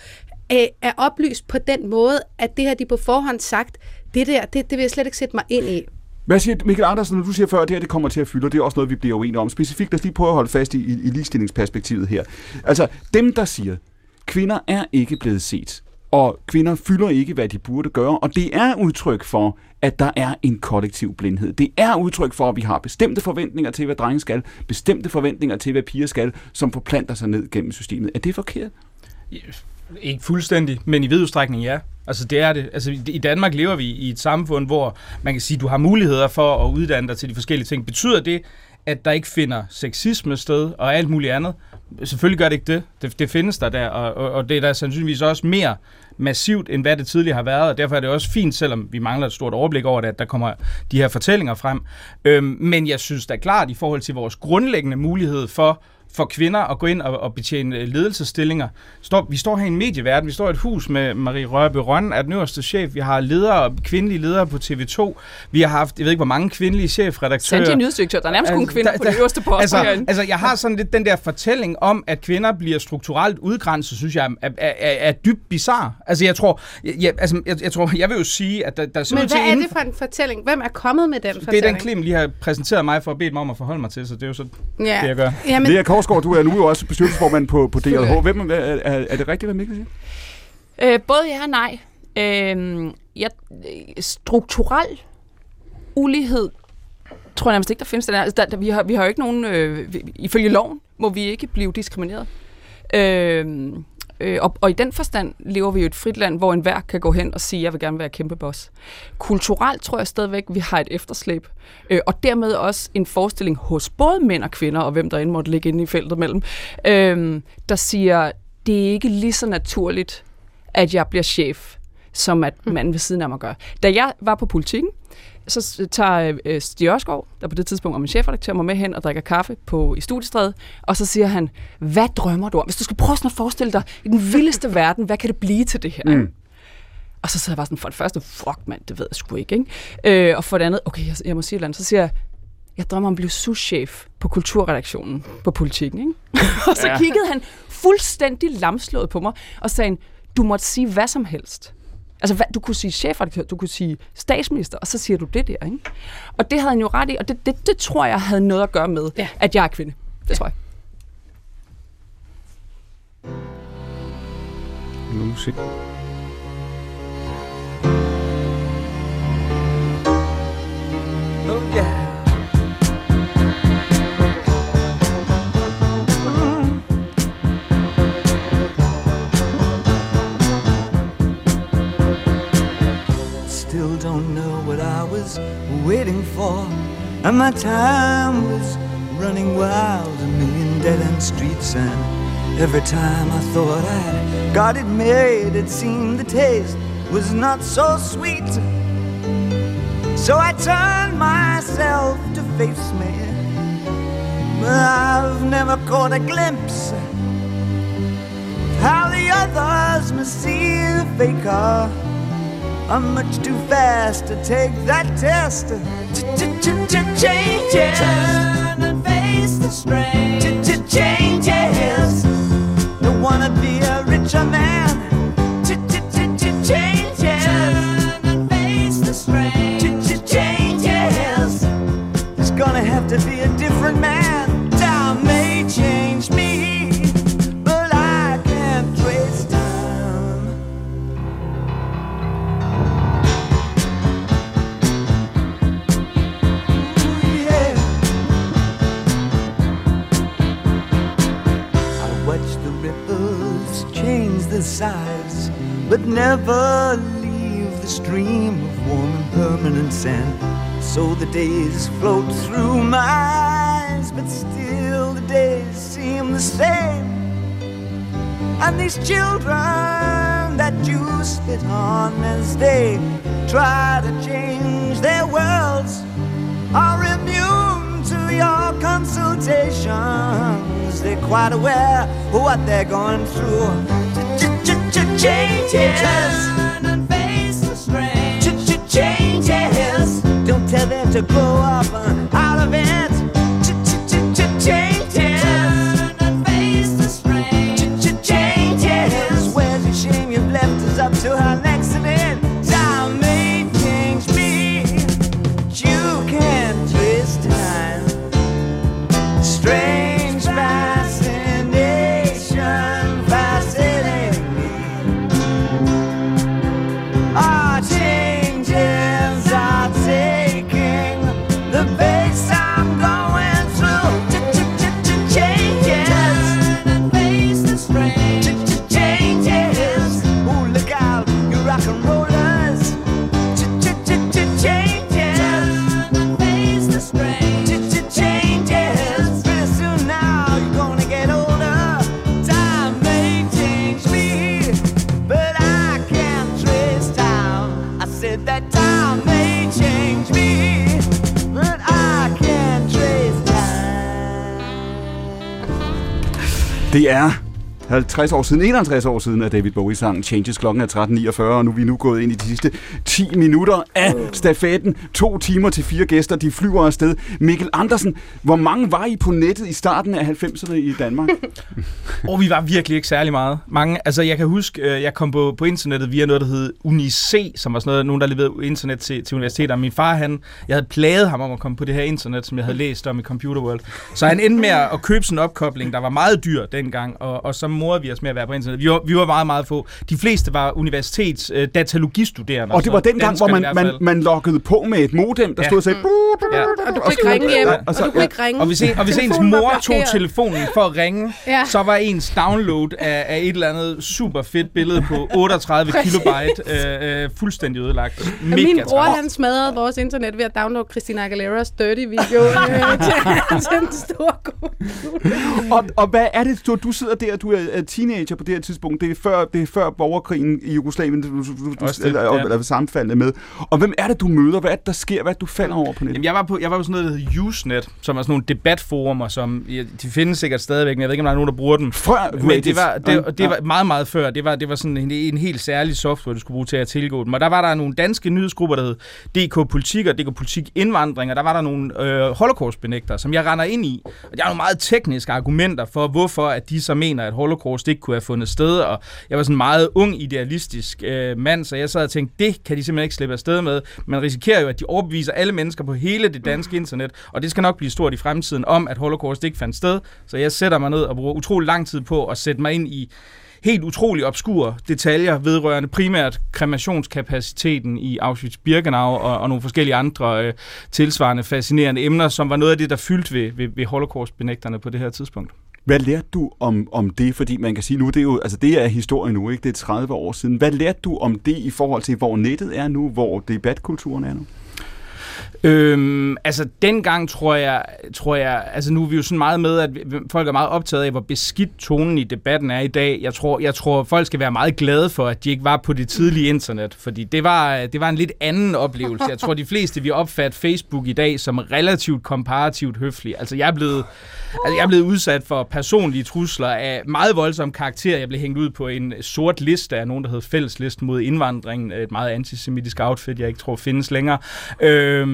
Speaker 3: er, er oplyst på den måde, at det her, de på forhånd sagt, det der, det, det vil jeg slet ikke sætte mig ind i.
Speaker 2: Hvad siger Michael Andersen, når du siger før, at det her det kommer til at fylde, og det er også noget, vi bliver uenige om. Specifikt, lad os lige prøve at holde fast i, i, i ligestillingsperspektivet her. Altså, dem der siger, kvinder er ikke blevet set, og kvinder fylder ikke, hvad de burde gøre, og det er udtryk for, at der er en kollektiv blindhed. Det er udtryk for, at vi har bestemte forventninger til, hvad drenge skal, bestemte forventninger til, hvad piger skal, som forplanter sig ned gennem systemet. Er det forkert?
Speaker 6: Ikke fuldstændig, men i vid udstrækning ja. Altså det er det. Altså i- Danmark lever vi i et samfund, hvor man kan sige, at du har muligheder for at uddanne dig til de forskellige ting. Betyder det, at der ikke finder sexisme sted og alt muligt andet? Selvfølgelig gør det ikke det. Det, det findes der der, og, og, og det er der sandsynligvis også mere massivt, end hvad det tidligere har været, og derfor er det også fint, selvom vi mangler et stort overblik over det, at der kommer de her fortællinger frem. Øhm, men jeg synes da klart, i forhold til vores grundlæggende mulighed for for kvinder at gå ind og, og betjene øh, ledelsesstillinger. Står, vi står her i en medieverden, vi står i et hus med Marie Rørby Røn, er den øverste chef, vi har ledere, kvindelige ledere på TV2, vi har haft, jeg ved ikke hvor mange kvindelige chefredaktører.
Speaker 5: Sandt nyhedsdirektør. Der er nærmest kun
Speaker 6: Altså,
Speaker 5: kvinder
Speaker 6: der-
Speaker 5: på de
Speaker 6: der-
Speaker 5: øverste poster
Speaker 6: altså,
Speaker 5: herinde.
Speaker 6: altså, jeg har sådan lidt den der fortælling om, at kvinder bliver strukturelt udgrænset, synes jeg er, er, er, er dybt bizarre. Altså, jeg tror, jeg, altså, jeg, jeg, tror, jeg vil jo sige, at der, der ser
Speaker 3: Men hvad er
Speaker 6: inden
Speaker 3: det for en fortælling? Hvem er kommet med den
Speaker 6: det er
Speaker 3: fortælling?
Speaker 6: den Clem lige har præsenteret mig for at bede mig om at forholde mig til, så det er jo så
Speaker 3: ja.
Speaker 6: det, jeg gør.
Speaker 3: Jamen,
Speaker 2: Lea Korsgaard, du er nu jo også bestyrelsesformand på, på DLH. Hvem, er, er, er det rigtigt, hvad Mikkel siger?
Speaker 5: Øh, både ja og nej. Øh, jeg, strukturel ulighed tror jeg nærmest ikke, der findes den her. Altså, der, der, vi, har, vi har jo ikke nogen... Øh, vi, ifølge loven må vi ikke blive diskrimineret. Øh, øh, og, og i den forstand lever vi jo i et frit land, hvor enhver kan gå hen og sige, jeg vil gerne være kæmpe boss. Kulturelt tror jeg stadigvæk, vi har et efterslæb. Øh, og dermed også en forestilling hos både mænd og kvinder, og hvem der end måtte ligge inde i feltet mellem, øh, der siger, det er ikke lige så naturligt, at jeg bliver chef, som at manden ved siden af mig gør. Da jeg var på politikken, så tager øh, Stig Ørskov, der på det tidspunkt var min chefredaktør, mig med hen og drikker kaffe på, i studiestrædet, og så siger han, hvad drømmer du om? Hvis du skal prøve sådan at forestille dig, i den vildeste (laughs) verden, hvad kan det blive til det her? Mm. Og så sidder jeg bare sådan, for det første, fuck mand, det ved jeg sgu ikke, ikke? Øh, og for det andet, okay, jeg, jeg må sige et eller andet, så siger jeg, jeg drømmer om at blive souschef på kulturredaktionen på politikken, ikke? (laughs) og så
Speaker 6: Ja.
Speaker 5: kiggede han fuldstændig lamslået på mig, og sagde, du måtte sige hvad som helst. Altså, hvad, du kunne sige chefredaktør, du kunne sige statsminister, og så siger du det der, ikke? Og det havde han jo ret i, og det, det, det tror jeg havde noget at gøre med,
Speaker 3: Ja.
Speaker 5: ja. at jeg er kvinde. Det tror jeg.
Speaker 4: Musik.
Speaker 1: Oh yeah. Still don't know what I was waiting for, and my time was running wild, a million dead end streets, and every time I thought I'd got it made, it seemed the taste was not so sweet. So I turned myself to face me. But I've never caught a glimpse of how the others must see the faker. I'm much too fast to take that test. Changes. Turn and face the strain. Changes. Don't wanna be a richer man. But never leave the stream of warm and permanent sand. So the days float through my eyes, but still the days seem the same. And these children that you spit on as they try to change their worlds are immune to your consultations. They're quite aware of what they're going through. Changes. and face the strain. Changes. Don't tell them to grow up uh, out of it.
Speaker 2: Det er 50 år siden, 51 år siden, at David Bowie sang Changes klokken er 13.49, og nu er vi nu gået ind i de sidste 10 minutter af stafetten. To timer til fire gæster, de flyver afsted. Mikkel Andersen, hvor mange var I på nettet i starten af 90'erne i Danmark? (laughs)
Speaker 6: Og vi var virkelig ikke særlig meget. Mange, altså jeg kan huske, øh, jeg kom på, på internettet via noget, der hed UniC, som var sådan noget, nogen, der leverede internet til, til universiteter. Min far, han, jeg havde plaget ham om at komme på det her internet, som jeg havde læst om i Computer World. Så han endte med at købe sådan en opkobling, der var meget dyr dengang, og, og så morede vi os med at være på internet. Vi var, vi var meget, meget få. De fleste var universitets øh, datalogistuderende.
Speaker 2: Og det var den gang, hvor man, man, man loggede på med et modem, der
Speaker 6: Ja.
Speaker 2: stod og sagde...
Speaker 6: Ja.
Speaker 3: Og du kunne ikke ringe hjem, og, du kunne
Speaker 2: ja.
Speaker 3: ikke ringe.
Speaker 6: Og hvis, en, og hvis ens mor tog telefonen for at ringe,
Speaker 3: Ja.
Speaker 6: så var ens download af, af et eller andet super fedt billede på (laughs) 38 kilobyte øh, øh, fuldstændig ødelagt. Mega
Speaker 3: min bror, han smadrede vores internet ved at downloade Christina Aguilera's Dirty video øh, til, til en stor computer.
Speaker 2: Og, og hvad er det, du, du sidder der, du er er teenager på det her tidspunkt, det er før, det er før borgerkrigen i Jugoslavien, du, du, du,
Speaker 6: Også det,
Speaker 2: eller,
Speaker 6: ja.
Speaker 2: eller sammenfaldende med. Og hvem er det, du møder? Hvad er det, der sker? Hvad er det, du falder over på nettet?
Speaker 6: Jamen, jeg var på, jeg var på sådan noget, der hedder Usenet, som er sådan nogle debatforumer, som de findes sikkert stadigvæk, men jeg ved ikke, om der er nogen, der bruger den.
Speaker 2: Før
Speaker 6: Men det var, det, og det
Speaker 2: Ja.
Speaker 6: var meget, meget før. Det var, det var sådan en, en helt særlig software, du skulle bruge til at tilgå dem. Og der var der nogle danske nyhedsgrupper, der hed DK Politik og DK Politik Indvandring, og der var der nogle øh, holocaust-benægter, som jeg render ind i. Og der er nogle meget tekniske argumenter for, hvorfor at de så mener, at holocaust ikke kunne have fundet sted. Og jeg var sådan en meget ung, idealistisk øh, mand, så jeg sad og tænkte, det kan de simpelthen ikke slippe afsted med. Man risikerer jo, at de overbeviser alle mennesker på hele det danske internet, og det skal nok blive stort i fremtiden, om at holocaust ikke fandt sted. Så jeg sætter mig ned og bruger utrolig lang tid på at sætte mig ind i helt utrolig obskure detaljer vedrørende primært kremationskapaciteten i Auschwitz-Birkenau og, og nogle forskellige andre øh, tilsvarende fascinerende emner, som var noget af det, der fyldte ved, ved, ved holocaust-benægterne på det her tidspunkt.
Speaker 2: Hvad lærte du om, om det? Fordi man kan sige, nu det er jo, altså det er historie nu, ikke? Det er 30 år siden. Hvad lærte du om det i forhold til, hvor nettet er nu, hvor debatkulturen er nu?
Speaker 6: Øhm, altså dengang tror jeg, tror jeg, altså nu er vi jo sådan meget med, at vi- folk er meget optaget af, hvor beskidt tonen i debatten er i dag. Jeg tror, jeg tror folk skal være meget glade for, at de ikke var på det tidlige internet, fordi det var, det var en lidt anden oplevelse. Jeg tror, de fleste vi opfatter Facebook i dag som relativt komparativt høflig. Altså jeg er blevet, altså, jeg er blevet udsat for personlige trusler af meget voldsom karakter. Jeg blev hængt ud på en sort liste af nogen, der hed Fælleslisten mod indvandring. Et meget antisemitisk outfit, jeg ikke tror findes længere. Øhm,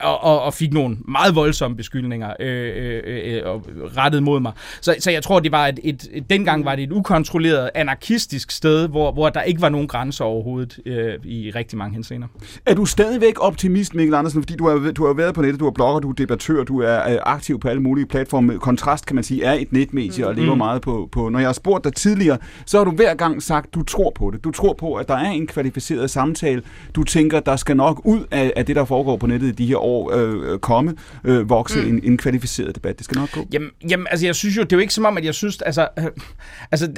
Speaker 6: og, og, og fik nogle meget voldsomme beskyldninger øh, øh, øh, og rettet mod mig. Så, så jeg tror, det var et, et, et, dengang var det et ukontrolleret, anarkistisk sted, hvor, hvor der ikke var nogen grænser overhovedet øh, i rigtig mange henseender.
Speaker 2: Er du stadigvæk optimist, Mikkel Andersen? Fordi du har, du har været på nettet, du er blogger, du er debattør, du er øh, aktiv på alle mulige platforme. Kontrast, kan man sige, er et netmedie og lever
Speaker 6: Mm.
Speaker 2: meget på, på... Når jeg har spurgt dig tidligere, så har du hver gang sagt, du tror på det. Du tror på, at der er en kvalificeret samtale. Du tænker, der skal nok ud af, af det, der foregår på nettet i de her år, øh, komme, øh, vokse mm. en, en kvalificeret debat. Det skal nok gå.
Speaker 6: Jamen, jamen, altså jeg synes jo, det er jo ikke som om, at jeg synes, altså, øh, (laughs) altså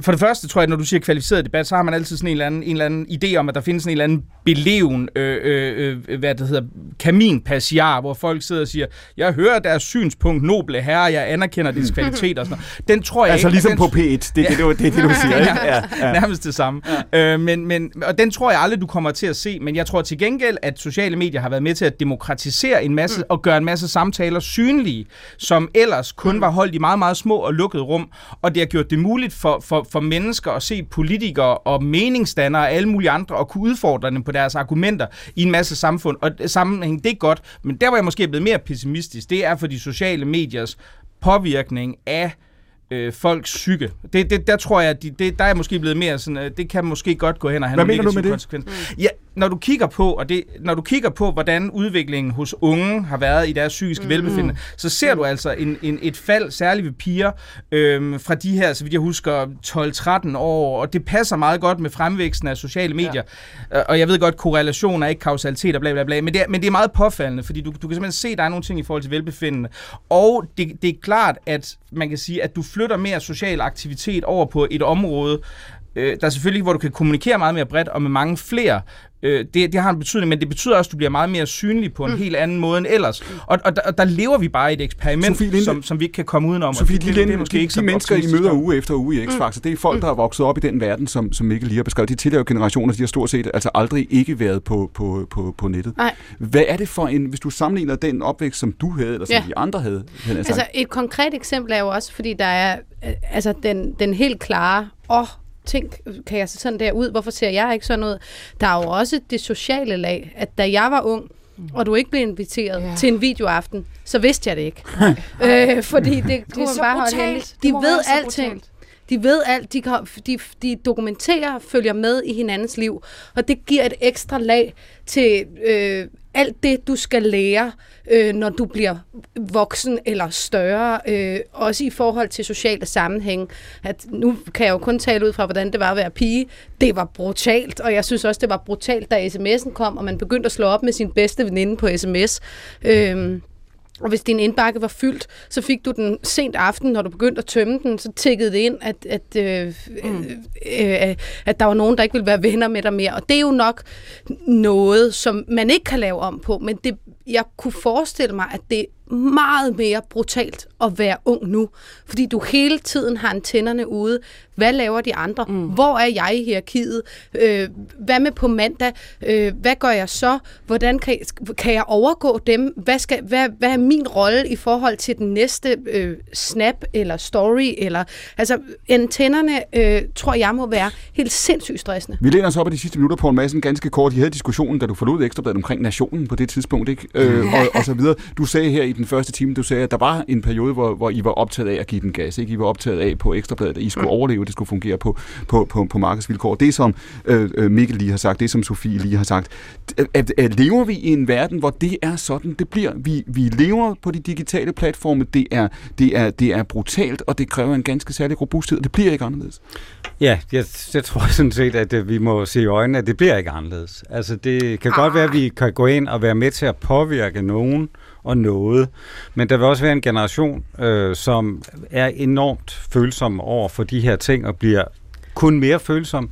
Speaker 6: for det første tror jeg, når du siger kvalificeret debat, så har man altid sådan en eller anden, en eller anden idé om, at der findes en eller anden beleven, øh, øh, øh, hvad det hedder, kaminpassiar, hvor folk sidder og siger, jeg hører deres synspunkt, noble herre, jeg anerkender dets kvalitet og sådan noget. Den tror jeg
Speaker 2: Altså
Speaker 6: ikke,
Speaker 2: ligesom
Speaker 6: den,
Speaker 2: på P1. Det, det, det, det, det, det, du siger, ikke? (laughs) Ja, ja.
Speaker 6: Nærmest det samme. Ja. Øh, men, men, og den tror jeg aldrig, du kommer til at se. Men jeg tror til gengæld, at sociale medier har været med til at demokratisere en masse, mm. og gøre en masse samtaler synlige, som ellers kun var holdt i meget, meget små og lukkede rum. Og det har gjort det muligt for, for, for mennesker at se politikere og meningsdannere og alle mulige andre og kunne udfordre dem på deres argumenter i en masse samfund. Og sammenhæng, det er godt. Men der, hvor jeg måske er blevet mere pessimistisk, det er for de sociale mediers påvirkning af øh, folks psyke. Det, det, der tror jeg, de, det, der er måske blevet mere sådan, øh, det kan måske godt gå hen og have
Speaker 2: Hvad
Speaker 6: nogle negative konsekvenser. Ja, når du kigger på, og det, når du kigger på, hvordan udviklingen hos unge har været i deres psykiske mm. velbefindende, så ser du altså en, en, et fald, særligt ved piger, øhm, fra de her, så vidt jeg husker, 12-13 år, og det passer meget godt med fremvæksten af sociale medier. Ja. Og jeg ved godt, korrelation er ikke kausalitet og bla bla bla, men det er, men det er meget påfaldende, fordi du, du kan simpelthen se, at der er nogle ting i forhold til velbefindende. Og det, det er klart, at man kan sige, at du flytter flytter mere social aktivitet over på et område, øh, der er selvfølgelig, hvor du kan kommunikere meget mere bredt og med mange flere. Øh, det, det har en betydning, men det betyder også, at du bliver meget mere synlig på en mm. helt anden måde end ellers. Og, og, der, og der lever vi bare i et eksperiment,
Speaker 2: Sofie Linde-
Speaker 6: som, som vi ikke kan komme udenom.
Speaker 2: Sofie,
Speaker 6: det,
Speaker 2: de,
Speaker 6: det, er måske
Speaker 2: de,
Speaker 6: ikke så
Speaker 2: de mennesker, I møder uge efter uge i X-Factor, det er folk, der er vokset op i den verden, som, som Mikkel lige har beskrevet. De tilhører generationer, de har stort set altså aldrig ikke været på, på, på, på nettet.
Speaker 3: Nej.
Speaker 2: Hvad er det for en, hvis du sammenligner den opvækst, som du havde, eller som
Speaker 3: Ja.
Speaker 2: de andre havde?
Speaker 3: Altså et konkret eksempel er jo også, fordi der er øh, altså den, den helt klare, åh, oh, tænk, kan jeg se sådan der ud? Hvorfor ser jeg ikke sådan ud? Der er jo også det sociale lag, at da jeg var ung, og du ikke blev inviteret
Speaker 5: ja.
Speaker 3: til en videoaften, så vidste jeg det ikke. (laughs) øh, fordi det, det kunne man bare holde hemmeligt. De ved alting.
Speaker 5: brutalt.
Speaker 3: De ved alt. De, kan, de, de dokumenterer, følger med i hinandens liv. Og det giver et ekstra lag til øh, alt det, du skal lære, øh, når du bliver voksen eller større, øh, også i forhold til sociale sammenhæng. At nu kan jeg jo kun tale ud fra, hvordan det var at være pige. Det var brutalt, og jeg synes også, det var brutalt, da sms'en kom, og man begyndte at slå op med sin bedste veninde på sms. Øh, og hvis din indbakke var fyldt, så fik du den sent aften, når du begyndte at tømme den, så tækkede det ind, at, at, øh, mm. øh, øh, at der var nogen, der ikke ville være venner med dig mere. Og det er jo nok noget, som man ikke kan lave om på, men det, jeg kunne forestille mig, at det meget mere brutalt at være ung nu, fordi du hele tiden har antennerne ude. Hvad laver de andre? Mm. Hvor er jeg i hierarkiet? Øh, hvad med på mandag? Øh, hvad gør jeg så? Hvordan kan, kan jeg overgå dem? Hvad, skal, hvad, hvad er min rolle i forhold til den næste øh, snap eller story? Eller, altså, antennerne øh, tror jeg må være helt sindssygt stressende.
Speaker 2: Vi læner os op af de sidste minutter på en masse ganske kort. I havde diskussionen, da du forlod Ekstrabladet omkring nationen på det tidspunkt, ikke? Øh, og, og så videre. Du sagde her i den første time, du sagde, at der var en periode, hvor, hvor I var optaget af at give den gas. Ikke? I var optaget af på Ekstrabladet, at I skulle mm. overleve, det skulle fungere på, på, på, på markedsvilkår. Det, som øh, øh, Mikkel lige har sagt, det, som Sofie lige har sagt. At, at, lever vi i en verden, hvor det er sådan, det bliver? Vi, vi lever på de digitale platforme, det er, det, er, det er brutalt, og det kræver en ganske særlig robusthed, og det bliver ikke anderledes.
Speaker 4: Ja, jeg, jeg tror sådan set, at øh, vi må se i øjnene, at det bliver ikke anderledes. Altså, det kan ah. godt være, at vi kan gå ind og være med til at påvirke nogen, og noget. Men der vil også være en generation, øh, som er enormt følsom over for de her ting, og bliver kun mere følsom.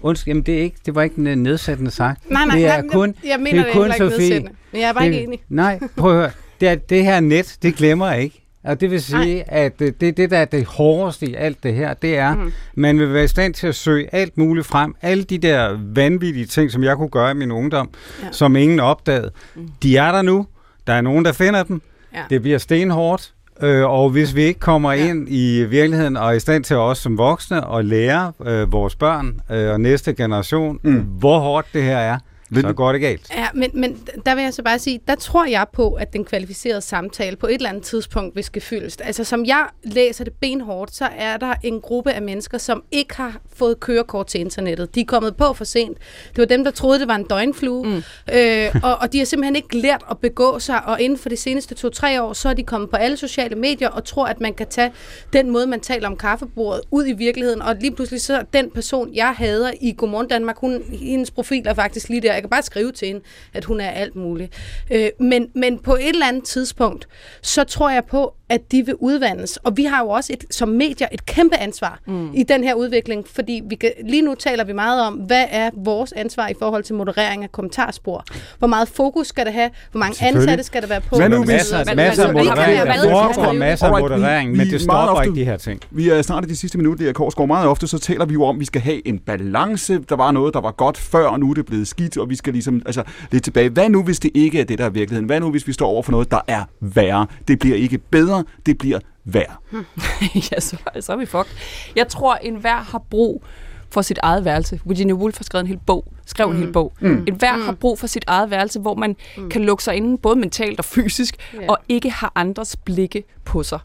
Speaker 4: Undskyld, jamen det, er ikke, det var ikke nedsættende sagt.
Speaker 3: Nej, nej,
Speaker 4: det
Speaker 3: er nej, kun, jeg mener det, er kun, det er ikke nedsættende. Men jeg er bare det, ikke enig.
Speaker 4: Nej, prøv at høre. Det, er, det her net, det glemmer jeg ikke. Og det vil sige, Nej. at det, det, der er det hårdeste i alt det her, det er, mm. man vil være i stand til at søge alt muligt frem. Alle de der vanvittige ting, som jeg kunne gøre i min ungdom, ja. som ingen opdagede, mm. de er der nu. Der er nogen, der finder dem. Ja. Det bliver stenhårdt. Øh, og hvis vi ikke kommer ja. ind i virkeligheden og er i stand til os som voksne at lære øh, vores børn øh, og næste generation, mm. hvor hårdt det her er, så går det galt.
Speaker 3: Ja, men, men der vil jeg så bare sige, der tror jeg på, at den kvalificerede samtale på et eller andet tidspunkt vil ske fyldes. Altså som jeg læser det benhårdt, så er der en gruppe af mennesker, som ikke har fået kørekort til internettet. De er kommet på for sent. Det var dem, der troede, det var en døgnflue. Mm. Øh, og, og de har simpelthen ikke lært at begå sig, og inden for de seneste to-tre år, så er de kommet på alle sociale medier og tror, at man kan tage den måde, man taler om kaffebordet ud i virkeligheden. Og lige pludselig så den person, jeg hader i Godmorgen Danmark, hun, hendes profil er faktisk lige der jeg kan bare skrive til hende, at hun er alt muligt. Øh, men, men på et eller andet tidspunkt, så tror jeg på, at de vil udvandes. Og vi har jo også et, som medier et kæmpe ansvar mm. i den her udvikling, fordi vi kan, lige nu taler vi meget om, hvad er vores ansvar i forhold til moderering af kommentarspor. Hvor meget fokus skal det have? Hvor mange ansatte skal der være på?
Speaker 4: Hvad nu, masser, masser af moderering. Der foregår masser af moderering, men det stopper ofte, ikke de her ting.
Speaker 2: Vi er snart i de sidste minutter, der Korsgaard. Meget ofte så taler vi jo om, at vi skal have en balance. Der var noget, der var godt før, og nu er det blevet skidt, og vi skal ligesom altså, lidt tilbage. Hvad nu, hvis det ikke er det, der er virkeligheden? Hvad nu, hvis vi står over for noget, der er værre? Det bliver ikke bedre, det bliver værre. (laughs)
Speaker 5: ja, så, så er vi fucked. Jeg tror, en hver har brug for sit eget værelse. Virginia Woolf har skrevet en hel bog, skrev mm. en hel bog. Mm. En hver mm. har brug for sit eget værelse, hvor man mm. kan lukke sig inde, både mentalt og fysisk, yeah. og ikke har andres blikke på sig.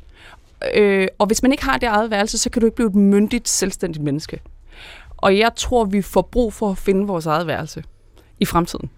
Speaker 5: Øh, og hvis man ikke har det eget værelse, så kan du ikke blive et myndigt, selvstændigt menneske. Og jeg tror, vi får brug for at finde vores eget værelse i fremtiden.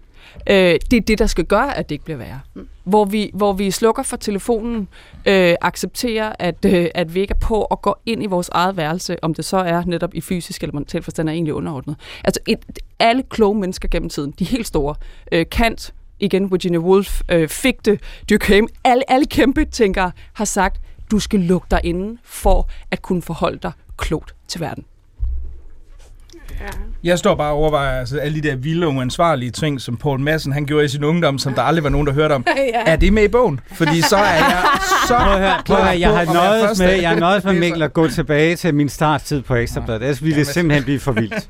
Speaker 5: Øh, det er det, der skal gøre, at det ikke bliver værre. Mm. Hvor, vi, hvor vi slukker for telefonen, øh, accepterer, at, øh, at vi ikke er på og går ind i vores eget værelse, om det så er netop i fysisk eller mental forstand er egentlig underordnet. Altså et, alle kloge mennesker gennem tiden, de helt store, øh, Kant, igen Virginia Woolf, øh, Fichte, Durkheim, alle, alle kæmpe tænkere har sagt, du skal lukke dig inden for at kunne forholde dig klogt til verden.
Speaker 6: Ja. Jeg står bare og overvejer altså, alle de der vilde og uansvarlige ting, som Paul Madsen han gjorde i sin ungdom, som der aldrig var nogen, der hørte om. (laughs) ja. Er det med i bogen? Fordi så er jeg så
Speaker 4: prøv at høre, prøv at høre, jeg har nøjet med, jeg har nøjet med Mikkel at gå tilbage til min starttid på Ekstrabladet. Ellers ville det simpelthen blive for vildt. (laughs)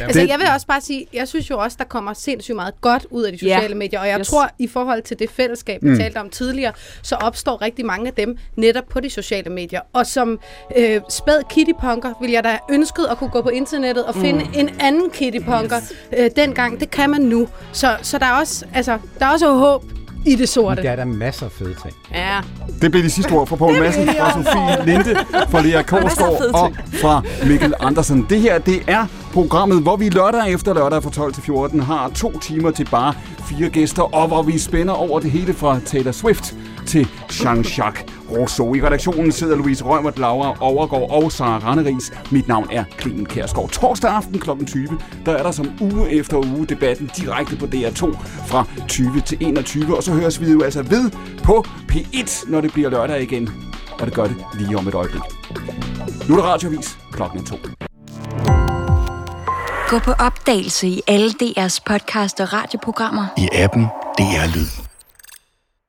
Speaker 3: altså, jeg vil også bare sige, jeg synes jo også, der kommer sindssygt meget godt ud af de sociale yeah. medier, og jeg yes. tror, i forhold til det fællesskab, vi mm. talte om tidligere, så opstår rigtig mange af dem netop på de sociale medier. Og som øh, spæd kittypunker vil jeg da ønsket at kunne gå på internettet og finde mm. en anden kittypunker yes. øh, dengang. Det kan man nu. Så, så der, er også, altså, der er også håb i det sorte.
Speaker 4: Der er der masser af fede ting.
Speaker 3: Ja.
Speaker 2: Det blev de sidste ord fra Poul Madsen, fra Sofie Linde, fra Lea Korsgaard og fra Mikkel Andersen. Det her, det er Programmet, hvor vi lørdag efter lørdag fra 12 til 14 har to timer til bare fire gæster, og hvor vi spænder over det hele fra Taylor Swift til Jean-Jacques Rousseau. I redaktionen sidder Louise Rømert, Laura Overgaard og Sara Ranneris. Mit navn er Clemen Kærsgaard. Torsdag aften kl. 20, der er der som uge efter uge debatten direkte på DR2 fra 20 til 21. Og så høres vi jo altså ved på P1, når det bliver lørdag igen. Og det gør det lige om et øjeblik. Nu er der radiovis klokken er to.
Speaker 8: Gå på opdagelse i alle DR's podcast og radioprogrammer.
Speaker 9: I appen DR Lyd.